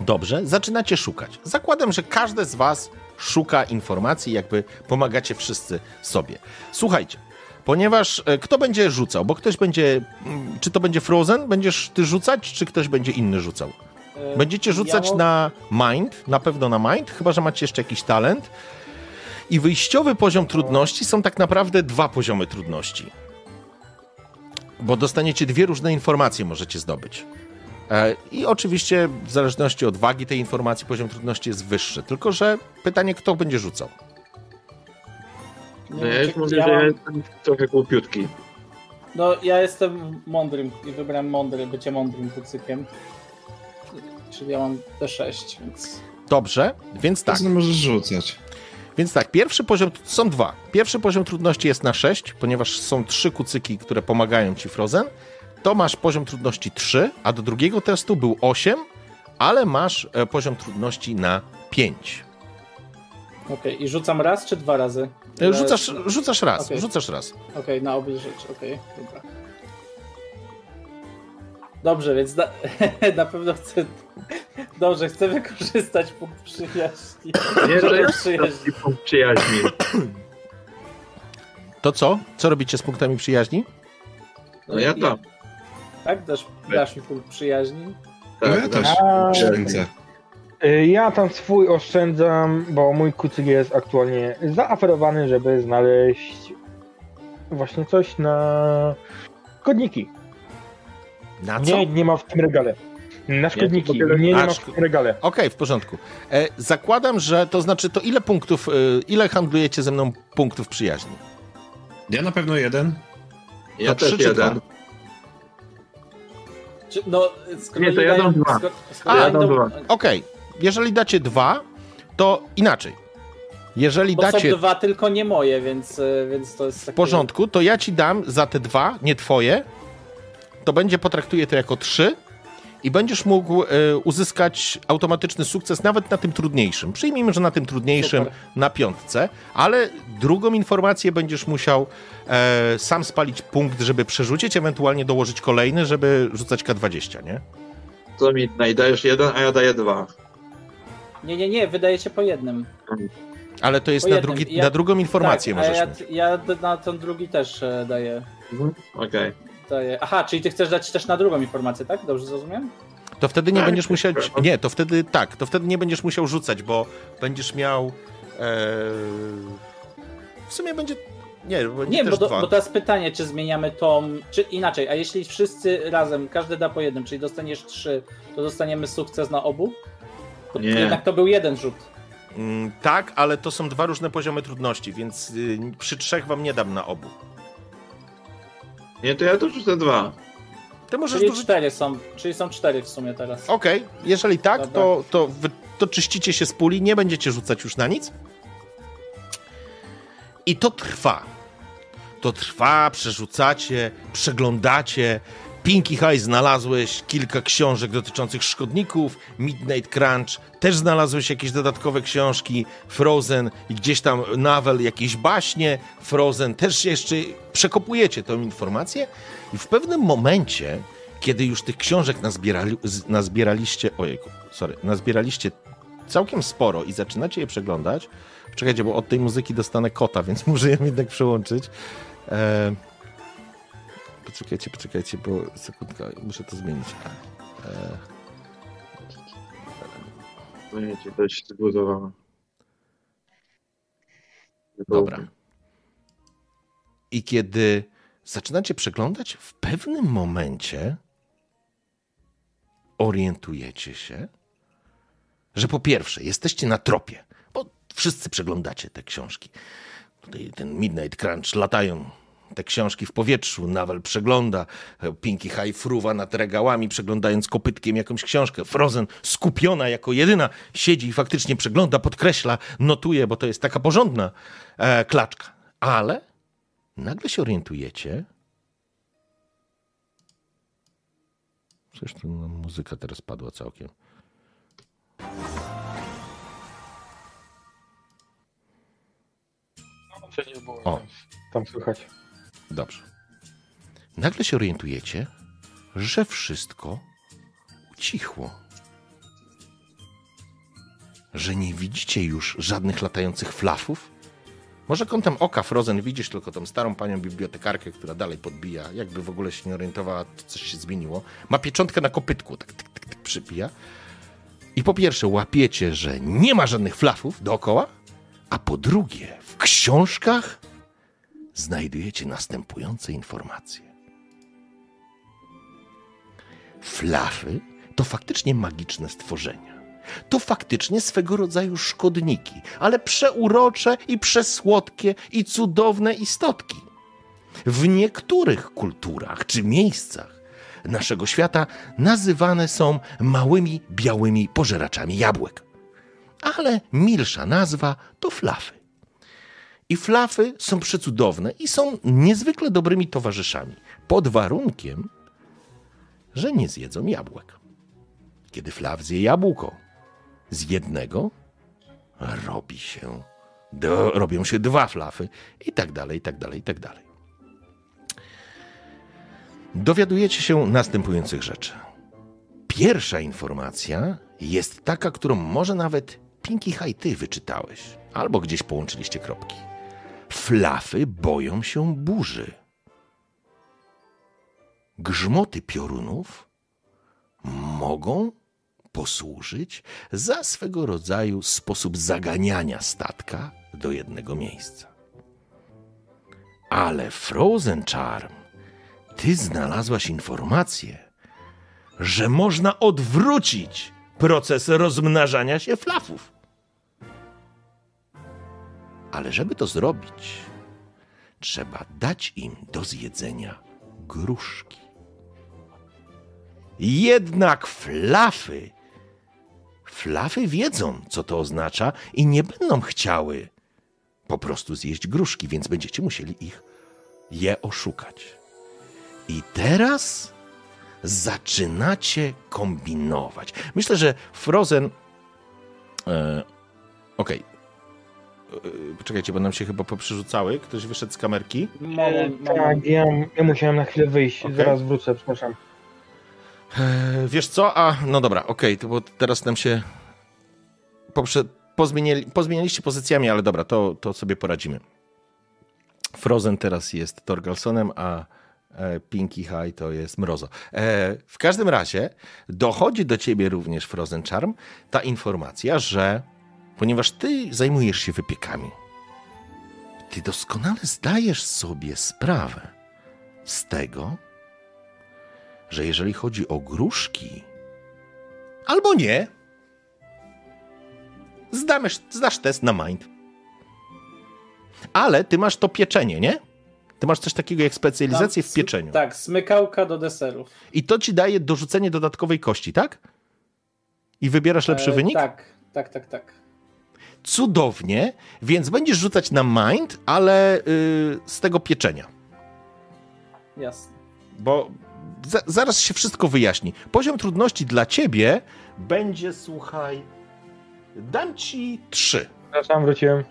Dobrze, zaczynacie szukać. Zakładam, że każdy z Was szuka informacji, jakby pomagacie wszyscy sobie. Słuchajcie, ponieważ e, kto będzie rzucał? Bo ktoś będzie. mm, Czy to będzie Frozen? Będziesz ty rzucać, czy ktoś będzie inny rzucał? E, Będziecie rzucać ja na mind, na pewno na mind, chyba że macie jeszcze jakiś talent. I wyjściowy poziom trudności są tak naprawdę dwa poziomy trudności. Bo dostaniecie dwie różne informacje, możecie zdobyć. E, I oczywiście w zależności od wagi tej informacji poziom trudności jest wyższy. Tylko, że pytanie, kto będzie rzucał. nie No ja już mówię, ja że jestem trochę głupiutki. No, ja jestem mądrym i wybrałem mądry, bycie mądrym kucykiem. Czyli ja mam D6, więc... Dobrze, więc tak. Możesz rzucać. Więc tak, pierwszy poziom, są dwa. Pierwszy poziom trudności jest na 6, ponieważ są trzy kucyki, które pomagają ci Frozen. To masz poziom trudności 3, a do drugiego testu był 8, ale masz e, poziom trudności na 5. Okej, i rzucam raz czy dwa razy? E, Rzucasz, rzucasz raz, Okej. rzucasz raz. Okej, na obie rzeczy, okej, dobra. Dobrze, więc na, na pewno chcę. Dobrze, chcę wykorzystać punkt przyjaźni. Nie, że Punkt przyjaźni. punkt przyjaźni. To co? Co robicie z punktami przyjaźni? No ja tam. Tak? Dasz, dasz mi punkt przyjaźni? No ja Tak, też oszczędzę. y, Ja tam swój oszczędzam, bo mój kucyk jest aktualnie zaaferowany, żeby znaleźć właśnie coś na szkodniki. Na co? Nie, nie ma w tym regale. Na szkodniki. Nie, nie A, ma w tym regale. Okej, w porządku. E, zakładam, że to znaczy, to ile punktów, e, ile handlujecie ze mną punktów przyjaźni? Ja na pewno jeden. Ja To też jeden. Czy, no, skoro Nie, to ja dam dwa. Skoro, skoro A, ja dam dwa. Okej, jeżeli dacie dwa, to inaczej. Jeżeli Bo dacie są dwa tylko nie moje, więc, y, więc to jest w takie... porządku, to ja ci dam za te dwa, nie twoje, to będzie, potraktuję to jako trzy i będziesz mógł e, uzyskać automatyczny sukces nawet na tym trudniejszym. Przyjmijmy, że na tym trudniejszym Super. na piątce, ale drugą informację będziesz musiał e, sam spalić punkt, żeby przerzucić, ewentualnie dołożyć kolejny, żeby rzucać K20, nie? Co mi dajesz jeden, a ja daję dwa. Nie, nie, nie, wydajecie po jednym. Ale to jest Po na, jednym. drugi, Ja- na drugą informację tak, a możesz ja, mieć. ja na ten drugi też e, daję, Okej. Aha, czyli ty chcesz dać też na drugą informację, tak? Dobrze zrozumiałem? To wtedy nie Tak, będziesz musiał. tak. Nie, to wtedy tak, to wtedy nie będziesz musiał rzucać, bo będziesz miał. E, w sumie będzie. Nie, bo Nie, bo, do, bo teraz pytanie, czy zmieniamy tą, czy inaczej, a jeśli wszyscy razem, każdy da po jednym, czyli dostaniesz trzy, to dostaniemy sukces na obu? Bo Nie. Jednak to był jeden rzut. Mm, tak, ale to są dwa różne poziomy trudności, więc y, przy trzech wam nie dam na obu. Nie, to ja to rzucę dwa. Ty możesz Czyli dorzucić. cztery są, czyli są cztery w sumie teraz. Okej, jeżeli tak, Dobra. to, to, wy, to czyścicie się z puli, nie będziecie rzucać już na nic. I to trwa. To trwa, przerzucacie, przeglądacie. Pinky High znalazłeś kilka książek dotyczących szkodników. Midnight Crunch też znalazłeś jakieś dodatkowe książki. Frozen i gdzieś tam Navel, jakieś baśnie. Frozen też jeszcze przekopujecie tą informację. I w pewnym momencie, kiedy już tych książek nazbierali, nazbieraliście, ojejku, sorry, nazbieraliście całkiem sporo i zaczynacie je przeglądać, czekajcie, bo od tej muzyki dostanę kota, więc muszę ją jednak przełączyć. E, poczekajcie, poczekajcie, bo sekundka, muszę to zmienić. E, No nie, ci. Dobra. I kiedy zaczynacie przeglądać, w pewnym momencie orientujecie się, że po pierwsze jesteście na tropie, bo wszyscy przeglądacie te książki. Tutaj ten Midnight Crunch latają te książki w powietrzu, Nawel przegląda, Pinky High fruwa nad regałami, przeglądając kopytkiem jakąś książkę. Frozen skupiona jako jedyna siedzi i faktycznie przegląda, podkreśla, notuje, bo to jest taka porządna e, klaczka. Ale nagle się orientujecie. Przecież tu no, muzyka teraz padła całkiem. O. tam słychać. Dobrze. Nagle się orientujecie, że wszystko ucichło. Że nie widzicie już żadnych latających flafów. Może kątem oka Frozen widzisz tylko tą starą panią bibliotekarkę, która dalej podbija, jakby w ogóle się nie orientowała, to coś się zmieniło. Ma pieczątkę na kopytku, tak, tak, tak, tak przypija. I po pierwsze łapiecie, że nie ma żadnych flafów dookoła, a po drugie w książkach znajdujecie następujące informacje. Flafy to faktycznie magiczne stworzenia. To faktycznie swego rodzaju szkodniki, ale przeurocze i przesłodkie i cudowne istotki. W niektórych kulturach czy miejscach naszego świata nazywane są małymi białymi pożeraczami jabłek. Ale milsza nazwa to flafy. I flafy są przecudowne i są niezwykle dobrymi towarzyszami, pod warunkiem, że nie zjedzą jabłek. Kiedy flaw zje jabłko, z jednego robi się, do, robią się dwa flafy i tak dalej, i tak dalej, i tak dalej. Dowiadujecie się następujących rzeczy. Pierwsza informacja jest taka, którą może nawet Pinky High ty wyczytałeś, albo gdzieś połączyliście kropki. Flafy boją się burzy. Grzmoty piorunów mogą posłużyć za swego rodzaju sposób zaganiania statka do jednego miejsca. Ale Frozen Charm, ty znalazłaś informację, że można odwrócić proces rozmnażania się flafów. Ale żeby to zrobić, trzeba dać im do zjedzenia gruszki. Jednak flafy, flafy wiedzą, co to oznacza i nie będą chciały po prostu zjeść gruszki, więc będziecie musieli ich je oszukać. I teraz zaczynacie kombinować. Myślę, że Frozen. E, Okej. E, Poczekajcie, bo nam się chyba poprzerzucały. Ktoś wyszedł z kamerki. Moment, Tak, moment. ja, ja musiałem na chwilę wyjść, Okej. zaraz wrócę, przepraszam. E, wiesz co? A, no dobra, okej, to bo teraz nam się poprze, pozmieniali, pozmienialiście pozycjami, ale dobra, to, to sobie poradzimy. Frozen teraz jest Torgalsonem, a e, Pinky High to jest Mrozo. E, w każdym razie dochodzi do ciebie również Frozen Charm ta informacja, że ponieważ ty zajmujesz się wypiekami, ty doskonale zdajesz sobie sprawę z tego, że jeżeli chodzi o gruszki, albo nie, zdamiesz, zdasz test na mind. Ale ty masz to pieczenie, nie? Ty masz coś takiego jak specjalizację Tam w pieczeniu. Tak, smykałka do deserów. I to ci daje dorzucenie dodatkowej kości, tak? I wybierasz lepszy E, wynik? Tak, tak, tak, tak. Cudownie, więc będziesz rzucać na mind, ale yy, z tego pieczenia. Jasne. Bo za, zaraz się wszystko wyjaśni. Poziom trudności dla ciebie będzie, słuchaj, dam ci trzy. Przepraszam, wróciłem.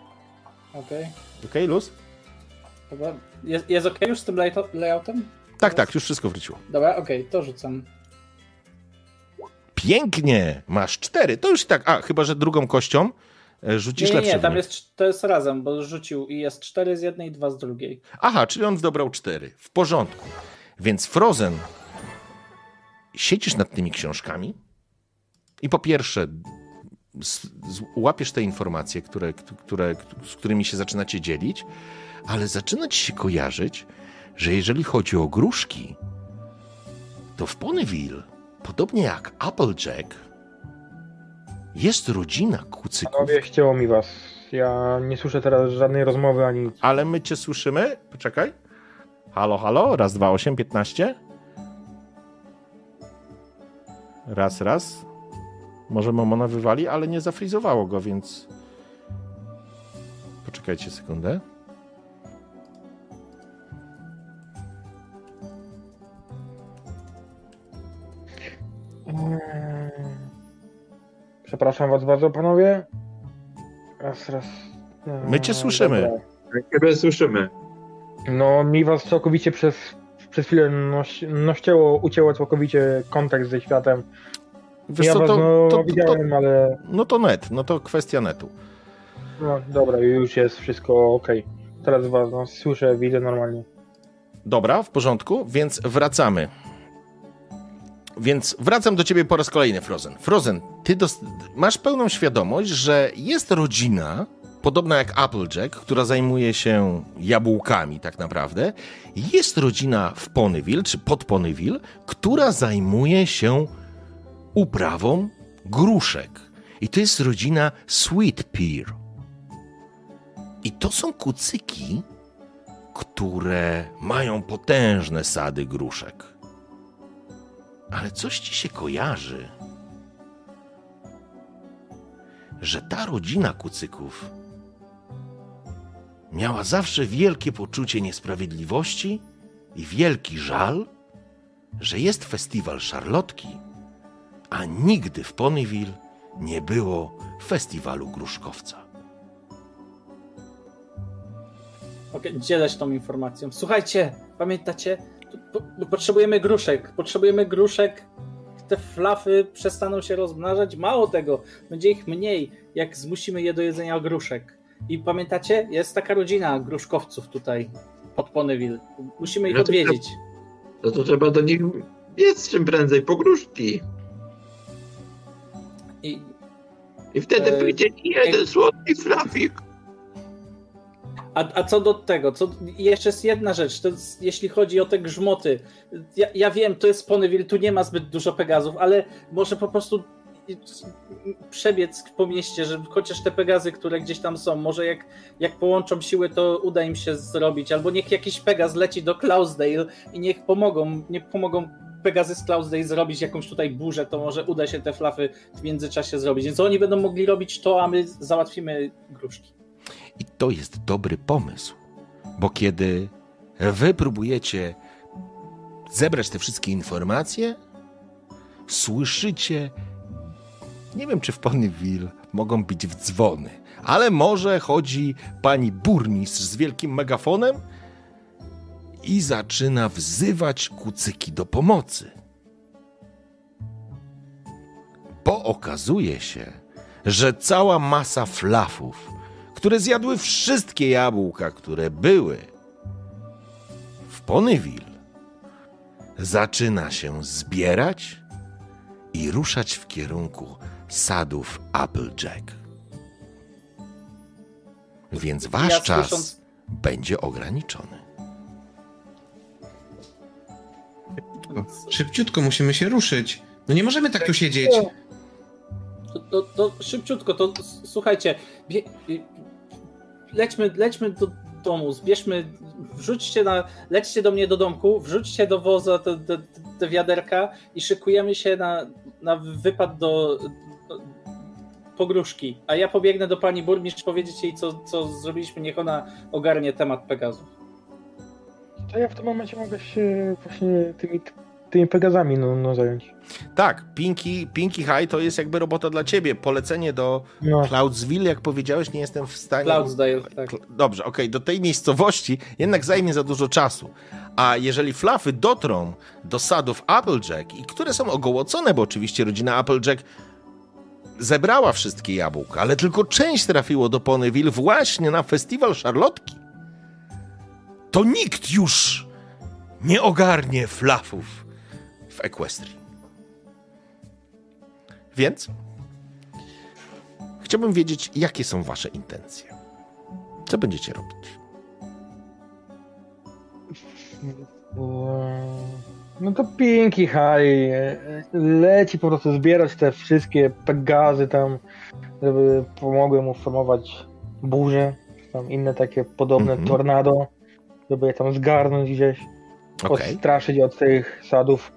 Okej. Okej, luz? Dobra. Jest, jest ok już z tym layout- layoutem? Tak, tak, już wszystko wróciło. Dobra, okej, to rzucam. Pięknie, masz cztery. To już i tak, a chyba, że drugą kością rzucisz Nie, nie, nie, tam jest, to jest razem, bo rzucił i jest cztery z jednej i dwa z drugiej. Aha, czyli on dobrał cztery. W porządku. Więc Frozen, siedzisz nad tymi książkami i po pierwsze z, z, łapiesz te informacje, które, które, z którymi się zaczynacie dzielić, ale zaczyna ci się kojarzyć, że jeżeli chodzi o gruszki, to w Ponyville, podobnie jak Applejack, jest rodzina kucyków, Panowie, ścięło mi was. Ja nie słyszę teraz żadnej rozmowy ani nic. ale my cię słyszymy. Poczekaj. Halo, halo, raz, dwa, osiem, piętnaście. Raz, raz. Może Momona wywali, ale nie zafrizowało go, więc... Poczekajcie sekundę. Eee, Przepraszam was bardzo, panowie. Raz, raz. Eee, My cię słyszymy. dobra. Ciebie słyszymy. No, mi was całkowicie przez, przez chwilę no, no ścięło, ucięło całkowicie kontakt ze światem. Wiesz ja co, was to, no, to, to, widziałem, ale no to net, no to kwestia netu. no, dobra, już jest wszystko ok. Teraz was no, słyszę, widzę normalnie. Dobra, w porządku, więc wracamy. Więc wracam do ciebie po raz kolejny, Frozen. Frozen, ty masz pełną świadomość, że jest rodzina, podobna jak Applejack, która zajmuje się jabłkami tak naprawdę. Jest rodzina w Ponyville, czy pod Ponyville, która zajmuje się uprawą gruszek. I to jest rodzina Sweet Pear. I to są kucyki, które mają potężne sady gruszek. Ale coś ci się kojarzy, że ta rodzina kucyków miała zawsze wielkie poczucie niesprawiedliwości i wielki żal, że jest festiwal szarlotki, a nigdy w Ponyville nie było festiwalu gruszkowca. Okej, dzielę się tą informacją. Słuchajcie, pamiętacie? Po, potrzebujemy gruszek. Potrzebujemy gruszek. Te flafy przestaną się rozmnażać. Mało tego, będzie ich mniej, jak zmusimy je do jedzenia gruszek. I pamiętacie, jest taka rodzina gruszkowców tutaj pod Ponyville. Musimy ich No odwiedzić. No to trzeba do nich biec czym prędzej po gruszki. I I wtedy E, wyjdzie jeden słodki flafik. A, a co do tego, co, jeszcze jest jedna rzecz, jest, jeśli chodzi o te grzmoty. Ja, ja wiem, to jest Ponyville, tu nie ma zbyt dużo Pegazów, ale może po prostu przebiec po mieście, że chociaż te Pegazy, które gdzieś tam są, może jak, jak połączą siły, to uda im się zrobić, albo niech jakiś Pegaz leci do Clousdale i niech pomogą, niech pomogą Pegazy z Clousdale zrobić jakąś tutaj burzę, to może uda się te flafy w międzyczasie zrobić. Więc oni będą mogli robić to, a my załatwimy gruszki. I to jest dobry pomysł, bo kiedy wy próbujecie zebrać te wszystkie informacje, słyszycie, nie wiem czy w Ponyville mogą być w dzwony, ale może chodzi pani burmistrz z wielkim megafonem i zaczyna wzywać kucyki do pomocy. Bo okazuje się, że cała masa flafów, które zjadły wszystkie jabłka, które były w Ponyville, zaczyna się zbierać i ruszać w kierunku sadów Applejack. Więc wasz Ja czas słysząc- będzie ograniczony. Szybciutko musimy się ruszyć. No nie możemy tak tu siedzieć. To, to, to szybciutko, to słuchajcie, bie, lećmy, lećmy do domu, zbierzmy, wrzućcie na, lećcie do mnie do domku, wrzućcie do woza te, te, te wiaderka i szykujemy się na, na wypad do, do pogróżki, a ja pobiegnę do pani burmistrz powiedzieć jej, co, co zrobiliśmy, niech ona ogarnie temat Pegazów. To ja w tym momencie mogę się właśnie tymi, tymi Pegazami no, no zająć. Tak, Pinky, Pinky High to jest jakby robota dla ciebie. Polecenie do No, Cloudsville, jak powiedziałeś, nie jestem w stanie. Cloudsdale, tak. Dobrze, okej, do tej miejscowości jednak zajmie za dużo czasu. A jeżeli flafy dotrą do sadów Applejack, i które są ogołocone, bo oczywiście rodzina Applejack zebrała wszystkie jabłka, ale tylko część trafiło do Ponyville właśnie na festiwal szarlotki, to nikt już nie ogarnie flafów w Equestrii. Więc chciałbym wiedzieć, jakie są wasze intencje. Co będziecie robić? no to Pinky High leci po prostu zbierać te wszystkie Pegazy tam, żeby pomogły mu formować burze, tam inne takie podobne Mhm. tornado, żeby je tam zgarnąć gdzieś, Okej, odstraszyć od tych sadów.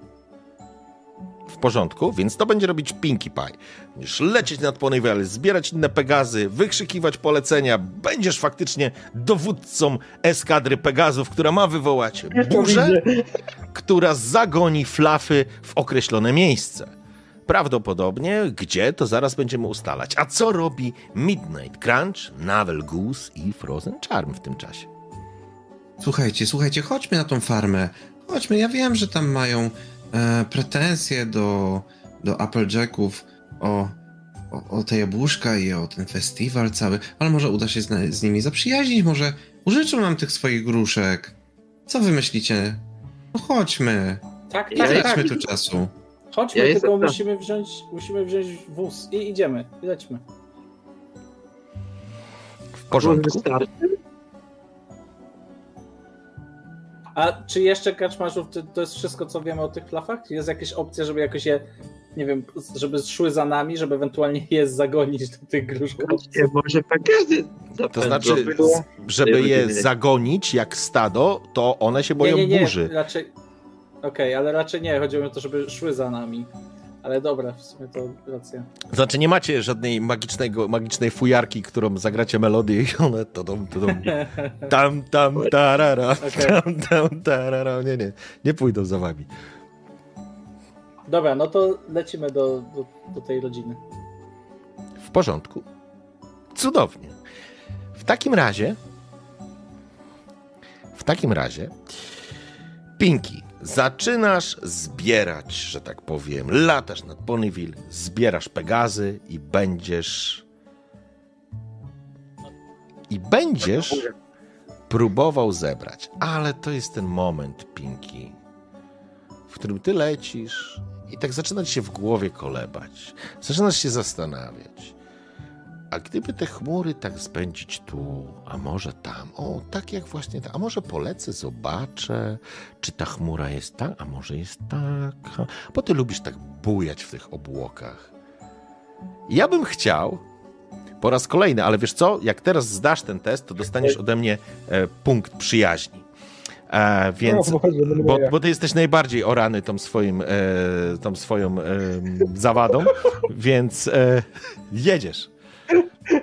W porządku, więc to będzie robić Pinkie Pie. Będziesz lecieć nad Ponyville, zbierać inne Pegazy, wykrzykiwać polecenia. Będziesz faktycznie dowódcą eskadry Pegazów, która ma wywołać burzę, która zagoni flafy w określone miejsce. Prawdopodobnie gdzie, to zaraz będziemy ustalać. A co robi Midnight Crunch, Navel Goose i Frozen Charm w tym czasie? Słuchajcie, słuchajcie, chodźmy na tą farmę. Chodźmy, ja wiem, że tam mają e, pretensje do, do Applejacków o, o, o te jabłuszka i o ten festiwal cały, ale może uda się z, z nimi zaprzyjaźnić, może użyczą nam tych swoich gruszek. Co wy myślicie? No chodźmy, Tak, tak, tak. tu czasu. Chodźmy, Ja tylko musimy wziąć, musimy wziąć wóz i idziemy, i lećmy. W porządku? Wystarczy? A czy jeszcze kaczmarzów, to, to jest wszystko, co wiemy o tych flafach? Jest jakaś opcja, żeby jakoś je, nie wiem, żeby szły za nami, żeby ewentualnie je zagonić do tych gruszków? Nie, może Pegazy To znaczy, żeby je zagonić jak stado, to one się boją nie, nie, nie, burzy. raczej... Okej, ale raczej nie, chodziło mi o to, żeby szły za nami. Ale dobra, w sumie to racja. Znaczy nie macie żadnej magicznego, magicznej fujarki, którą zagracie melodię i one to dom, to dom, tam, tam, tarara, Okej. tam, tam, tarara. Nie, nie, nie pójdą za wami. Dobra, no to lecimy do, do, do tej rodziny. W porządku. Cudownie. W takim razie, w takim razie, Pinki, zaczynasz zbierać, że tak powiem, latasz nad Ponyville, zbierasz Pegazy i będziesz I będziesz próbował zebrać. Ale to jest ten moment, Pinki, w którym ty lecisz i tak zaczyna ci się w głowie kolebać. Zaczynasz się zastanawiać. A gdyby te chmury tak spędzić tu, a może tam, o, tak jak właśnie a może polecę, zobaczę, czy ta chmura jest tak, a może jest taka, bo ty lubisz tak bujać w tych obłokach. Ja bym chciał, po raz kolejny, ale wiesz co, jak teraz zdasz ten test, to dostaniesz ode mnie e, punkt przyjaźni. E, więc, No, bo- bo, ty jesteś najbardziej orany tą, swoim, e, tą swoją e, zawadą, więc jedziesz.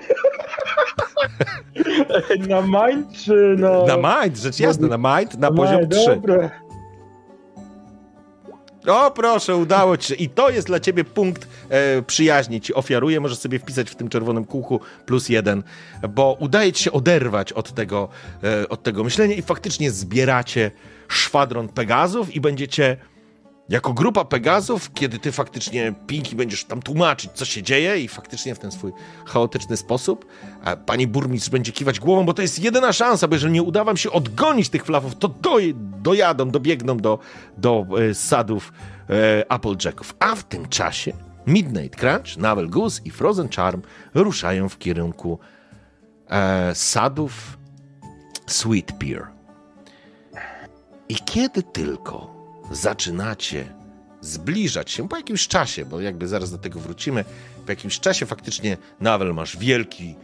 Na mind czy na... Na mind, rzecz jasna, na mind, na Na poziom mind, 3. Dobra. O proszę, udało ci się. I to jest dla ciebie punkt e, przyjaźni. Ci ofiaruję, możesz sobie wpisać w tym czerwonym kółku plus jeden, bo udaje ci się oderwać od tego, e, od tego myślenia i faktycznie zbieracie szwadron Pegazów i będziecie jako grupa Pegazów, kiedy ty faktycznie, Pinki, będziesz tam tłumaczyć, co się dzieje i faktycznie w ten swój chaotyczny sposób, pani burmistrz będzie kiwać głową, bo to jest jedyna szansa, bo jeżeli nie uda wam się odgonić tych flafów, to doj, dojadą, dobiegną do, do e, sadów e, Applejacków. A w tym czasie Midnight Crunch, Navel Goose i Frozen Charm ruszają w kierunku e, sadów Sweet Pear. I kiedy tylko zaczynacie zbliżać się po jakimś czasie, bo jakby zaraz do tego wrócimy, po jakimś czasie faktycznie Nawel masz wielki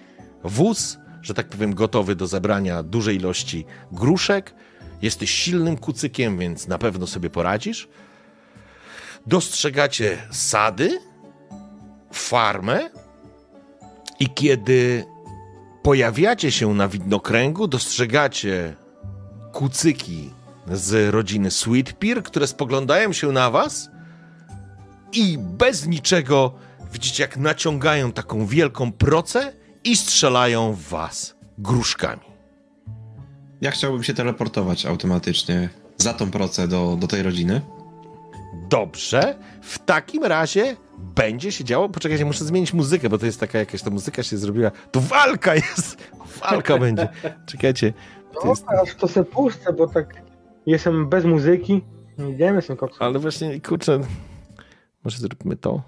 wóz, że tak powiem, gotowy do zabrania dużej ilości gruszek. Jesteś silnym kucykiem, więc na pewno sobie poradzisz. Dostrzegacie sady, farmę i kiedy pojawiacie się na widnokręgu, dostrzegacie kucyki z rodziny Sweet Pear, które spoglądają się na was i bez niczego widzicie, jak naciągają taką wielką procę i strzelają w was gruszkami. Ja chciałbym się teleportować automatycznie za tą procę do, do tej rodziny. Dobrze, w takim razie będzie się działo. Poczekajcie, muszę zmienić muzykę, bo to jest taka jakaś ta muzyka się zrobiła. To walka jest! Walka będzie. Czekajcie. To jest... To se puszczę, bo tak jestem bez muzyki. Nie idziemy z tym koksem. Ale właśnie, kurczę, może zróbmy to.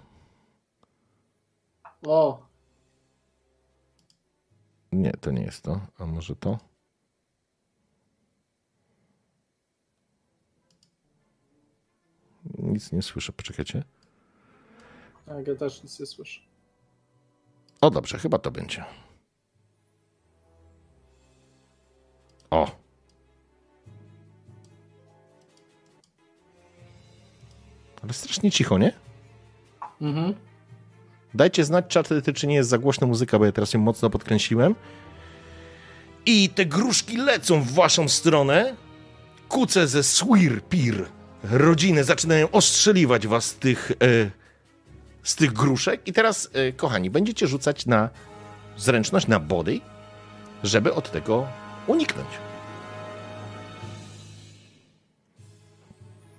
O, Nie, to nie jest to. A może to? Nic nie słyszę, poczekajcie. tak, ja też nic nie słyszę. O, dobrze, chyba to będzie. O. Ale strasznie cicho, nie? Mhm. Dajcie znać, czaty, czy nie jest za głośna muzyka, bo ja teraz ją mocno podkręciłem. I te gruszki lecą w waszą stronę. Kuce ze Swirpir rodziny zaczynają ostrzeliwać was z tych, e, z tych gruszek. I teraz, e, kochani, będziecie rzucać na zręczność, na body, żeby od tego uniknąć.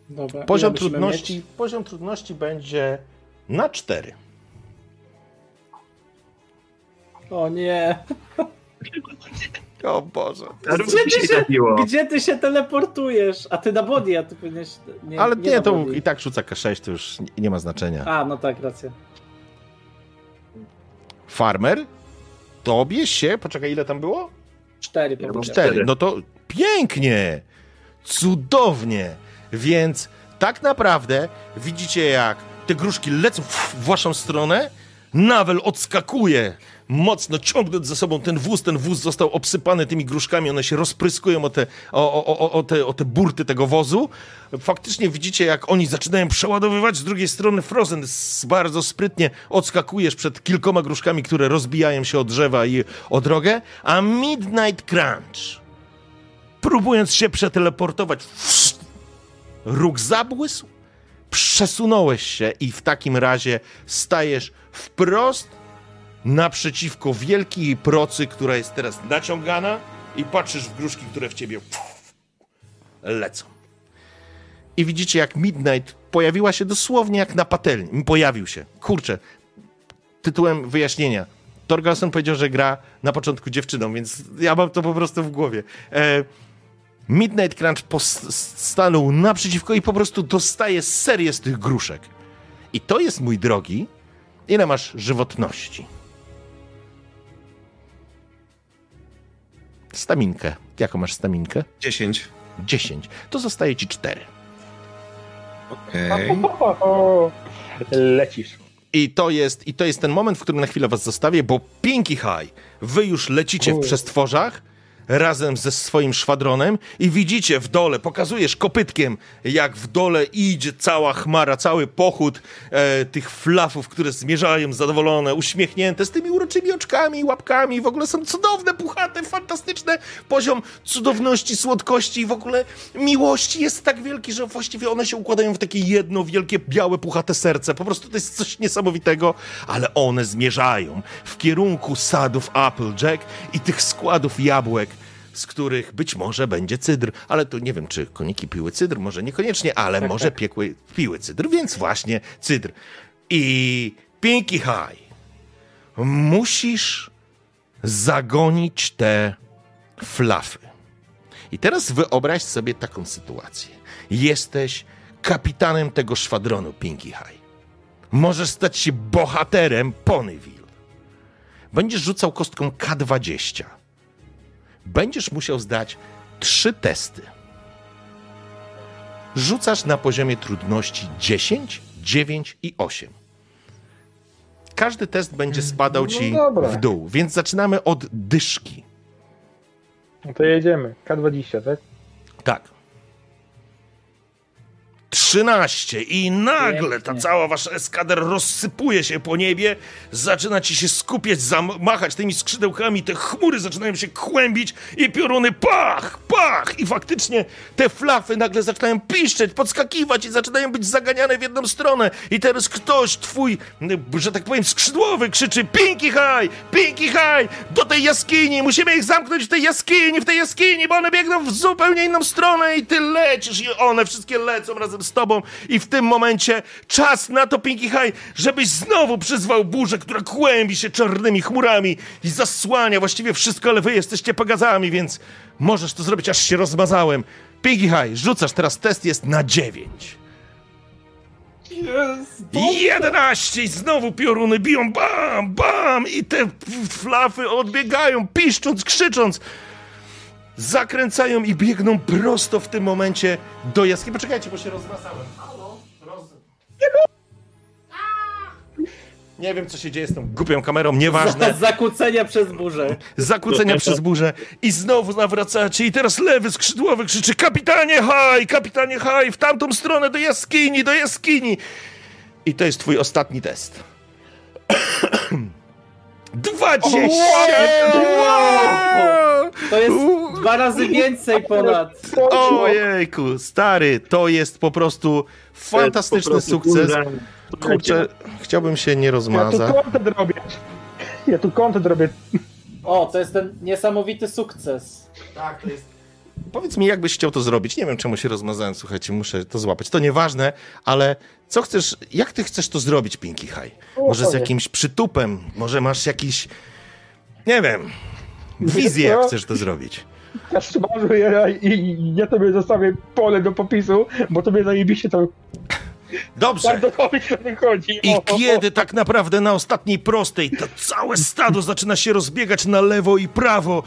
Dobra. Poziom trudności, mieć? poziom trudności będzie na 4. O nie. O Boże. Gdzie ty, się, gdzie ty się teleportujesz? A ty na body, a ty powinieneś... Nie, Ale nie, na to body. i tak rzuca K6, to już nie- nie ma znaczenia. A, no tak, racja. Farmer, tobie się, poczekaj, ile tam było? Cztery Ja. Cztery. No to pięknie, cudownie. Więc tak naprawdę widzicie, jak te gruszki lecą w waszą stronę, Nawel odskakuje, mocno ciągnąc za sobą ten wóz. Ten wóz został obsypany tymi gruszkami, one się rozpryskują o te, o, o, o, te, o te burty tego wozu. Faktycznie widzicie, jak oni zaczynają przeładowywać. Z drugiej strony Frozen bardzo sprytnie odskakujesz przed kilkoma gruszkami, które rozbijają się o drzewa i o drogę, a Midnight Crunch próbując się przeteleportować, róg zabłysł, przesunąłeś się i w takim razie stajesz wprost naprzeciwko wielkiej procy, która jest teraz naciągana i patrzysz w gruszki, które w ciebie lecą. I widzicie, jak Midnight pojawiła się dosłownie jak na patelni. Pojawił się. Kurczę, tytułem wyjaśnienia. Torgalson powiedział, że gra na początku dziewczyną, więc ja mam to po prostu w głowie. E, Midnight Crunch stanął naprzeciwko i po prostu dostaje serię z tych gruszek. I to jest, mój drogi, ile masz żywotności? Staminkę. Jaką masz staminkę? 10. 10. To zostaje ci 4. Okej. Lecisz. I to, jest, I to jest ten moment, w którym na chwilę was zostawię, bo Pinky High, wy już lecicie w przestworzach razem ze swoim szwadronem i widzicie w dole, pokazujesz kopytkiem, jak w dole idzie cała chmara, cały pochód e, tych flafów, które zmierzają zadowolone, uśmiechnięte, z tymi uroczymi oczkami, łapkami, w ogóle są cudowne, puchate, fantastyczne. Poziom cudowności, słodkości i w ogóle miłości jest tak wielki, że właściwie one się układają w takie jedno wielkie, białe, puchate serce. Po prostu to jest coś niesamowitego, ale one zmierzają w kierunku sadów Applejack i tych składów jabłek, z których być może będzie cydr, ale tu nie wiem, czy koniki piły cydr, może niekoniecznie, ale może piekły, piły cydr, więc właśnie cydr. I Pinky High, musisz zagonić te flafy. I teraz wyobraź sobie taką sytuację. Jesteś kapitanem tego szwadronu Pinky High. Możesz stać się bohaterem Ponyville. Będziesz rzucał kostką K20 będziesz musiał zdać trzy testy. Rzucasz na poziomie trudności 10, 9 i 8. Każdy test będzie spadał ci No w dół, więc zaczynamy od dyszki. No to jedziemy. K20, tak? Tak. 13 i nagle ta cała wasza eskader rozsypuje się po niebie, zaczyna ci się skupiać, zamachać tymi skrzydełkami, te chmury zaczynają się kłębić i pioruny pach, pach! I faktycznie te flafy nagle zaczynają piszczeć, podskakiwać i zaczynają być zaganiane w jedną stronę. I teraz ktoś, twój, że tak powiem, skrzydłowy krzyczy Pinky High, Pinky High, do tej jaskini, musimy ich zamknąć w tej jaskini, w tej jaskini, bo one biegną w zupełnie inną stronę i ty lecisz i one wszystkie lecą razem z tobą i w tym momencie czas na to, Pinky High, żebyś znowu przyzwał burzę, która kłębi się czarnymi chmurami i zasłania właściwie wszystko, ale wy jesteście pagazami, więc możesz to zrobić, aż się rozmazałem. Pinky High, rzucasz teraz, test jest na 9. Jest. 11 i znowu pioruny biją, bam, bam i te flafy odbiegają, piszcząc, krzycząc. Zakręcają i biegną prosto w tym momencie do jaskini. Poczekajcie, bo się rozmazałem. Halo? Roz... Nie wiem, co się dzieje z tą głupią kamerą, nieważne. Zakłócenia przez burzę. Zakłócenia przez burzę i znowu nawracacie i teraz lewy skrzydłowy krzyczy kapitanie haj, kapitanie haj, w tamtą stronę do jaskini, do jaskini. I to jest twój ostatni test. 20! Wow! To jest dwa razy więcej ponad. Ojejku, stary, to jest po prostu fantastyczny Po prostu, sukces. Kurczę, chciałbym się nie Ja tu rozmazać. content robię. Ja tu content robię. O, to jest ten niesamowity sukces. Tak, to jest. Powiedz mi, jakbyś chciał to zrobić. Nie wiem, czemu się rozmazałem, słuchajcie, muszę to złapać. To nieważne, ale co chcesz, jak ty chcesz to zrobić, Pinky High? Może z jakimś przytupem, może masz jakiś, nie wiem, wizję, jak chcesz to zrobić. Ja szmarzę ja, i ja tobie zostawię pole do popisu, bo tobie zajebiście to Dobrze. bardzo dobrze wychodzi. I kiedy tak naprawdę na ostatniej prostej to całe stado zaczyna się rozbiegać na lewo i prawo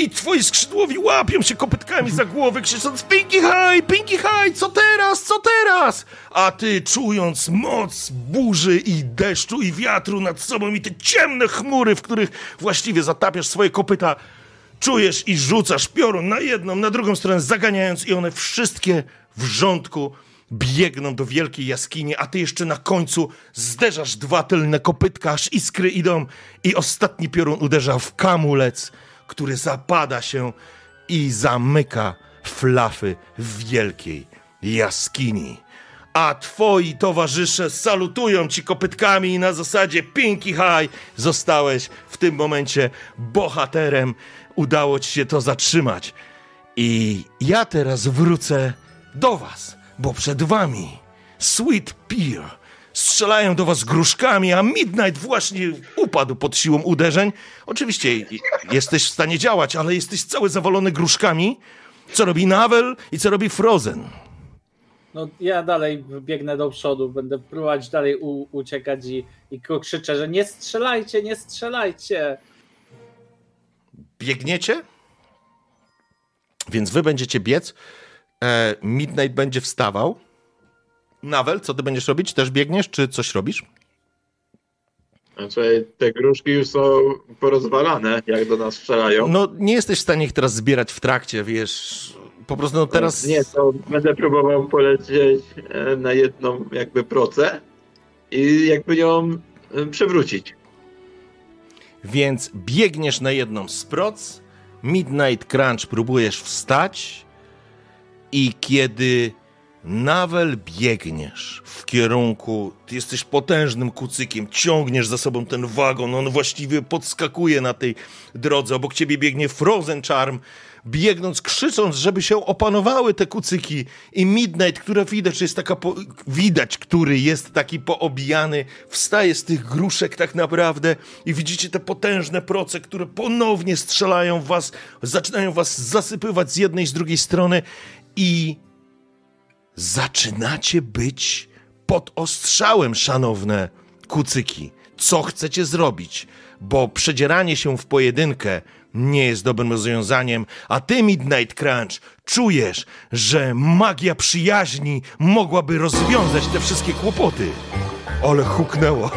i twoi skrzydłowi łapią się kopytkami za głowy, krzycząc Pinky High, Pinky High, co teraz, co teraz? A ty, czując moc burzy i deszczu i wiatru nad sobą i te ciemne chmury, w których właściwie zatapiasz swoje kopyta, czujesz i rzucasz piorun na jedną, na drugą stronę, zaganiając i one wszystkie w rządku biegną do wielkiej jaskini, a ty jeszcze na końcu zderzasz dwa tylne kopytka, aż iskry idą i ostatni piorun uderza w kamulec, który zapada się i zamyka flafy w wielkiej jaskini. A twoi towarzysze salutują ci kopytkami i na zasadzie Pinky High zostałeś w tym momencie bohaterem. Udało ci się to zatrzymać. I ja teraz wrócę do was, bo przed wami Sweet Pear, strzelają do was gruszkami, a Midnight właśnie upadł pod siłą uderzeń. Oczywiście jesteś w stanie działać, ale jesteś cały zawalony gruszkami. Co robi Navel i co robi Frozen? No ja dalej biegnę do przodu, będę próbować dalej u, uciekać i, i krzyczę, że nie strzelajcie, nie strzelajcie. Biegniecie? Więc wy będziecie biec. E, Midnight będzie wstawał. Navel, co ty będziesz robić? Też biegniesz, czy coś robisz? Znaczy, te gruszki już są porozwalane, jak do nas strzelają. No, nie jesteś w stanie ich teraz zbierać w trakcie, wiesz. Po prostu no, teraz. Nie, to będę próbował polecieć e, na jedną jakby procę i jakby ją e, przewrócić. Więc biegniesz na jedną z proc. Midnight Crunch próbujesz wstać. I kiedy Nawel biegniesz w kierunku, ty jesteś potężnym kucykiem, ciągniesz za sobą ten wagon, on właściwie podskakuje na tej drodze, obok ciebie biegnie Frozen Charm, biegnąc, krzycząc, żeby się opanowały te kucyki i Midnight, która widać, jest taka, po... widać, który jest taki poobijany, wstaje z tych gruszek tak naprawdę i widzicie te potężne proce, które ponownie strzelają w was, zaczynają was zasypywać z jednej z drugiej strony i zaczynacie być pod ostrzałem, szanowne kucyki. Co chcecie zrobić? Bo przedzieranie się w pojedynkę nie jest dobrym rozwiązaniem, a ty, Midnight Crunch, czujesz, że magia przyjaźni mogłaby rozwiązać te wszystkie kłopoty. Ale huknęło.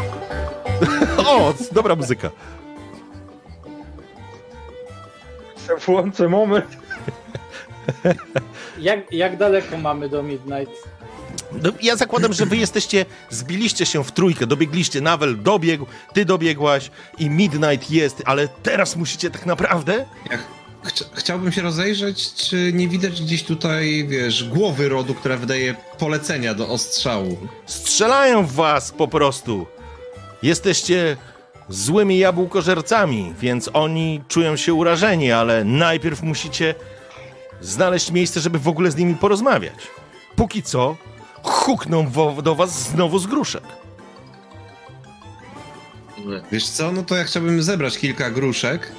o, dobra muzyka. Włączę moment. Jak, jak daleko mamy do Midnight? No, ja zakładam, że wy jesteście, zbiliście się w trójkę, dobiegliście, Nawel dobiegł, ty dobiegłaś i Midnight jest, ale teraz musicie tak naprawdę... Ja ch- chcia- chciałbym się rozejrzeć, czy nie widać gdzieś tutaj, wiesz, głowy rodu, która wydaje polecenia do ostrzału. Strzelają w was po prostu. Jesteście złymi jabłkożercami, więc oni czują się urażeni, ale najpierw musicie znaleźć miejsce, żeby w ogóle z nimi porozmawiać. Póki co hukną wo- do was znowu z gruszek. Wiesz co, no to ja chciałbym zebrać kilka gruszek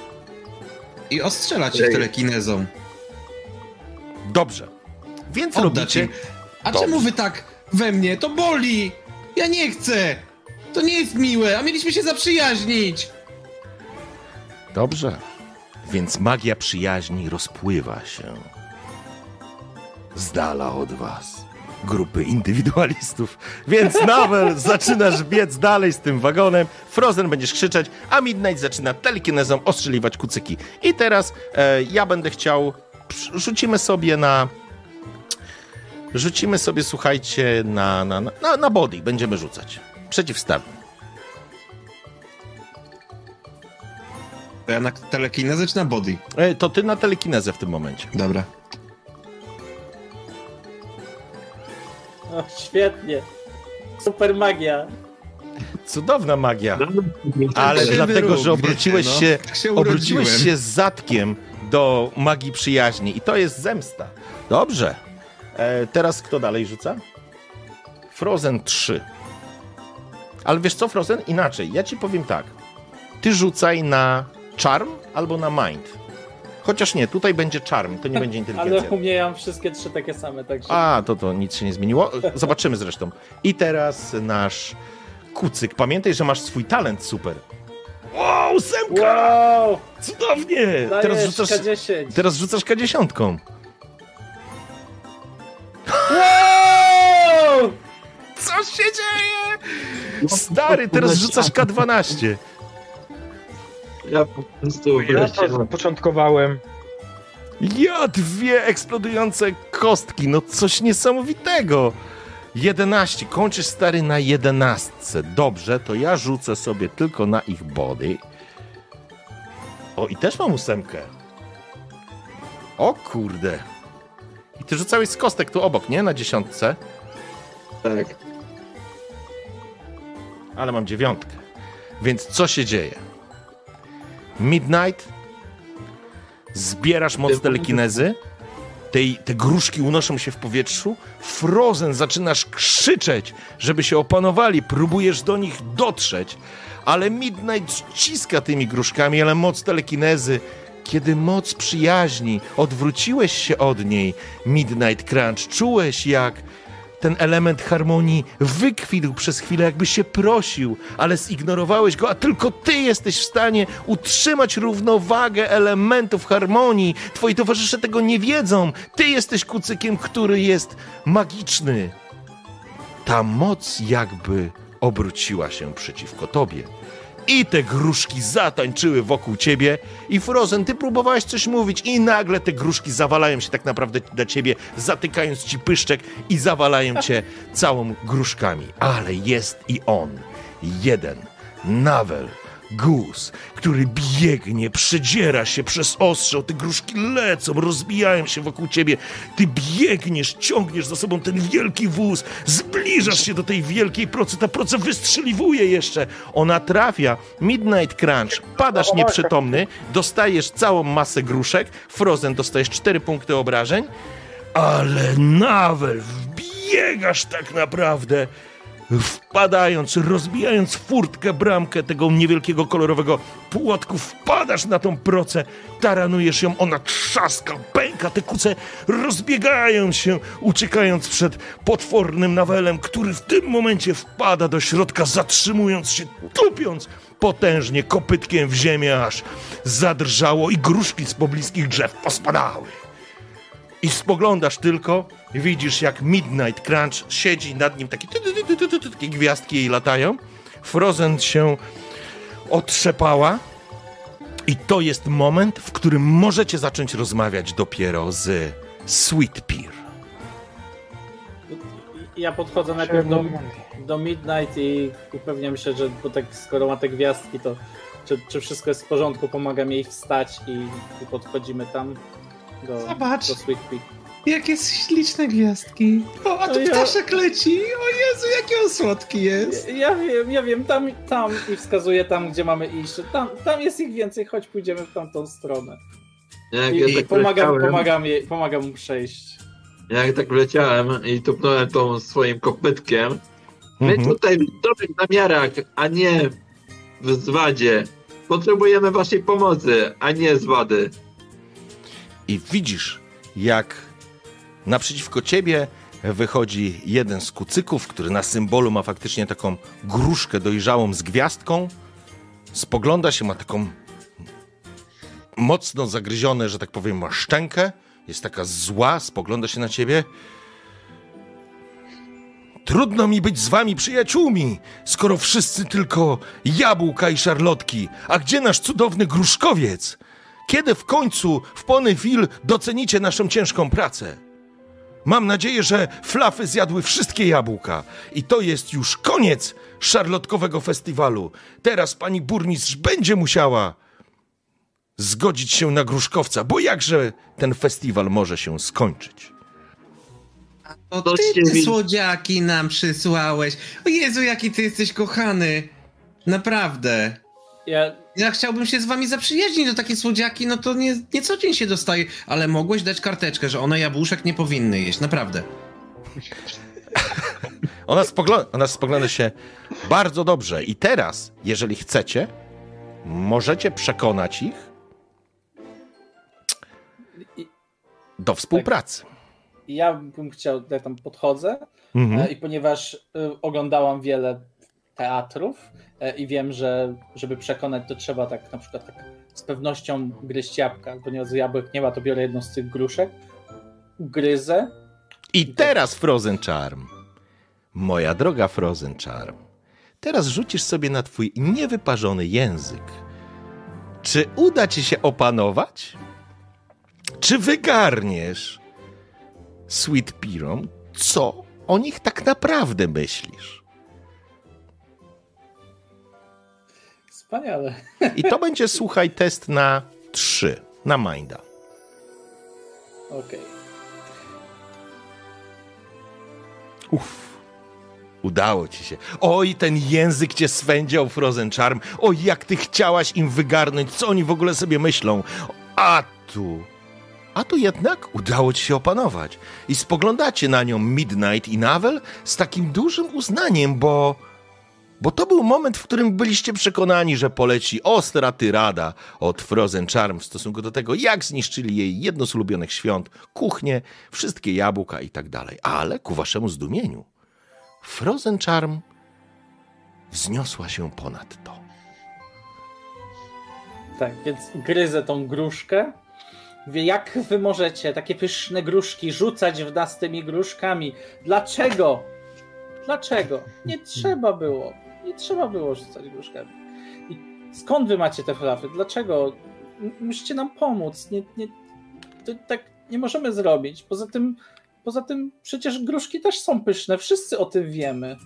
i ostrzelać ich telekinezą. Dobrze. Więc Oddać robicie... im. A Dobrze. czemu wy tak we mnie? To boli! Ja nie chcę! To nie jest miłe, a mieliśmy się zaprzyjaźnić! Dobrze. Więc magia przyjaźni rozpływa się z dala od was. Grupy indywidualistów. Więc Nawel zaczynasz biec dalej z tym wagonem, Frozen będziesz krzyczeć, a Midnight zaczyna telekinezą ostrzeliwać kucyki. I teraz e, ja będę chciał... Rzucimy sobie na... Rzucimy sobie, słuchajcie, na, na, na, na body. Będziemy rzucać. Przeciwstawny. To ja na telekinezę czy na body? E, to ty na telekinezę w tym momencie. Dobra. O, świetnie. Super magia. Cudowna magia. Ale się dlatego, wyrób, że obróciłeś wiecie, się, się obróciłeś się z zatkiem do magii przyjaźni i to jest zemsta. Dobrze. E, teraz kto dalej rzuca? Frozen 3. Ale wiesz co, Frozen? Inaczej. Ja ci powiem tak. Ty rzucaj na charm albo na mind. Chociaż nie, tutaj będzie charm, to nie będzie Ale inteligencja. u mnie ja mam wszystkie trzy takie same, także... A, to to nic się nie zmieniło. Zobaczymy zresztą. I teraz nasz kucyk. Pamiętaj, że masz swój talent super. Wow, ósemka! Wow! Cudownie! Teraz rzucasz, K10. teraz rzucasz K10. Wow! Co się dzieje? Stary, teraz rzucasz K12. Ja po prostu Ja to zapoczątkowałem. Ja dwie eksplodujące kostki, no coś niesamowitego. 11, kończysz stary na 11. Dobrze, to ja rzucę sobie tylko na ich body. O, i też mam ósemkę. O kurde. I ty rzucałeś z kostek tu obok, nie? Na dziesiątce. tak. Ale mam dziewiątkę. Więc co się dzieje? Midnight, zbierasz moc telekinezy, tej, te gruszki unoszą się w powietrzu, Frozen zaczynasz krzyczeć, żeby się opanowali, próbujesz do nich dotrzeć, ale Midnight ściska tymi gruszkami, ale moc telekinezy, kiedy moc przyjaźni, odwróciłeś się od niej, Midnight Crunch, czułeś jak ten element harmonii wykwitł przez chwilę, jakby się prosił, ale zignorowałeś go, a tylko ty jesteś w stanie utrzymać równowagę elementów harmonii. Twoi towarzysze tego nie wiedzą. Ty jesteś kucykiem, który jest magiczny. Ta moc jakby obróciła się przeciwko tobie. I te gruszki zatańczyły wokół ciebie. I Frozen, ty próbowałeś coś mówić, i nagle te gruszki zawalają się tak naprawdę na ciebie, zatykając ci pyszczek i zawalają cię całą gruszkami. Ale jest i on, jeden, Nawel, Gus, który biegnie, przedziera się przez ostrzał, te gruszki lecą, rozbijają się wokół ciebie. Ty biegniesz, ciągniesz za sobą ten wielki wóz, zbliżasz się do tej wielkiej procy, ta proca wystrzeliwuje jeszcze. Ona trafia, Midnight Crunch, padasz nieprzytomny, dostajesz całą masę gruszek, Frozen dostajesz 4 punkty obrażeń, ale Nawel, wbiegasz tak naprawdę wpadając, rozbijając furtkę, bramkę tego niewielkiego kolorowego płotku, wpadasz na tą procę, taranujesz ją, ona trzaska, pęka, te kuce rozbiegają się, uciekając przed potwornym nawelem, który w tym momencie wpada do środka, zatrzymując się, tupiąc potężnie kopytkiem w ziemię, aż zadrżało i gruszki z pobliskich drzew pospadały. I spoglądasz tylko widzisz, jak Midnight Crunch siedzi nad nim, takie, gwiazdki jej latają. Frozen się otrzepała. I to jest moment, w którym możecie zacząć rozmawiać dopiero z Sweet Pear. Ja podchodzę najpierw do, do Midnight i upewniam się, że bo tak, skoro ma te gwiazdki, to czy, czy wszystko jest w porządku, pomagam jej wstać i, i podchodzimy tam do, Zobacz. do Sweet Pea. Jakie śliczne gwiazdki. O, a tu ja- ptaszek leci. O Jezu, jaki on słodki jest. Ja wiem, ja wiem, tam, tam i wskazuję tam, gdzie mamy iść. Tam, tam jest ich więcej, chodź pójdziemy w tamtą stronę. Jak I, ja i tak pomagam, leciałem, pomagam, jej, pomagam mu przejść. jak tak leciałem i tupnąłem tą swoim kopytkiem, my Mhm. tutaj w dobrych namiarach, a nie w zwadzie. Potrzebujemy waszej pomocy, a nie zwady. I widzisz, jak naprzeciwko ciebie wychodzi jeden z kucyków, który na symbolu ma faktycznie taką gruszkę dojrzałą z gwiazdką. Spogląda się, ma taką mocno zagryzione, że tak powiem, ma szczękę. Jest taka zła, spogląda się na ciebie. Trudno mi być z wami przyjaciółmi, skoro wszyscy tylko jabłka i szarlotki. A gdzie nasz cudowny gruszkowiec? Kiedy w końcu w Ponyville docenicie naszą ciężką pracę? Mam nadzieję, że flafy zjadły wszystkie jabłka. I to jest już koniec szarlotkowego festiwalu. Teraz pani burmistrz będzie musiała zgodzić się na gruszkowca, bo jakże ten festiwal może się skończyć? O To ty słodziaki nam przysłałeś. O Jezu, jaki ty jesteś kochany. Naprawdę. Ja, Ja chciałbym się z wami zaprzyjaźnić, to takie słodziaki, no to nie, nie co dzień się dostaje, ale mogłeś dać karteczkę, że one jabłuszek nie powinny jeść, naprawdę. Ona, spogląda, ona spogląda się bardzo dobrze. I teraz, jeżeli chcecie, możecie przekonać ich do współpracy. ja bym chciał, ja tam podchodzę Mhm. e, i ponieważ y, oglądałam wiele teatrów e, i wiem, że żeby przekonać, to trzeba tak na przykład tak z pewnością gryźć jabłka, ponieważ jabłek nie ma, to biorę jedną z tych gruszek, gryzę I teraz Frozen Charm. Moja droga Frozen Charm. Teraz rzucisz sobie na twój niewyparzony język. Czy uda ci się opanować? Czy wygarniesz Sweet Pirom, co o nich tak naprawdę myślisz? Wspaniale. I to będzie, słuchaj, test na trzy, na Minda. Okej. Uff. Udało ci się. Oj, ten język cię swędział, Frozen Charm. Oj, jak ty chciałaś im wygarnąć, co oni w ogóle sobie myślą. A tu A tu jednak udało ci się opanować. I spoglądacie na nią Midnight i Navel z takim dużym uznaniem, bo. Bo to był moment, w którym byliście przekonani, że poleci ostra tyrada od Frozen Charm w stosunku do tego, jak zniszczyli jej jedno z ulubionych świąt, kuchnię, wszystkie jabłka i tak dalej. Ale ku waszemu zdumieniu, Frozen Charm wzniosła się ponad to. Tak, więc gryzę tą gruszkę. Jak wy możecie takie pyszne gruszki rzucać w nas tymi gruszkami? Dlaczego? Dlaczego? Nie trzeba było. Nie trzeba było rzucać gruszkami. I skąd wy macie te flafy? Dlaczego? Musicie nam pomóc. Nie, nie, to, tak nie możemy zrobić. Poza tym, poza tym przecież gruszki też są pyszne. Wszyscy o tym wiemy.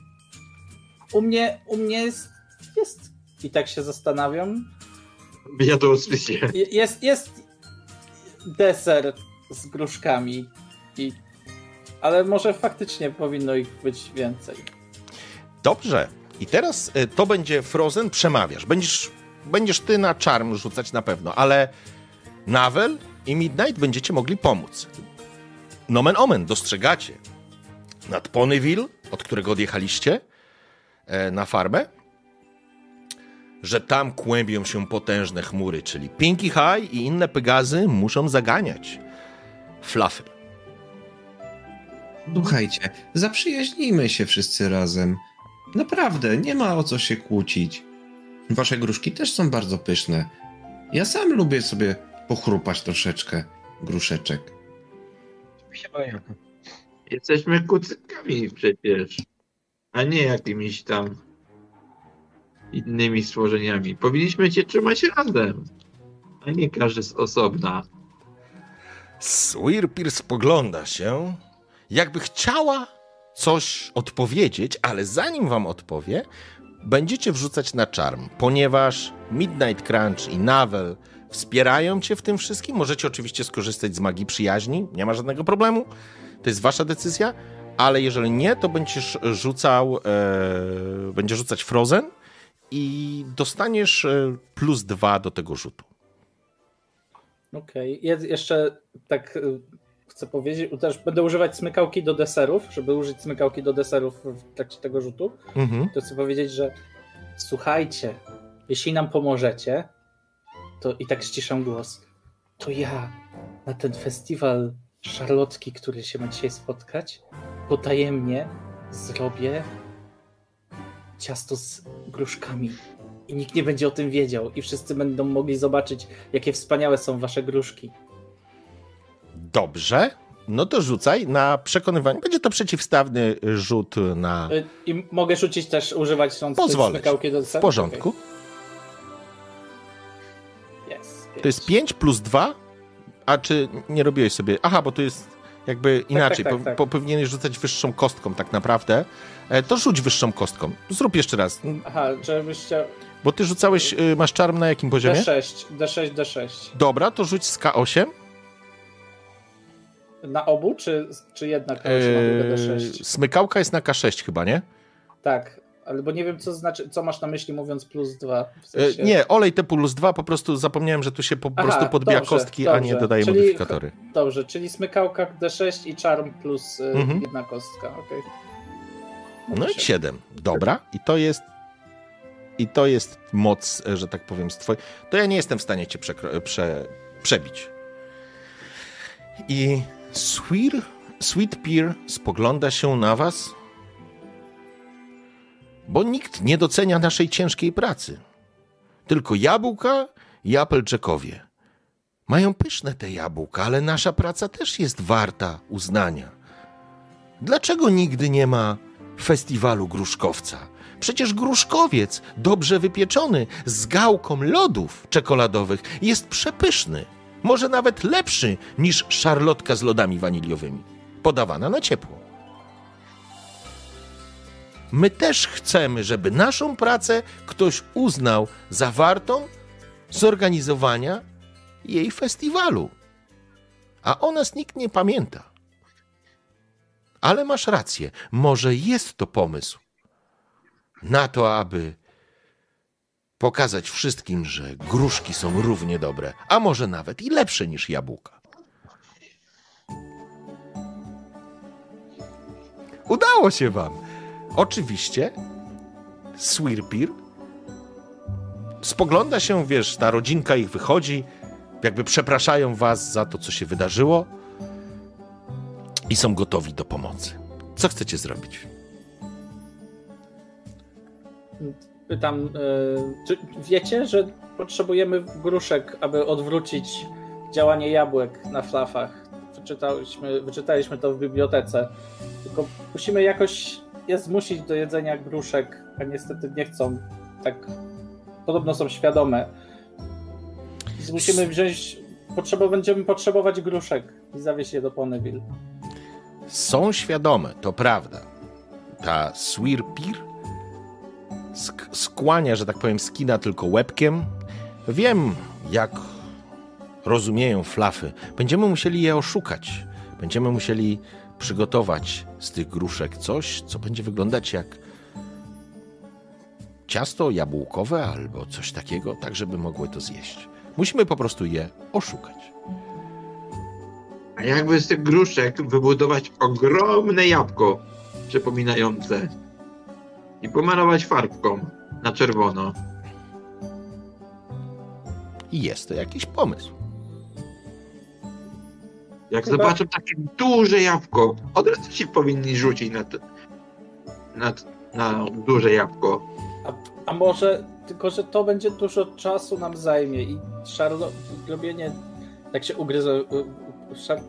U mnie, u mnie jest, jest. I tak się zastanawiam. Jadłospisie. Je- Jest, jest deser z gruszkami. I, ale może faktycznie powinno ich być więcej. Dobrze. I teraz y, to będzie Frozen, przemawiasz. Będziesz, będziesz ty na czarm rzucać na pewno, ale Navel i Midnight będziecie mogli pomóc. Nomen omen, dostrzegacie. Nad Ponyville, od którego odjechaliście e, na farmę, że tam kłębią się potężne chmury, czyli Pinky High i inne Pegazy muszą zaganiać Fluffy. Słuchajcie, zaprzyjaźnijmy się wszyscy razem. Naprawdę, nie ma o co się kłócić. Wasze gruszki też są bardzo pyszne. Ja sam lubię sobie pochrupać troszeczkę gruszeczek. się boję. Jesteśmy kucykami przecież, a nie jakimiś tam innymi stworzeniami. Powinniśmy się trzymać razem, a nie każdy z osobna. Swirpir spogląda się, jakby chciała coś odpowiedzieć, ale zanim wam odpowie, będziecie wrzucać na czarm, ponieważ Midnight Crunch i Navel wspierają cię w tym wszystkim. Możecie oczywiście skorzystać z magii przyjaźni, nie ma żadnego problemu. To jest wasza decyzja, ale jeżeli nie, to będziesz rzucał, e, rzucać Frozen i dostaniesz e, plus dwa do tego rzutu. Okej. Je- Jeszcze tak y, chcę powiedzieć, też będę używać smykałki do deserów, żeby użyć smykałki do deserów w trakcie tego rzutu. Mhm. To chcę powiedzieć, że słuchajcie, jeśli nam pomożecie, to i tak ściszam głos, to ja na ten festiwal szarlotki, który się ma dzisiaj spotkać, potajemnie zrobię ciasto z gruszkami. I nikt nie będzie o tym wiedział. I wszyscy będą mogli zobaczyć, jakie wspaniałe są wasze gruszki. Dobrze. No to rzucaj na przekonywanie. Będzie to przeciwstawny rzut na. Y, I mogę rzucić też, używać tą Pozwolę. do W porządku. Okej. Jest, To jest 5 plus 2. A czy nie robiłeś sobie. Aha, bo to jest jakby inaczej. tak, po, tak. po, powinieneś rzucać wyższą kostką, tak naprawdę. E, To rzuć wyższą kostką. Zrób jeszcze raz. Aha, żebyście... Bo ty rzucałeś. y, Masz czarm na jakim poziomie? D6, D6, D6. Dobra, to rzuć z K8. Na obu, czy, czy jedna Eee, na D6? Smykałka jest na K6 chyba, nie? Tak, albo nie wiem, co znaczy, co masz na myśli mówiąc plus dwa. W E, sensie... Nie, olej te plus 2, po prostu zapomniałem, że tu się po Aha, prostu podbija dobrze, kostki, a nie dobrze. dodaje Czyli- modyfikatory. Dobrze, czyli smykałka D6 i charm plus y, Mhm. jedna kostka, okej. No i 7. Dobra, i to jest. I to jest moc, e, że tak powiem, z twojej. To ja nie jestem w stanie cię prze... przebić. I Sweet, Sweet Peer spogląda się na was, bo nikt nie docenia naszej ciężkiej pracy. Tylko jabłka i Applejackowie. Mają pyszne te jabłka, ale nasza praca też jest warta uznania. Dlaczego nigdy nie ma festiwalu gruszkowca? Przecież gruszkowiec, dobrze wypieczony, z gałką lodów czekoladowych, jest przepyszny. Może nawet lepszy niż szarlotka z lodami waniliowymi, podawana na ciepło. My też chcemy, żeby naszą pracę ktoś uznał za wartą zorganizowania jej festiwalu. A o nas nikt nie pamięta. Ale masz rację, może jest to pomysł na to, aby Pokazać wszystkim, że gruszki są równie dobre, a może nawet i lepsze niż jabłka. Udało się wam! Oczywiście Swirpir spogląda się, wiesz, ta rodzinka ich wychodzi, jakby przepraszają was za to, co się wydarzyło i są gotowi do pomocy. Co chcecie zrobić? Pytam, e, czy wiecie, że potrzebujemy gruszek, aby odwrócić działanie jabłek na flafach? Wyczytaliśmy, wyczytaliśmy to w bibliotece. Tylko musimy jakoś je zmusić do jedzenia gruszek, a niestety nie chcą. Tak, podobno są świadome. Musimy wziąć, potrzeba, będziemy potrzebować gruszek i zawieźć je do Ponyville. Są świadome, to prawda. Ta Swirpir sk- skłania, że tak powiem, skina tylko łebkiem. Wiem, jak rozumieją flafy. Będziemy musieli je oszukać. Będziemy musieli przygotować z tych gruszek coś, co będzie wyglądać jak ciasto jabłkowe albo coś takiego, tak żeby mogły to zjeść. Musimy po prostu je oszukać. A jakby z tych gruszek wybudować ogromne jabłko przypominające i pomalować farbką na czerwono. I jest to jakiś pomysł. Jak Chyba- zobaczą takie duże jabłko, od razu się powinni rzucić na, to, na, na duże jabłko. A, a może, tylko że to będzie dużo czasu nam zajmie i Charlotte, robienie, jak się ugryzą, y, y, szar,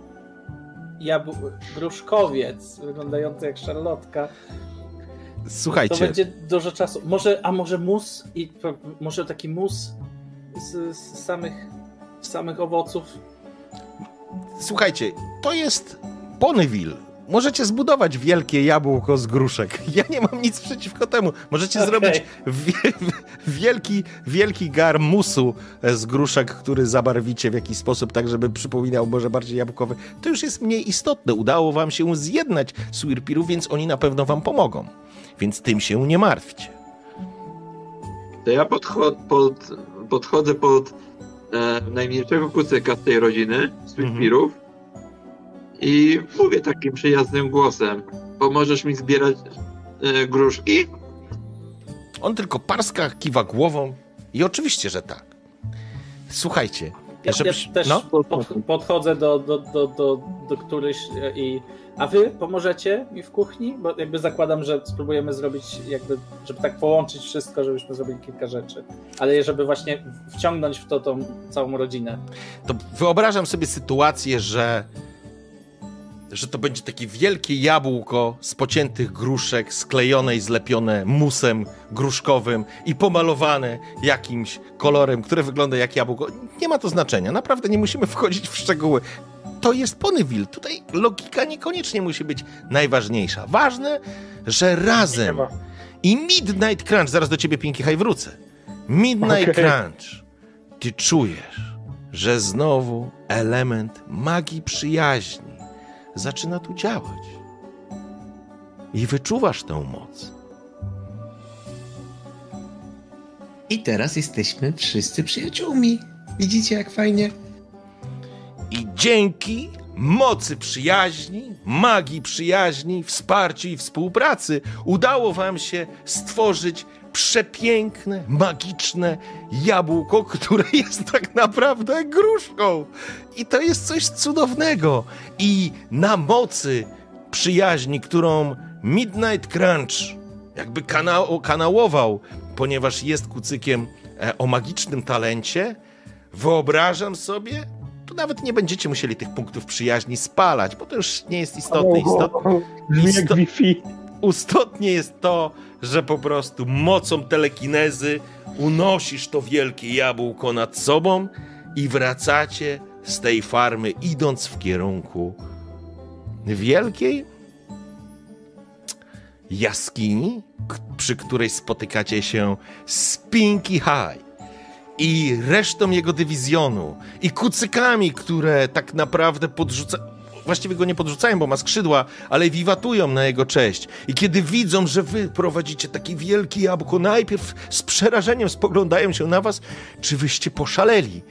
jabł, gruszkowiec wyglądający jak szarlotka, to Słuchajcie, będzie dużo czasu. Może, a może mus i może taki mus z, z samych, z samych owoców? słuchajcie, to jest Ponyville. Możecie zbudować wielkie jabłko z gruszek. Ja nie mam nic przeciwko temu. Możecie Okej. zrobić wie, wielki, wielki gar musu z gruszek, który zabarwicie w jakiś sposób, tak żeby przypominał może bardziej jabłkowy. To już jest mniej istotne. Udało wam się zjednać Swirpirów, więc oni na pewno wam pomogą. Więc tym się nie martwcie. To ja podchod, pod, podchodzę pod e, najmniejszego kucyka z tej rodziny, z Switpirów i mówię takim przyjaznym głosem. Pomożesz mi zbierać e, gruszki? On tylko parska, kiwa głową i oczywiście, że tak. Słuchajcie, Ja, żebyś- ja też no. pod, podchodzę do, do, do, do, do któryś i. A wy pomożecie mi w kuchni? Bo jakby zakładam, że spróbujemy zrobić, jakby, żeby tak połączyć wszystko, żebyśmy zrobili kilka rzeczy. Ale żeby właśnie wciągnąć w to tą całą rodzinę. to wyobrażam sobie sytuację, że, że to będzie takie wielkie jabłko z pociętych gruszek, sklejone i zlepione musem gruszkowym i pomalowane jakimś kolorem, które wygląda jak jabłko. Nie ma to znaczenia. Naprawdę nie musimy wchodzić w szczegóły. To jest Ponyville. Tutaj logika niekoniecznie musi być najważniejsza. Ważne, że razem i Midnight Crunch, zaraz do ciebie Pinky High wrócę. Midnight Okej. Crunch, ty czujesz, że znowu element magii przyjaźni zaczyna tu działać. I wyczuwasz tę moc. I teraz jesteśmy wszyscy przyjaciółmi. Widzicie, jak fajnie? I dzięki mocy przyjaźni, magii przyjaźni, wsparciu i współpracy udało wam się stworzyć przepiękne, magiczne jabłko, które jest tak naprawdę gruszką. I to jest coś cudownego. I na mocy przyjaźni, którą Midnight Crunch jakby kanał, kanałował, ponieważ jest kucykiem e, o magicznym talencie, wyobrażam sobie, tu nawet nie będziecie musieli tych punktów przyjaźni spalać, bo to już nie jest istotne. Istotne, isto- istotnie jest to, że po prostu mocą telekinezy unosisz to wielkie jabłko nad sobą i wracacie z tej farmy, idąc w kierunku wielkiej jaskini, przy której spotykacie się z Pinky High i resztą jego dywizjonu i kucykami, które tak naprawdę podrzuca... Właściwie go nie podrzucają, bo ma skrzydła, ale wiwatują na jego cześć. I kiedy widzą, że wy prowadzicie takie wielkie jabłko, najpierw z przerażeniem spoglądają się na was, czy wyście poszaleli.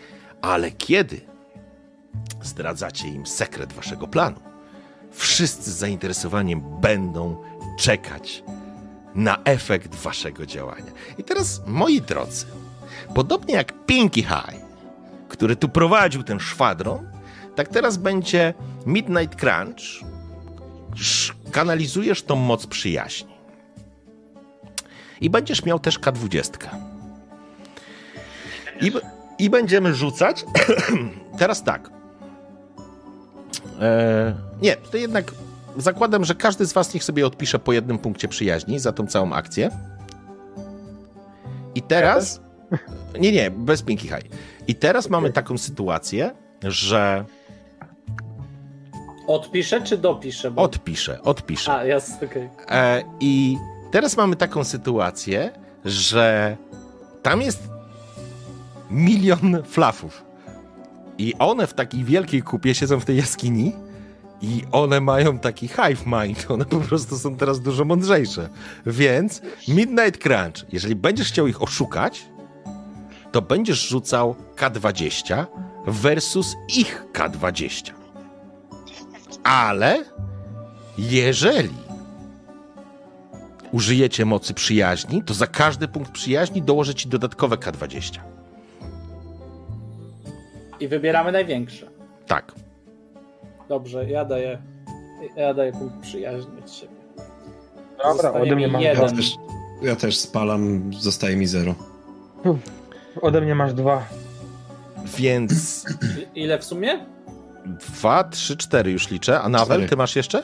Ale kiedy zdradzacie im sekret waszego planu wszyscy z zainteresowaniem będą czekać na efekt waszego działania. I teraz, moi drodzy, podobnie jak Pinky High, który tu prowadził ten szwadron, tak teraz będzie Midnight Crunch. Sz- Kanalizujesz tą moc przyjaźni. I będziesz miał też K20. I, i będziemy rzucać. teraz tak. E, nie, to jednak zakładam, że każdy z Was niech sobie odpisze po jednym punkcie przyjaźni za tą całą akcję. I teraz. Nie, nie, bez Pinky High. I teraz mamy taką sytuację, że Odpiszę czy dopiszę? Bo... odpiszę, odpiszę. A, jasne, okej. E, I teraz mamy taką sytuację, że tam jest milion flafów. I one w takiej wielkiej kupie siedzą w tej jaskini i one mają taki hive mind. One po prostu są teraz dużo mądrzejsze. Więc Midnight Crunch, jeżeli będziesz chciał ich oszukać, to będziesz rzucał K20 versus ich K20. Ale jeżeli użyjecie mocy przyjaźni, to za każdy punkt przyjaźni dołożę ci dodatkowe K20. I wybieramy największe. Tak. Dobrze, ja daję, ja daję punkt przyjaźni od siebie. Dobra, ode mnie mi masz Ja jeden. też, ja też spalam, zostaje mi zero. Ode mnie masz dwa. Więc Ile w sumie? dwa, trzy, cztery już liczę. A Nawel, ty masz jeszcze?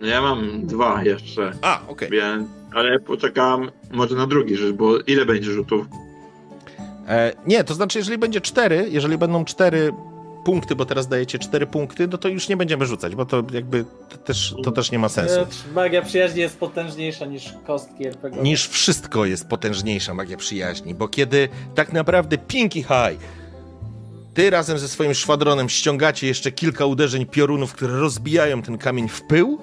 No ja mam dwa jeszcze, A, okej. więc... Ale poczekam może na drugi rzut, bo ile będzie rzutów? E, Nie, to znaczy, jeżeli będzie cztery, jeżeli będą cztery punkty, bo teraz dajecie cztery punkty, no to już nie będziemy rzucać, bo to jakby to też, to też nie ma sensu. E, Magia przyjaźni jest potężniejsza niż kostki RPG. Niż wszystko jest potężniejsza magia przyjaźni, bo kiedy tak naprawdę Pinky High ty razem ze swoim szwadronem ściągacie jeszcze kilka uderzeń piorunów, które rozbijają ten kamień w pył,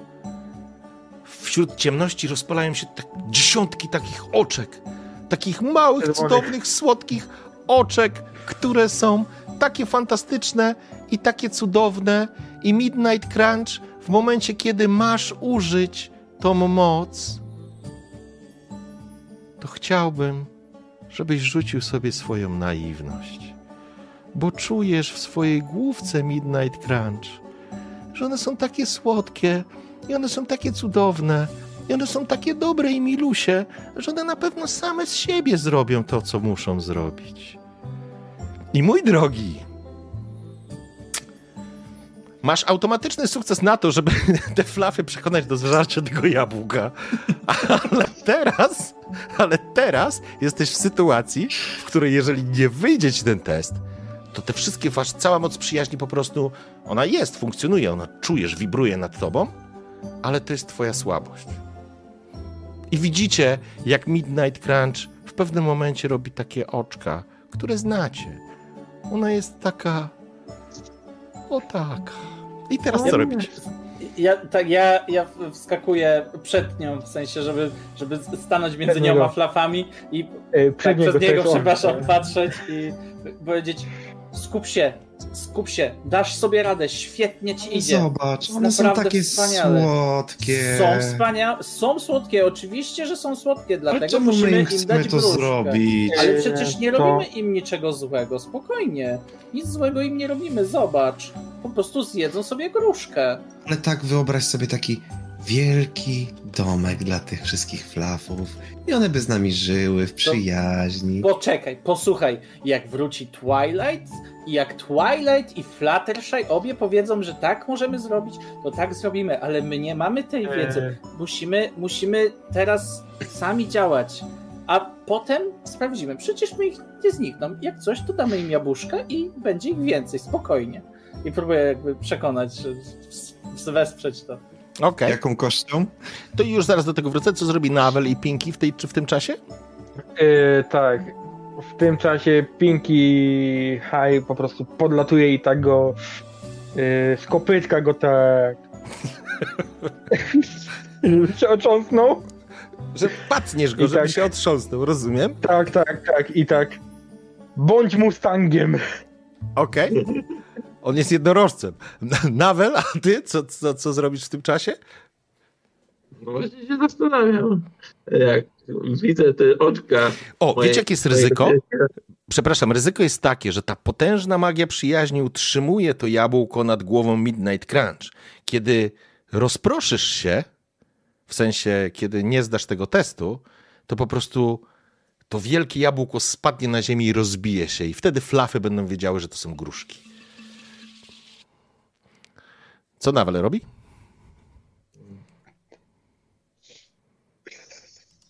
wśród ciemności rozpalają się tak dziesiątki takich oczek, takich małych, cudownych, słodkich oczek, które są takie fantastyczne i takie cudowne i Midnight Crunch w momencie, kiedy masz użyć tą moc, to chciałbym, żebyś rzucił sobie swoją naiwność. Bo czujesz w swojej główce Midnight Crunch, że one są takie słodkie i one są takie cudowne i one są takie dobre i milusie, że one na pewno same z siebie zrobią to, co muszą zrobić. I mój drogi, masz automatyczny sukces na to, żeby te flafy przekonać do zżarcia tego jabłka. Ale teraz, ale teraz jesteś w sytuacji, w której jeżeli nie wyjdzie ci ten test, to te wszystkie, wasz, cała moc przyjaźni po prostu, ona jest, funkcjonuje, ona czujesz, wibruje nad tobą, ale to jest twoja słabość. I widzicie, jak Midnight Crunch w pewnym momencie robi takie oczka, które znacie. Ona jest taka, o taka. I teraz co robicie? Ja, tak, ja, ja wskakuję przed nią, w sensie, żeby, żeby stanąć między Przed nią a flafami i E, tak Przed niego, przez przepraszam, patrzeć i powiedzieć skup się, skup się, dasz sobie radę, świetnie ci idzie. Zobacz, one są naprawdę takie wspaniale. słodkie. Są wspaniałe, są słodkie, oczywiście, że są słodkie, Ale dlatego czemu musimy my im dać to gruszkę. zrobić? Ale przecież nie to- robimy im niczego złego, spokojnie. Nic złego im nie robimy, zobacz. Po prostu zjedzą sobie gruszkę. Ale tak wyobraź sobie taki wielki domek dla tych wszystkich flafów i one by z nami żyły w przyjaźni. Poczekaj, posłuchaj, jak wróci Twilight i jak Twilight i Fluttershy obie powiedzą, że tak możemy zrobić, to tak zrobimy, ale my nie mamy tej wiedzy. E, Musimy, musimy teraz sami działać, a potem sprawdzimy. Przecież my ich nie znikną. Jak coś, to damy im jabłuszka i będzie ich więcej, spokojnie. I próbuję jakby przekonać, wesprzeć to. Okej, Jaką kością? to już zaraz do tego wrócę. Co zrobi Navel i Pinky w, tej, czy w tym czasie? E, tak. W tym czasie Pinky High po prostu podlatuje i tak go e, z kopytka go tak się otrząsnął. Że pacniesz go, I żeby tak. się otrząsnął, rozumiem? Tak, tak, tak i tak. Bądź Mustangiem. Okej. On jest jednorożcem. Nawel, a ty co, co, co zrobisz w tym czasie? No właśnie się zastanawiam. Jak widzę te oczka. O, moje- wiecie, jakie jest ryzyko? Przepraszam, ryzyko jest takie, że ta potężna magia przyjaźni utrzymuje to jabłko nad głową Midnight Crunch. Kiedy rozproszysz się, w sensie, kiedy nie zdasz tego testu, to po prostu to wielkie jabłko spadnie na ziemię i rozbije się, i wtedy flafy będą wiedziały, że to są gruszki. Co Nawel robi?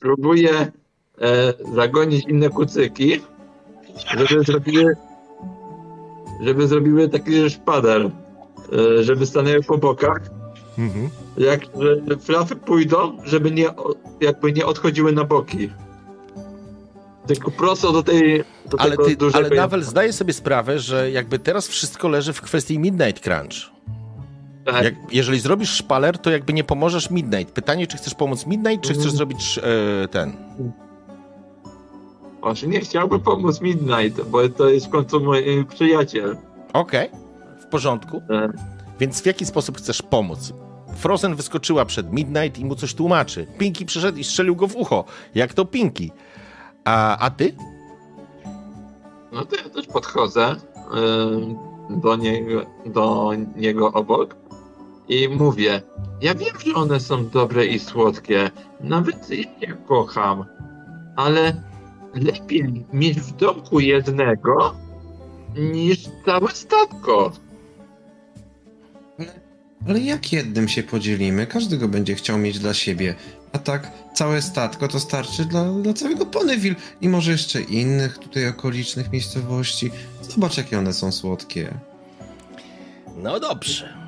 Próbuję e, zagonić inne kucyki, żeby zrobiły, żeby zrobiły taki szpader, e, żeby stanęły po bokach. Mhm. Jak że flafy pójdą, żeby nie, jakby nie odchodziły na boki. Tylko prosto do tej do Ale, ty, ale Nawel zdaje sobie sprawę, że jakby teraz wszystko leży w kwestii Midnight Crunch. Tak, Jak, jeżeli zrobisz szpaler, to jakby nie pomożesz Midnight. Pytanie, czy chcesz pomóc Midnight, czy chcesz Mhm. zrobić e, ten. Właśnie nie chciałbym pomóc Midnight, bo to jest w końcu mój e, przyjaciel. Okej, w porządku. E, Więc w jaki sposób chcesz pomóc? Frozen wyskoczyła przed Midnight i mu coś tłumaczy. Pinky przyszedł i strzelił go w ucho. Jak to Pinky? A, a ty? No to ja też podchodzę e, do niego, do niego obok i mówię, ja wiem, że one są dobre i słodkie, nawet je nie kocham, ale lepiej mieć w domku jednego niż całe statko. Ale jak jednym się podzielimy? Każdy go będzie chciał mieć dla siebie. A tak, całe statko to starczy dla, dla całego Ponyville i może jeszcze innych tutaj okolicznych miejscowości. Zobacz, jakie one są słodkie. No dobrze.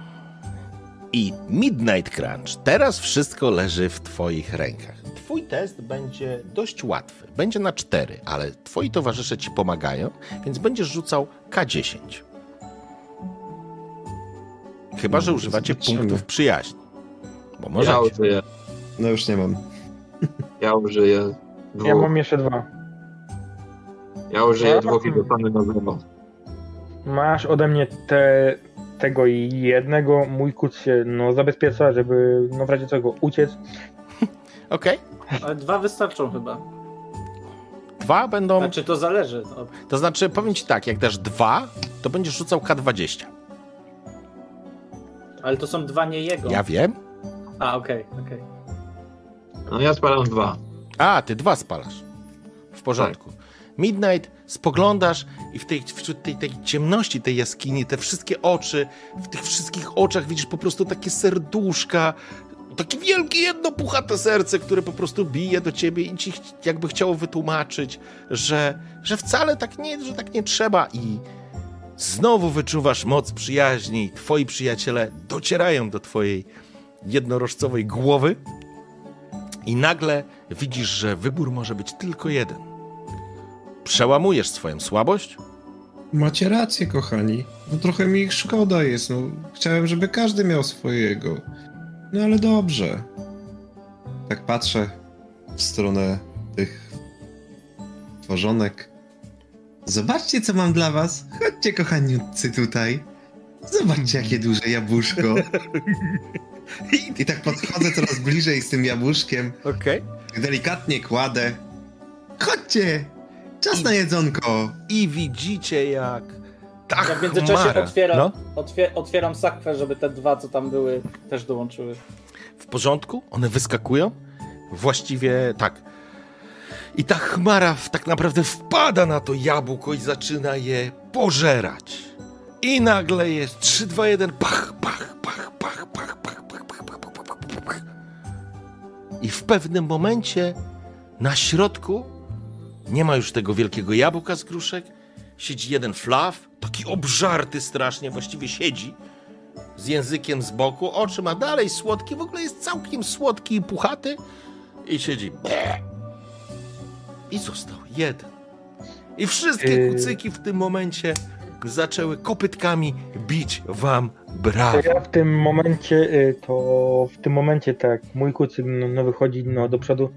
I Midnight Crunch. Teraz wszystko leży w Twoich rękach. Twój test będzie dość łatwy. Będzie na 4, ale Twoi towarzysze Ci pomagają, więc będziesz rzucał K10. Chyba, że No, używacie punktów przyjaźni. Bo Ja możecie. użyję, No już nie mam. ja użyję dwóch, Ja mam jeszcze dwa. ja użyję Ja dwóch i mam- dostanę na zero. Masz ode mnie te, tego jednego, mój kuc się no, zabezpiecza, żeby no w razie czego uciec. Okej. Ale dwa wystarczą chyba. Dwa będą. Znaczy to zależy. Od... To znaczy, powiem Ci tak, jak dasz dwa, to będziesz rzucał K20. Ale to są dwa nie jego. Ja wiem. A, okej, okej. No ja spalam dwa. A, ty dwa spalasz. W porządku. Midnight, spoglądasz i w tej, wśród tej, tej ciemności tej jaskini, te wszystkie oczy, w tych wszystkich oczach widzisz po prostu takie serduszka, takie wielkie jedno puchate serce, które po prostu bije do ciebie i ci jakby chciało wytłumaczyć, że, że wcale tak nie, że tak nie trzeba i znowu wyczuwasz moc przyjaźni, twoi przyjaciele docierają do twojej jednorożcowej głowy i nagle widzisz, że wybór może być tylko jeden. Przełamujesz swoją słabość, Macie rację, kochani. No trochę mi ich szkoda jest, no. Chciałem, żeby każdy miał swojego. No ale dobrze. Tak patrzę w stronę tych tworzonek. Zobaczcie, co mam dla was. Chodźcie, kochaniutcy, tutaj. Zobaczcie, jakie duże jabłuszko. I tak podchodzę coraz bliżej z tym jabłuszkiem. Okej. Delikatnie kładę. Chodźcie! Czas na jedzonko! i widzicie jak ta Ja w międzyczasie chmara... otwieram, No, otwie, otwieram sakwę, żeby te dwa, co tam były, też dołączyły. w porządku, one wyskakują, właściwie tak. I ta chmara tak naprawdę wpada na to jabłko i zaczyna je pożerać. I nagle jest 3, 2, 1, pach, pach, pach, pach, pach, pach, pach, pach, pach, pach, pach, pach, pach. I w pewnym momencie na środku nie ma już tego wielkiego jabłka z gruszek. Siedzi jeden flaw, taki obżarty strasznie, właściwie siedzi z językiem z boku, oczy ma dalej słodkie, w ogóle jest całkiem słodki i puchaty i siedzi. I został jeden. I wszystkie Yy. kucyki w tym momencie zaczęły kopytkami bić wam brawo. ja w tym momencie, y, to w tym momencie tak, mój kucyk no, no wychodzi no, do przodu.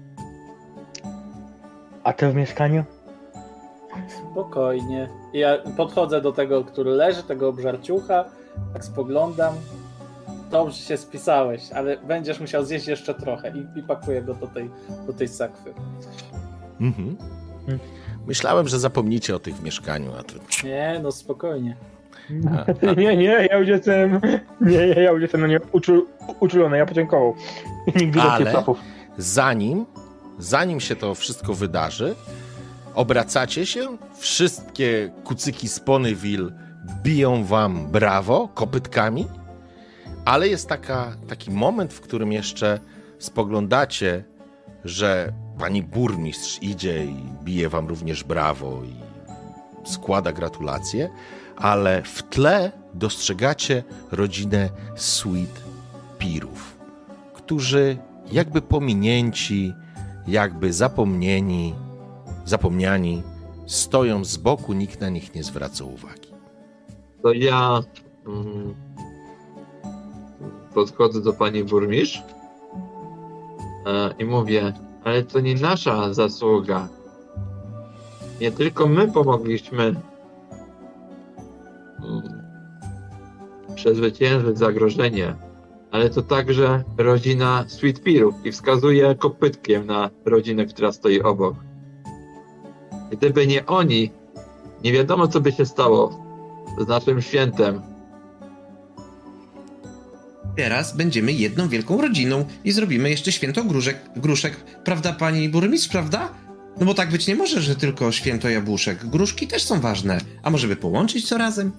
A te w mieszkaniu? Spokojnie. Ja podchodzę do tego, który leży, tego obżarciucha, tak spoglądam. Dobrze się spisałeś, ale będziesz musiał zjeść jeszcze trochę i, i pakuję go do tej, do tej sakwy. Mhm. Myślałem, że zapomnicie o tych w mieszkaniu, a to... Nie, no spokojnie. Nie, nie, ja już jestem. Nie, ja już jestem na nie uczu, uczulony, ja podziękował. Nigdy Ale- zanim, zanim się to wszystko wydarzy, obracacie się, wszystkie kucyki z Ponyville biją wam brawo kopytkami, ale jest taka, taki moment, w którym jeszcze spoglądacie, że pani burmistrz idzie i bije wam również brawo i składa gratulacje, ale w tle dostrzegacie rodzinę Sweet Pirów, którzy jakby pominięci, jakby zapomnieni, zapomniani, stoją z boku, nikt na nich nie zwraca uwagi. To ja mm, podchodzę do pani burmistrz e, i mówię, ale to nie nasza zasługa. Nie tylko my pomogliśmy mm, przezwyciężyć zagrożenie, ale to także rodzina Sweet Pirów i wskazuje kopytkiem na rodzinę, która stoi obok. Gdyby nie oni, nie wiadomo co by się stało z naszym świętem. Teraz będziemy jedną wielką rodziną i zrobimy jeszcze święto gruszek, gruszek. Prawda, pani burmistrz, prawda? No bo tak być nie może, że tylko święto jabłuszek. Gruszki też są ważne. A może by połączyć to razem?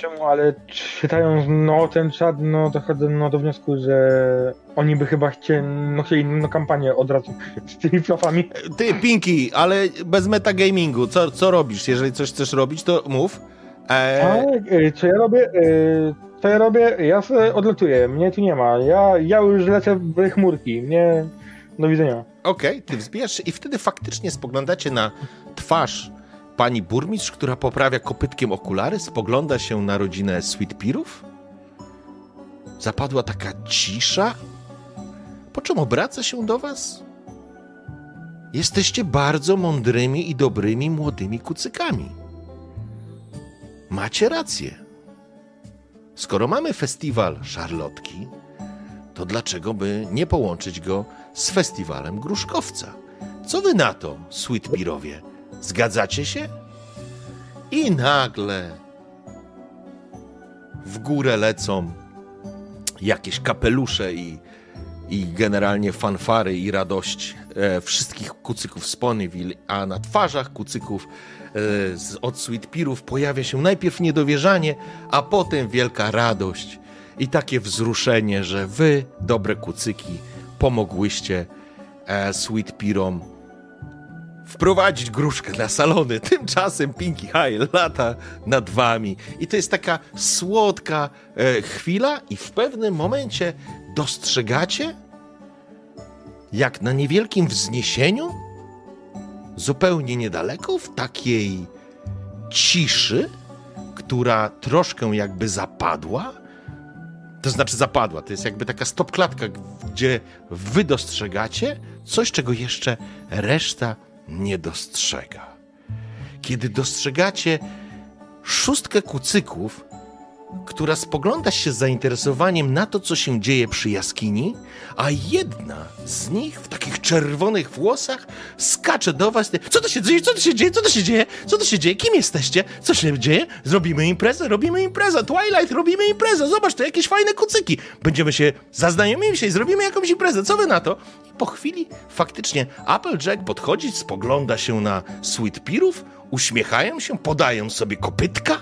Czemu, ale czytając no, ten czat, no dochodzę no, do wniosku, że oni by chyba chcieli, no, chcieli no, kampanię od razu z tymi flafami. Ty, Pinky, ale bez metagamingu, co, co robisz? Jeżeli coś chcesz robić, to mów. E, y, co ja robię? Y, Co ja robię? Ja sobie odlatuję, mnie tu nie ma. Ja, ja już lecę w chmurki. Mnie... Do widzenia. Okej, ty wzbijasz się i wtedy faktycznie spoglądacie na twarz pani burmistrz, która poprawia kopytkiem okulary, spogląda się na rodzinę Sweet Pirów. Zapadła taka cisza, po czym obraca się do was. Jesteście bardzo mądrymi i dobrymi młodymi kucykami. Macie rację. Skoro mamy festiwal szarlotki, to dlaczego by nie połączyć go z festiwalem gruszkowca? Co wy na to, Sweet Pirowie? Zgadzacie się? I nagle w górę lecą jakieś kapelusze i, i generalnie fanfary i radość e, wszystkich kucyków z Ponyville, a na twarzach kucyków e, z, od Sweet Pirów pojawia się najpierw niedowierzanie, a potem wielka radość i takie wzruszenie, że wy, dobre kucyki, pomogłyście e, Sweet Pirom wprowadzić gruszkę na salony. Tymczasem Pinky High lata nad wami. I to jest taka słodka e, chwila i w pewnym momencie dostrzegacie, jak na niewielkim wzniesieniu, zupełnie niedaleko, w takiej ciszy, która troszkę jakby zapadła, to znaczy zapadła, to jest jakby taka stopklatka, gdzie wy dostrzegacie coś, czego jeszcze reszta nie dostrzega. Kiedy dostrzegacie szóstkę kucyków, która spogląda się z zainteresowaniem na to, co się dzieje przy jaskini, a jedna z nich w takich czerwonych włosach skacze do was. Co to się dzieje? Co to się dzieje? Co to się dzieje? Co to się dzieje? Kim jesteście? Co się dzieje? Zrobimy imprezę? Robimy imprezę. Twilight, robimy imprezę. Zobacz, to jakieś fajne kucyki. Będziemy się, zaznajomimy się i zrobimy jakąś imprezę. Co wy na to? I po chwili faktycznie Applejack podchodzi, spogląda się na Sweet Pirów, uśmiechają się, podają sobie kopytka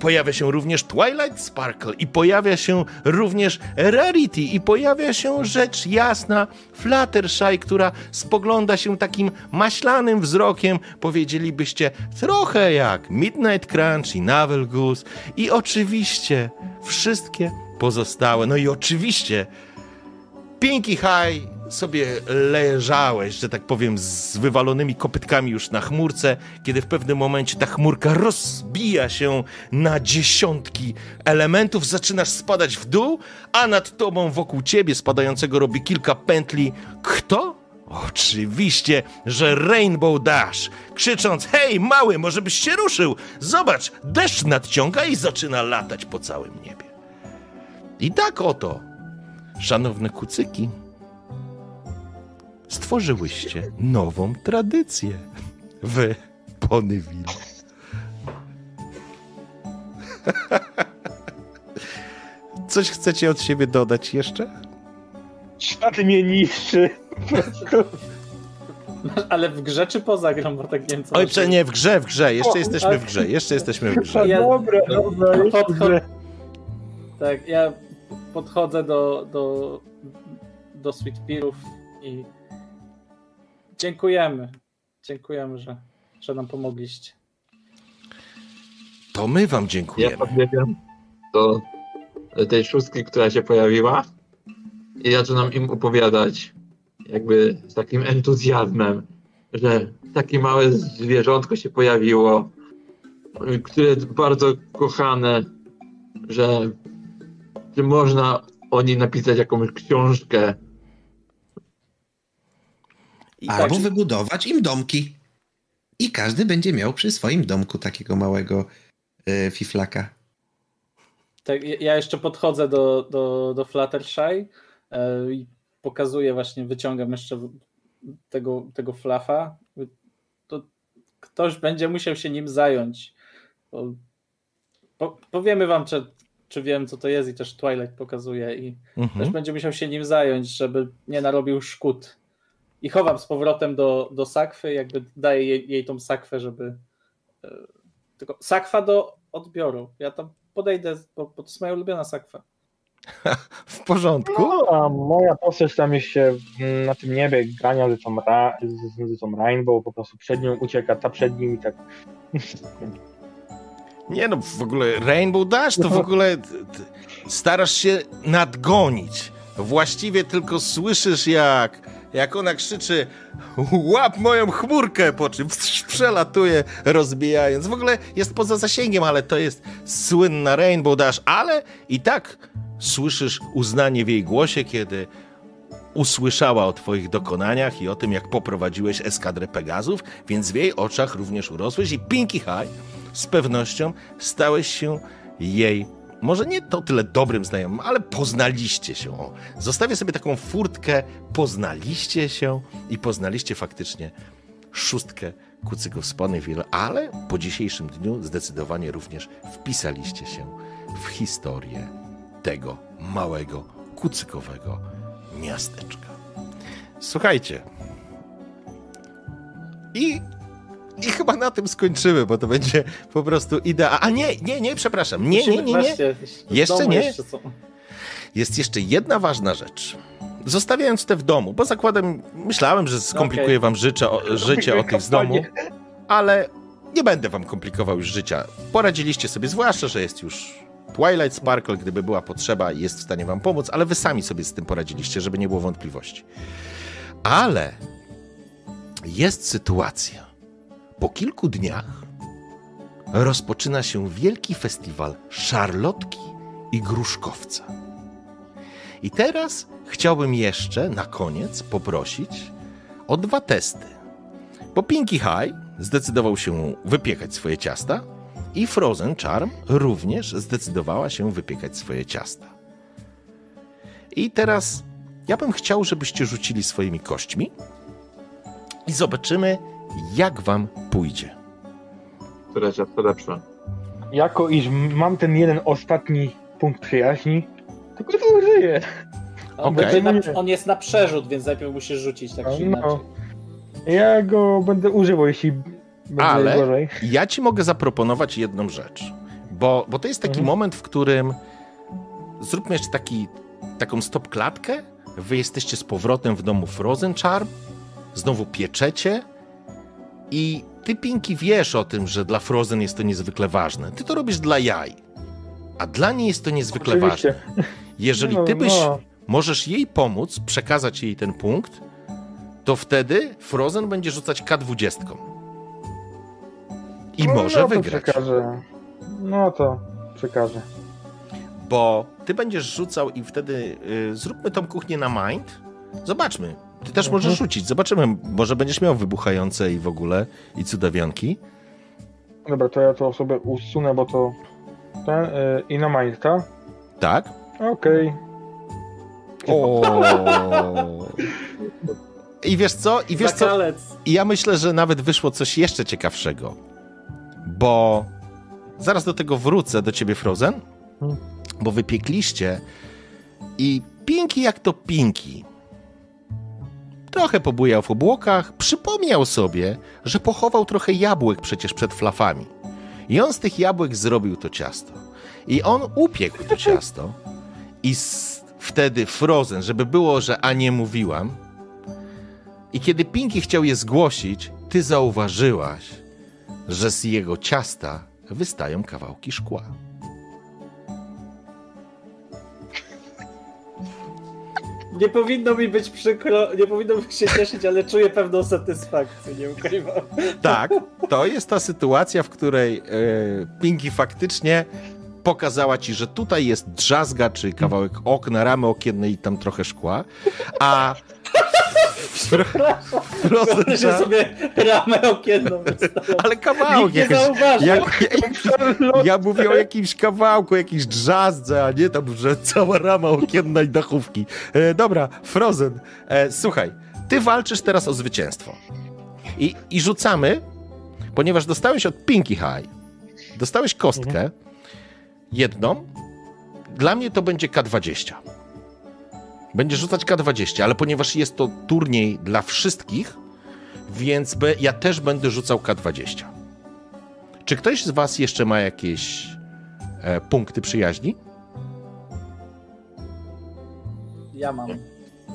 pojawia się również Twilight Sparkle i pojawia się również Rarity i pojawia się rzecz jasna Fluttershy, która spogląda się takim maślanym wzrokiem, powiedzielibyście, trochę jak Midnight Crunch i Navel Goose. I oczywiście wszystkie pozostałe, no i oczywiście Pinky High sobie leżałeś, że tak powiem, z wywalonymi kopytkami już na chmurce, kiedy w pewnym momencie ta chmurka rozbija się na dziesiątki elementów, zaczynasz spadać w dół, a nad tobą wokół ciebie spadającego robi kilka pętli. Kto? Oczywiście, że Rainbow Dash, krzycząc: Hej, mały, może byś się ruszył? Zobacz, deszcz nadciąga i zaczyna latać po całym niebie. I tak oto, szanowne kucyki, stworzyłyście nową tradycję w Ponyville. Coś chcecie od siebie dodać jeszcze? Świat mnie niszczy. Ale w grze czy poza grą, bo tak nie wiem co. Oj, masz- prze, nie, w grze, w grze, jeszcze O, jesteśmy w tak. grze, jeszcze jesteśmy w grze. Ja- dobra, dobra, Podchod-. Tak, ja podchodzę do, do, do Sweet Pearów i dziękujemy. Dziękujemy, że, że nam pomogliście. To my wam Ja dziękujemy. podbiegam do tej szóstki, która się pojawiła i zaczynam im opowiadać jakby z takim entuzjazmem, że takie małe zwierzątko się pojawiło, które jest bardzo kochane, że, że można o niej napisać jakąś książkę. I Albo tak, wybudować im domki. I każdy będzie miał przy swoim domku takiego małego e, fiflaka. Tak, ja- jeszcze podchodzę do, do, do Fluttershy e, i pokazuję właśnie, wyciągam jeszcze tego, tego flafa. To ktoś będzie musiał się nim zająć. Po, powiemy wam, czy, czy wiem, co to jest i też Twilight pokazuje i Ktoś mhm. będzie musiał się nim zająć, żeby nie narobił szkód. I chowam z powrotem do, do sakwy, jakby daję jej, jej tą sakwę, żeby. e, Tylko sakwa do odbioru. Ja tam podejdę, bo, bo to jest moja ulubiona sakwa. w porządku. No, a moja postać tam mm, na tym niebie gania ze tą, ra, z, z tą Rainbow, po prostu przed nią ucieka, ta przed nim i tak. Nie no, w ogóle Rainbow Dash to w ogóle starasz się nadgonić. Właściwie tylko słyszysz jak, jak ona krzyczy łap moją chmurkę, po czym przelatuje rozbijając. W ogóle jest poza zasięgiem, ale to jest słynna Rainbow Dash, ale i tak słyszysz uznanie w jej głosie, kiedy usłyszała o twoich dokonaniach i o tym, jak poprowadziłeś eskadrę Pegazów, więc w jej oczach również urosłeś i Pinky High z pewnością stałeś się jej, może nie to tyle dobrym znajomym, ale poznaliście się. O, zostawię sobie taką furtkę, poznaliście się i poznaliście faktycznie szóstkę kucyków z Ponyville, ale po dzisiejszym dniu zdecydowanie również wpisaliście się w historię tego małego, kucykowego miasteczka. Słuchajcie. I, I chyba na tym skończymy, bo to będzie po prostu idea. A nie, nie, nie, przepraszam. Nie, nie, nie, nie. Jeszcze nie? Jest jeszcze jedna ważna rzecz. Zostawiając te w domu, bo zakładam, myślałem, że skomplikuję wam życie o, życie o tych z domu, ale nie będę wam komplikował już życia. Poradziliście sobie, zwłaszcza, że jest już Twilight Sparkle, gdyby była potrzeba, jest w stanie wam pomóc, ale wy sami sobie z tym poradziliście, żeby nie było wątpliwości. Ale jest sytuacja. Po kilku dniach rozpoczyna się wielki festiwal szarlotki i gruszkowca. I teraz chciałbym jeszcze na koniec poprosić o dwa testy. Bo Pinky High zdecydował się wypiekać swoje ciasta i Frozen Charm również zdecydowała się wypiekać swoje ciasta. I teraz ja bym chciał, żebyście rzucili swoimi kośćmi i zobaczymy, jak wam pójdzie. Które ciasto lepsze. Jako iż mam ten jeden ostatni punkt przyjaźni, to to użyję. On, będzie na, on jest na przerzut, więc najpierw musisz rzucić tak czy inaczej. No. Ja go będę używał, jeśli będzie Ale- gorzej. Ja ci mogę zaproponować jedną rzecz, bo, bo to jest taki Mhm. moment, w którym zróbmy jeszcze taki, taką stop klatkę. Wy jesteście z powrotem w domu Frozen Charm, znowu pieczecie i ty, Pinki, wiesz o tym, że dla Frozen jest to niezwykle ważne. Ty to robisz dla jaj, a dla niej jest to niezwykle Oczywiście. ważne. Jeżeli No, ty byś no. możesz jej pomóc, przekazać jej ten punkt, to wtedy Frozen będzie rzucać K20. I No, może no wygrać. Przekażę. No to przekażę. Bo ty będziesz rzucał i wtedy y, zróbmy tą kuchnię na mind. Zobaczmy, Ty też możesz rzucić. Zobaczymy, może będziesz miał wybuchające i w ogóle, i cudawianki. Dobra, to ja to sobie usunę, bo to ten y, i na mind, tak? Tak? Okej. O. I wiesz co? I wiesz co? I ja myślę, że nawet wyszło coś jeszcze ciekawszego. Bo zaraz do tego wrócę, do ciebie, Frozen. Hmm. Bo wypiekliście i Pinki jak to Pinki. Trochę pobujał w obłokach, przypomniał sobie, że pochował trochę jabłek przecież przed flafami. I on z tych jabłek zrobił to ciasto. I on upiekł to ciasto. I wtedy Frozen, żeby było, że a nie mówiłam, i kiedy Pinki chciał je zgłosić, ty zauważyłaś, że z jego ciasta wystają kawałki szkła. Nie powinno mi być przykro, nie powinno mi się cieszyć, ale czuję pewną satysfakcję, nie ukrywam. Tak, to jest ta sytuacja, w której e, Pinki faktycznie pokazała ci, że tutaj jest drzazga, czy kawałek okna, ramy okiennej i tam trochę szkła, a Frozen Wyobraź sobie ramę okienną ale kawałek Nikt nie zauważy. jak, ja, ja mówię o jakimś kawałku, jakiejś drzazdze, a nie tam, że cała rama okienna i dachówki. E, dobra, Frozen, e, słuchaj, ty walczysz teraz o zwycięstwo. I, I rzucamy, ponieważ dostałeś od Pinky High, dostałeś kostkę, jedną, dla mnie to będzie K20. Będziesz rzucać K20, ale ponieważ jest to turniej dla wszystkich, więc ja też będę rzucał K20. Czy ktoś z Was jeszcze ma jakieś e, punkty przyjaźni? Ja mam,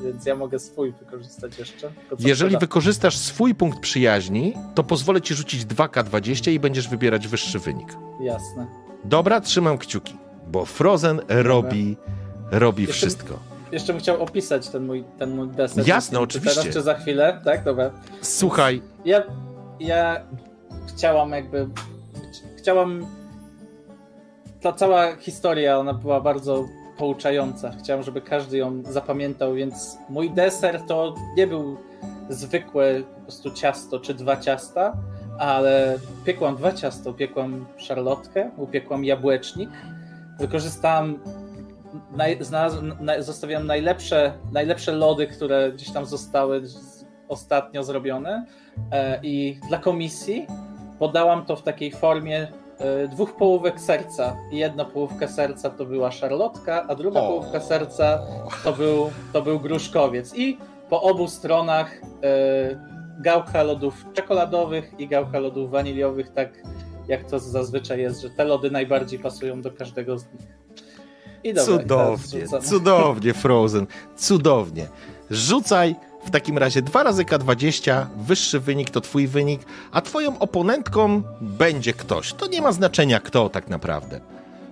więc ja mogę swój wykorzystać jeszcze. Jeżeli wykorzystasz swój punkt przyjaźni, to pozwolę Ci rzucić 2K20 i będziesz wybierać wyższy wynik. Jasne. Dobra, trzymam kciuki, bo Frozen robi, robi Jeszcze- wszystko. Jeszcze bym chciał opisać ten mój, ten mój deser. Jasne, Czy oczywiście. Teraz, czy za chwilę? Tak, dobra. Słuchaj, Ja, ja chciałam jakby. ch- Chciałam. Ta cała historia, ona była bardzo pouczająca. Chciałam, żeby każdy ją zapamiętał, więc mój deser to nie był zwykłe po prostu ciasto czy dwa ciasta, ale piekłam dwa ciasta. Upiekłam szarlotkę, upiekłam jabłecznik. Wykorzystałam. Naj, naj, zostawiam najlepsze, najlepsze lody, które gdzieś tam zostały ostatnio zrobione. E, I dla komisji podałam to w takiej formie e, dwóch połówek serca. I jedna połówka serca to była szarlotka, a druga O. połówka serca to był, to był gruszkowiec. I po obu stronach e, gałka lodów czekoladowych i gałka lodów waniliowych, tak jak to zazwyczaj jest, że te lody najbardziej pasują do każdego z nich. I dobra, cudownie, cudownie, Frozen, cudownie. Rzucaj w takim razie dwa razy K20, wyższy wynik to twój wynik, a twoją oponentką będzie ktoś. To nie ma znaczenia kto tak naprawdę.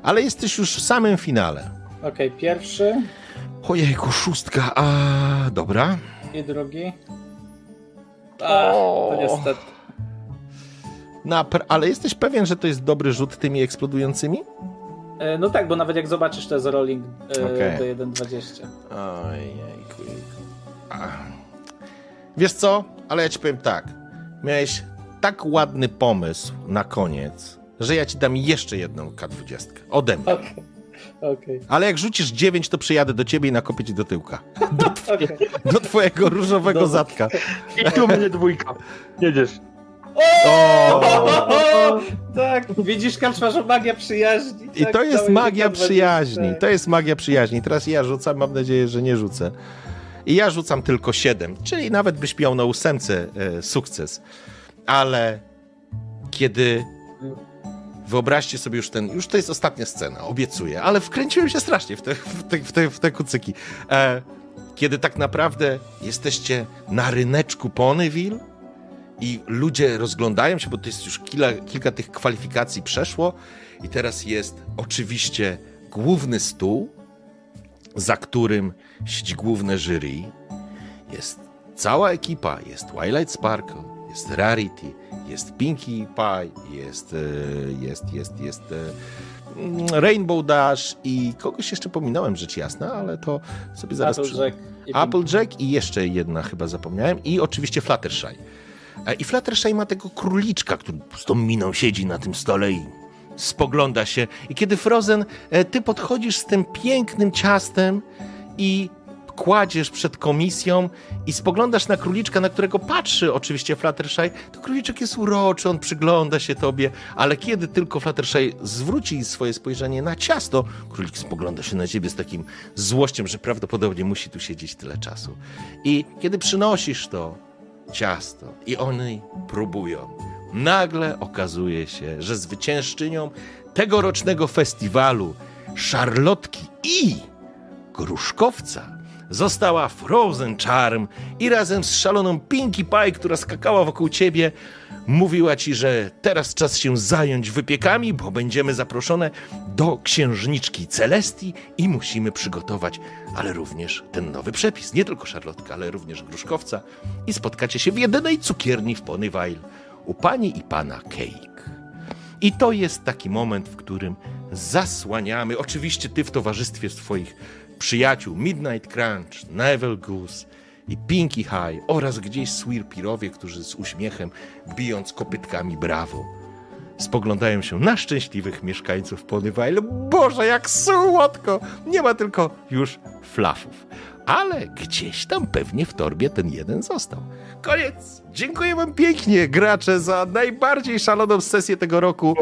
Ale jesteś już w samym finale. Okej, pierwszy Ojejku, szóstka, a dobra. i drugi. A, to niestety. Napr- ale jesteś pewien, że to jest dobry rzut tymi eksplodującymi? E, No tak, bo nawet jak zobaczysz, to jest rolling e, Okej. do 1.20. Ojejku. Wiesz co? Ale ja ci powiem tak. Miałeś tak ładny pomysł na koniec, że ja ci dam jeszcze jedną K20 ode mnie. Okej. Okej. Ale jak rzucisz 9, to przyjadę do ciebie i nakopię ci do tyłka. okej. Do twojego różowego Dobra. zadka. I tu będzie dwójka. Jedziesz. O! Tak, widzisz, Kaczmarzu, magia przyjaźni. I tak, to jest magia mi K20. przyjaźni. To jest magia przyjaźni. Teraz ja rzucam, mam nadzieję, że nie rzucę. I ja rzucam tylko 7, czyli nawet byś miał na ósemce e, sukces. Ale kiedy wyobraźcie sobie już ten, już to jest ostatnia scena, obiecuję, ale wkręciłem się strasznie w te, w te, w te, w te kucyki. E, kiedy tak naprawdę jesteście na ryneczku Ponyville i ludzie rozglądają się, bo to jest już kilka, kilka tych kwalifikacji przeszło i teraz jest oczywiście główny stół, za którym siedzi główne jury. Jest cała ekipa, jest Twilight Sparkle, jest Rarity, jest Pinkie Pie, jest, e, jest, jest, jest mm, Rainbow Dash i kogoś jeszcze pominąłem, rzecz jasna, ale to sobie zaraz... Applejack i Applejack i jeszcze jedna chyba zapomniałem i oczywiście Fluttershy. E, I Fluttershy ma tego króliczka, który z tą miną siedzi na tym stole i spogląda się. I kiedy Frozen, e, ty podchodzisz z tym pięknym ciastem i kładziesz przed komisją i spoglądasz na króliczka, na którego patrzy oczywiście Fluttershy, to króliczek jest uroczy, on przygląda się tobie, ale kiedy tylko Fluttershy zwróci swoje spojrzenie na ciasto, królik spogląda się na ciebie z takim złością, że prawdopodobnie musi tu siedzieć tyle czasu. I kiedy przynosisz to ciasto i oni próbują, nagle okazuje się, że zwyciężczynią tegorocznego festiwalu szarlotki i gruszkowca została Frozen Charm i razem z szaloną Pinkie Pie, która skakała wokół ciebie, mówiła ci, że teraz czas się zająć wypiekami, bo będziemy zaproszone do księżniczki Celestii i musimy przygotować, ale również ten nowy przepis. Nie tylko szarlotka, ale również gruszkowca i spotkacie się w jedynej cukierni w Ponyville u pani i pana Cake. I to jest taki moment, w którym zasłaniamy, oczywiście ty w towarzystwie swoich przyjaciół Midnight Crunch, Neville Goose i Pinky High oraz gdzieś Swirpirowie, którzy z uśmiechem, bijąc kopytkami brawo, spoglądają się na szczęśliwych mieszkańców Ponyville. Boże, jak słodko! Nie ma tylko już flafów. Ale gdzieś tam pewnie w torbie ten jeden został. Koniec! Dziękuję wam pięknie, gracze, za najbardziej szaloną sesję tego roku.